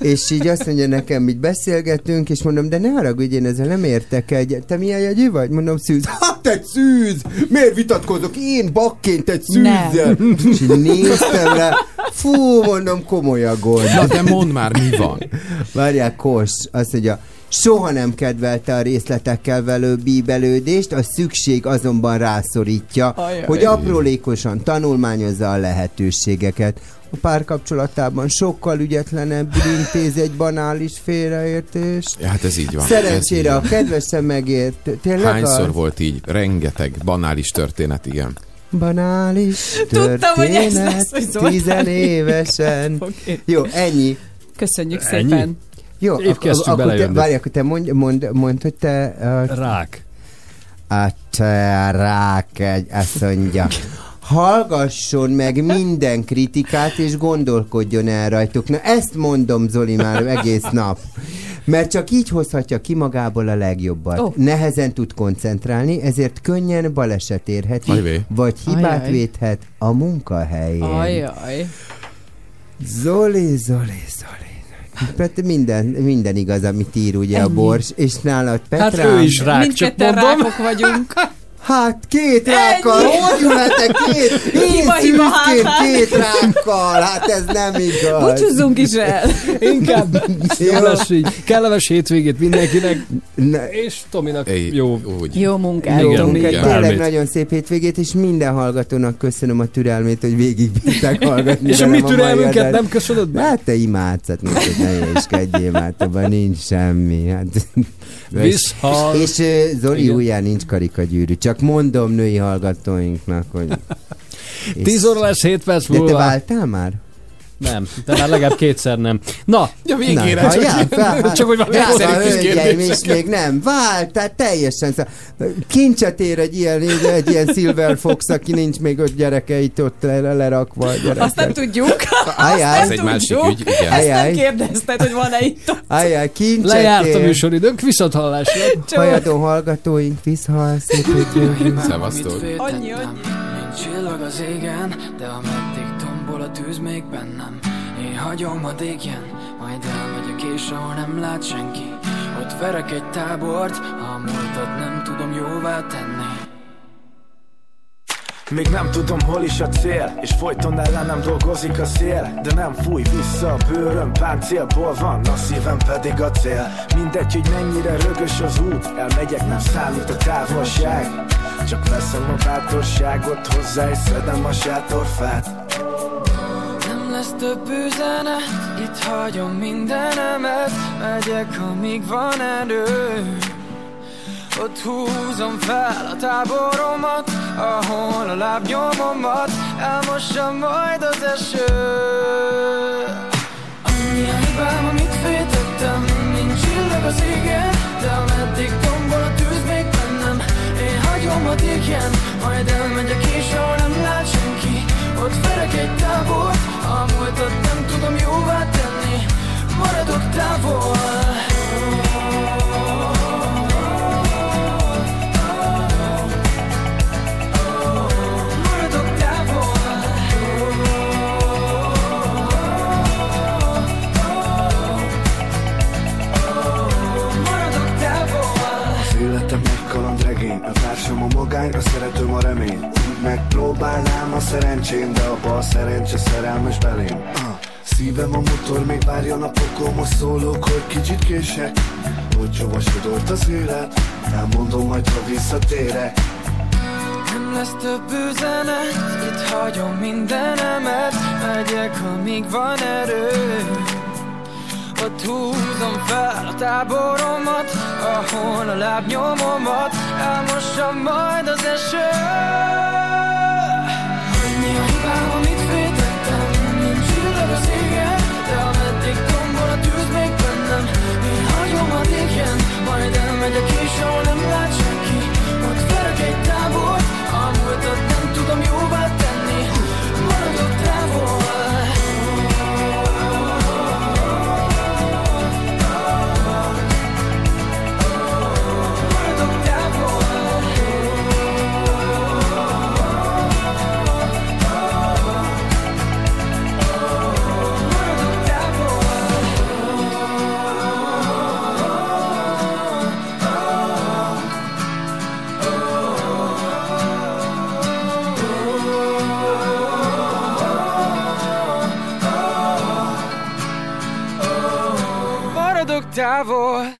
És így azt mondja nekem, így beszélgetünk, és mondom, de ne haragudj, én ezzel nem értek egy. Te milyen jegyű vagy? Mondom, szűz. Hát egy szűz! Miért vitatkozok? Én bakként egy szűzzel. És így néztem rá. Fú, mondom, komoly a gond. Na de mondd már, mi van? Várják, Kos, azt mondja, soha nem kedvelte a részletekkel velő bíbelődést, a szükség azonban rászorítja, Ajaj. hogy aprólékosan tanulmányozza a lehetőségeket. A párkapcsolatában sokkal ügyetlenebbül intéz egy banális félreértést. Ja, hát ez így van. Szerencsére a Ez így kedvesem megért. van. Tényleg Hányszor az? volt így? Rengeteg banális történet, igen. Banális Tudtam, hogy ez történet, lesz, hogy tizenévesen. Oké. Jó, ennyi. Köszönjük Ennyi? szépen. Jó, Épp kezdtük akkor te, várj, akkor te mondj, mond, mond, hogy te... Uh, Rák. a te rák egy, azt mondja. Hallgasson meg minden kritikát, és gondolkodjon el rajtuk. Na ezt mondom, Zoli, már egész nap. Mert csak így hozhatja ki magából a legjobbat. Oh. Nehezen tud koncentrálni, ezért könnyen baleset érheti, Ajvé. vagy hibát Ajaj. védhet a munkahelyén. Ajaj. Zoli, Zoli, Zoli. Pet minden, minden igaz, amit ír ugye a Ennyi. bors, és nálad Hát Petrám. ő is rák, csak mondom. rákok vagyunk. *laughs* Hát két rákkal, hogy jöhetek két? Én Hiba, hiba, hát, hát. két rákkal, hát ez nem igaz. Búcsúzzunk is el. Inkább *laughs* jó Jó. lesz így. Kellemes hétvégét mindenkinek, Ne, és Tominak Éj, jó. Úgy. Jó munkát, Tomi. igen. Tényleg nagyon szép hétvégét, és minden hallgatónak köszönöm a türelmét, hogy végigbírták hallgatni. *laughs* És a mi türelmünket nem köszönöd meg? Hát te imádsz, hát ne hülyeskedjél, már abban nincs semmi. Hát. Visszhal. És uh, Zoli Igen. ujján nincs karikagyűrű, csak mondom női hallgatóinknak, hogy... *laughs* és- 10 óra lesz 7 perc De te múlva. váltál már? Nem, de már legalább kétszer nem. Na, Ja, Na, végére ha csak, fel, csak hogy valami kérdések. még nem vált, tehát teljesen kincset ér egy ilyen, egy ilyen Silver Fox, aki nincs még öt gyerekeit ott le- lerakva a gyerekek. *laughs* Azt nem tudjuk. Ajaj. Ez nem egy másik ügy, igen. Ezt nem kérdezted, hogy van-e itt. Ajaj, kincset lejárt a műsoridőnk, viszont hallásra. Hajadó hallgatóink, visszhal, szép hétvégét. Szevasztok. Annyi, annyi. Csillag az égen, de tombol tűz még bennem. Én hagyom a dégjen, majd elmegyek és ahol nem lát senki. Ott verek egy tábort, ha a múltat nem tudom jóvá tenni. Még nem tudom hol is a cél És folyton ellenem dolgozik a szél. De nem fúj vissza a bőröm Páncélból van, a szívem pedig a cél. Mindegy, hogy mennyire rögös az út Elmegyek, nem számít a távolság. Csak veszem a bátorságot hozzá És szedem a sátorfát Lesz több üzenet, itt hagyom mindenemet Megyek, amíg van erő. Ott húzom fel a táboromat Ahol a lábnyomomat. Elmossa majd az eső. Annyi a hibám, amit féltettem Mint csillag az égen De ameddig tombol a tűz még bennem Én hagyom a égjen Majd elmegyek és senki Ott verek egy tábort A múltat nem tudom jóvá tenni. Maradok távol. Életem egy A társam a magány, a szeretőm a remény megpróbálnám a szerencsém De a szerencse szerelmes belém. Szívem a motor, még várja napokon Most szólok, hogy kicsit kések. Hogy hova sodort az élet Elmondom majd, ha visszatérek. Nem lesz több üzenet, itt hagyom mindenemet Megyek, amíg van erő Ott húzom fel a táboromat Ahol a lábnyomomat Elmossa majd az eső. Annyi a hibám, amit féltettem Mint csillag az égen De ameddig tombol a tűz még bennem Én hagyom a égjen Majd elmegyek és távol Maradok távol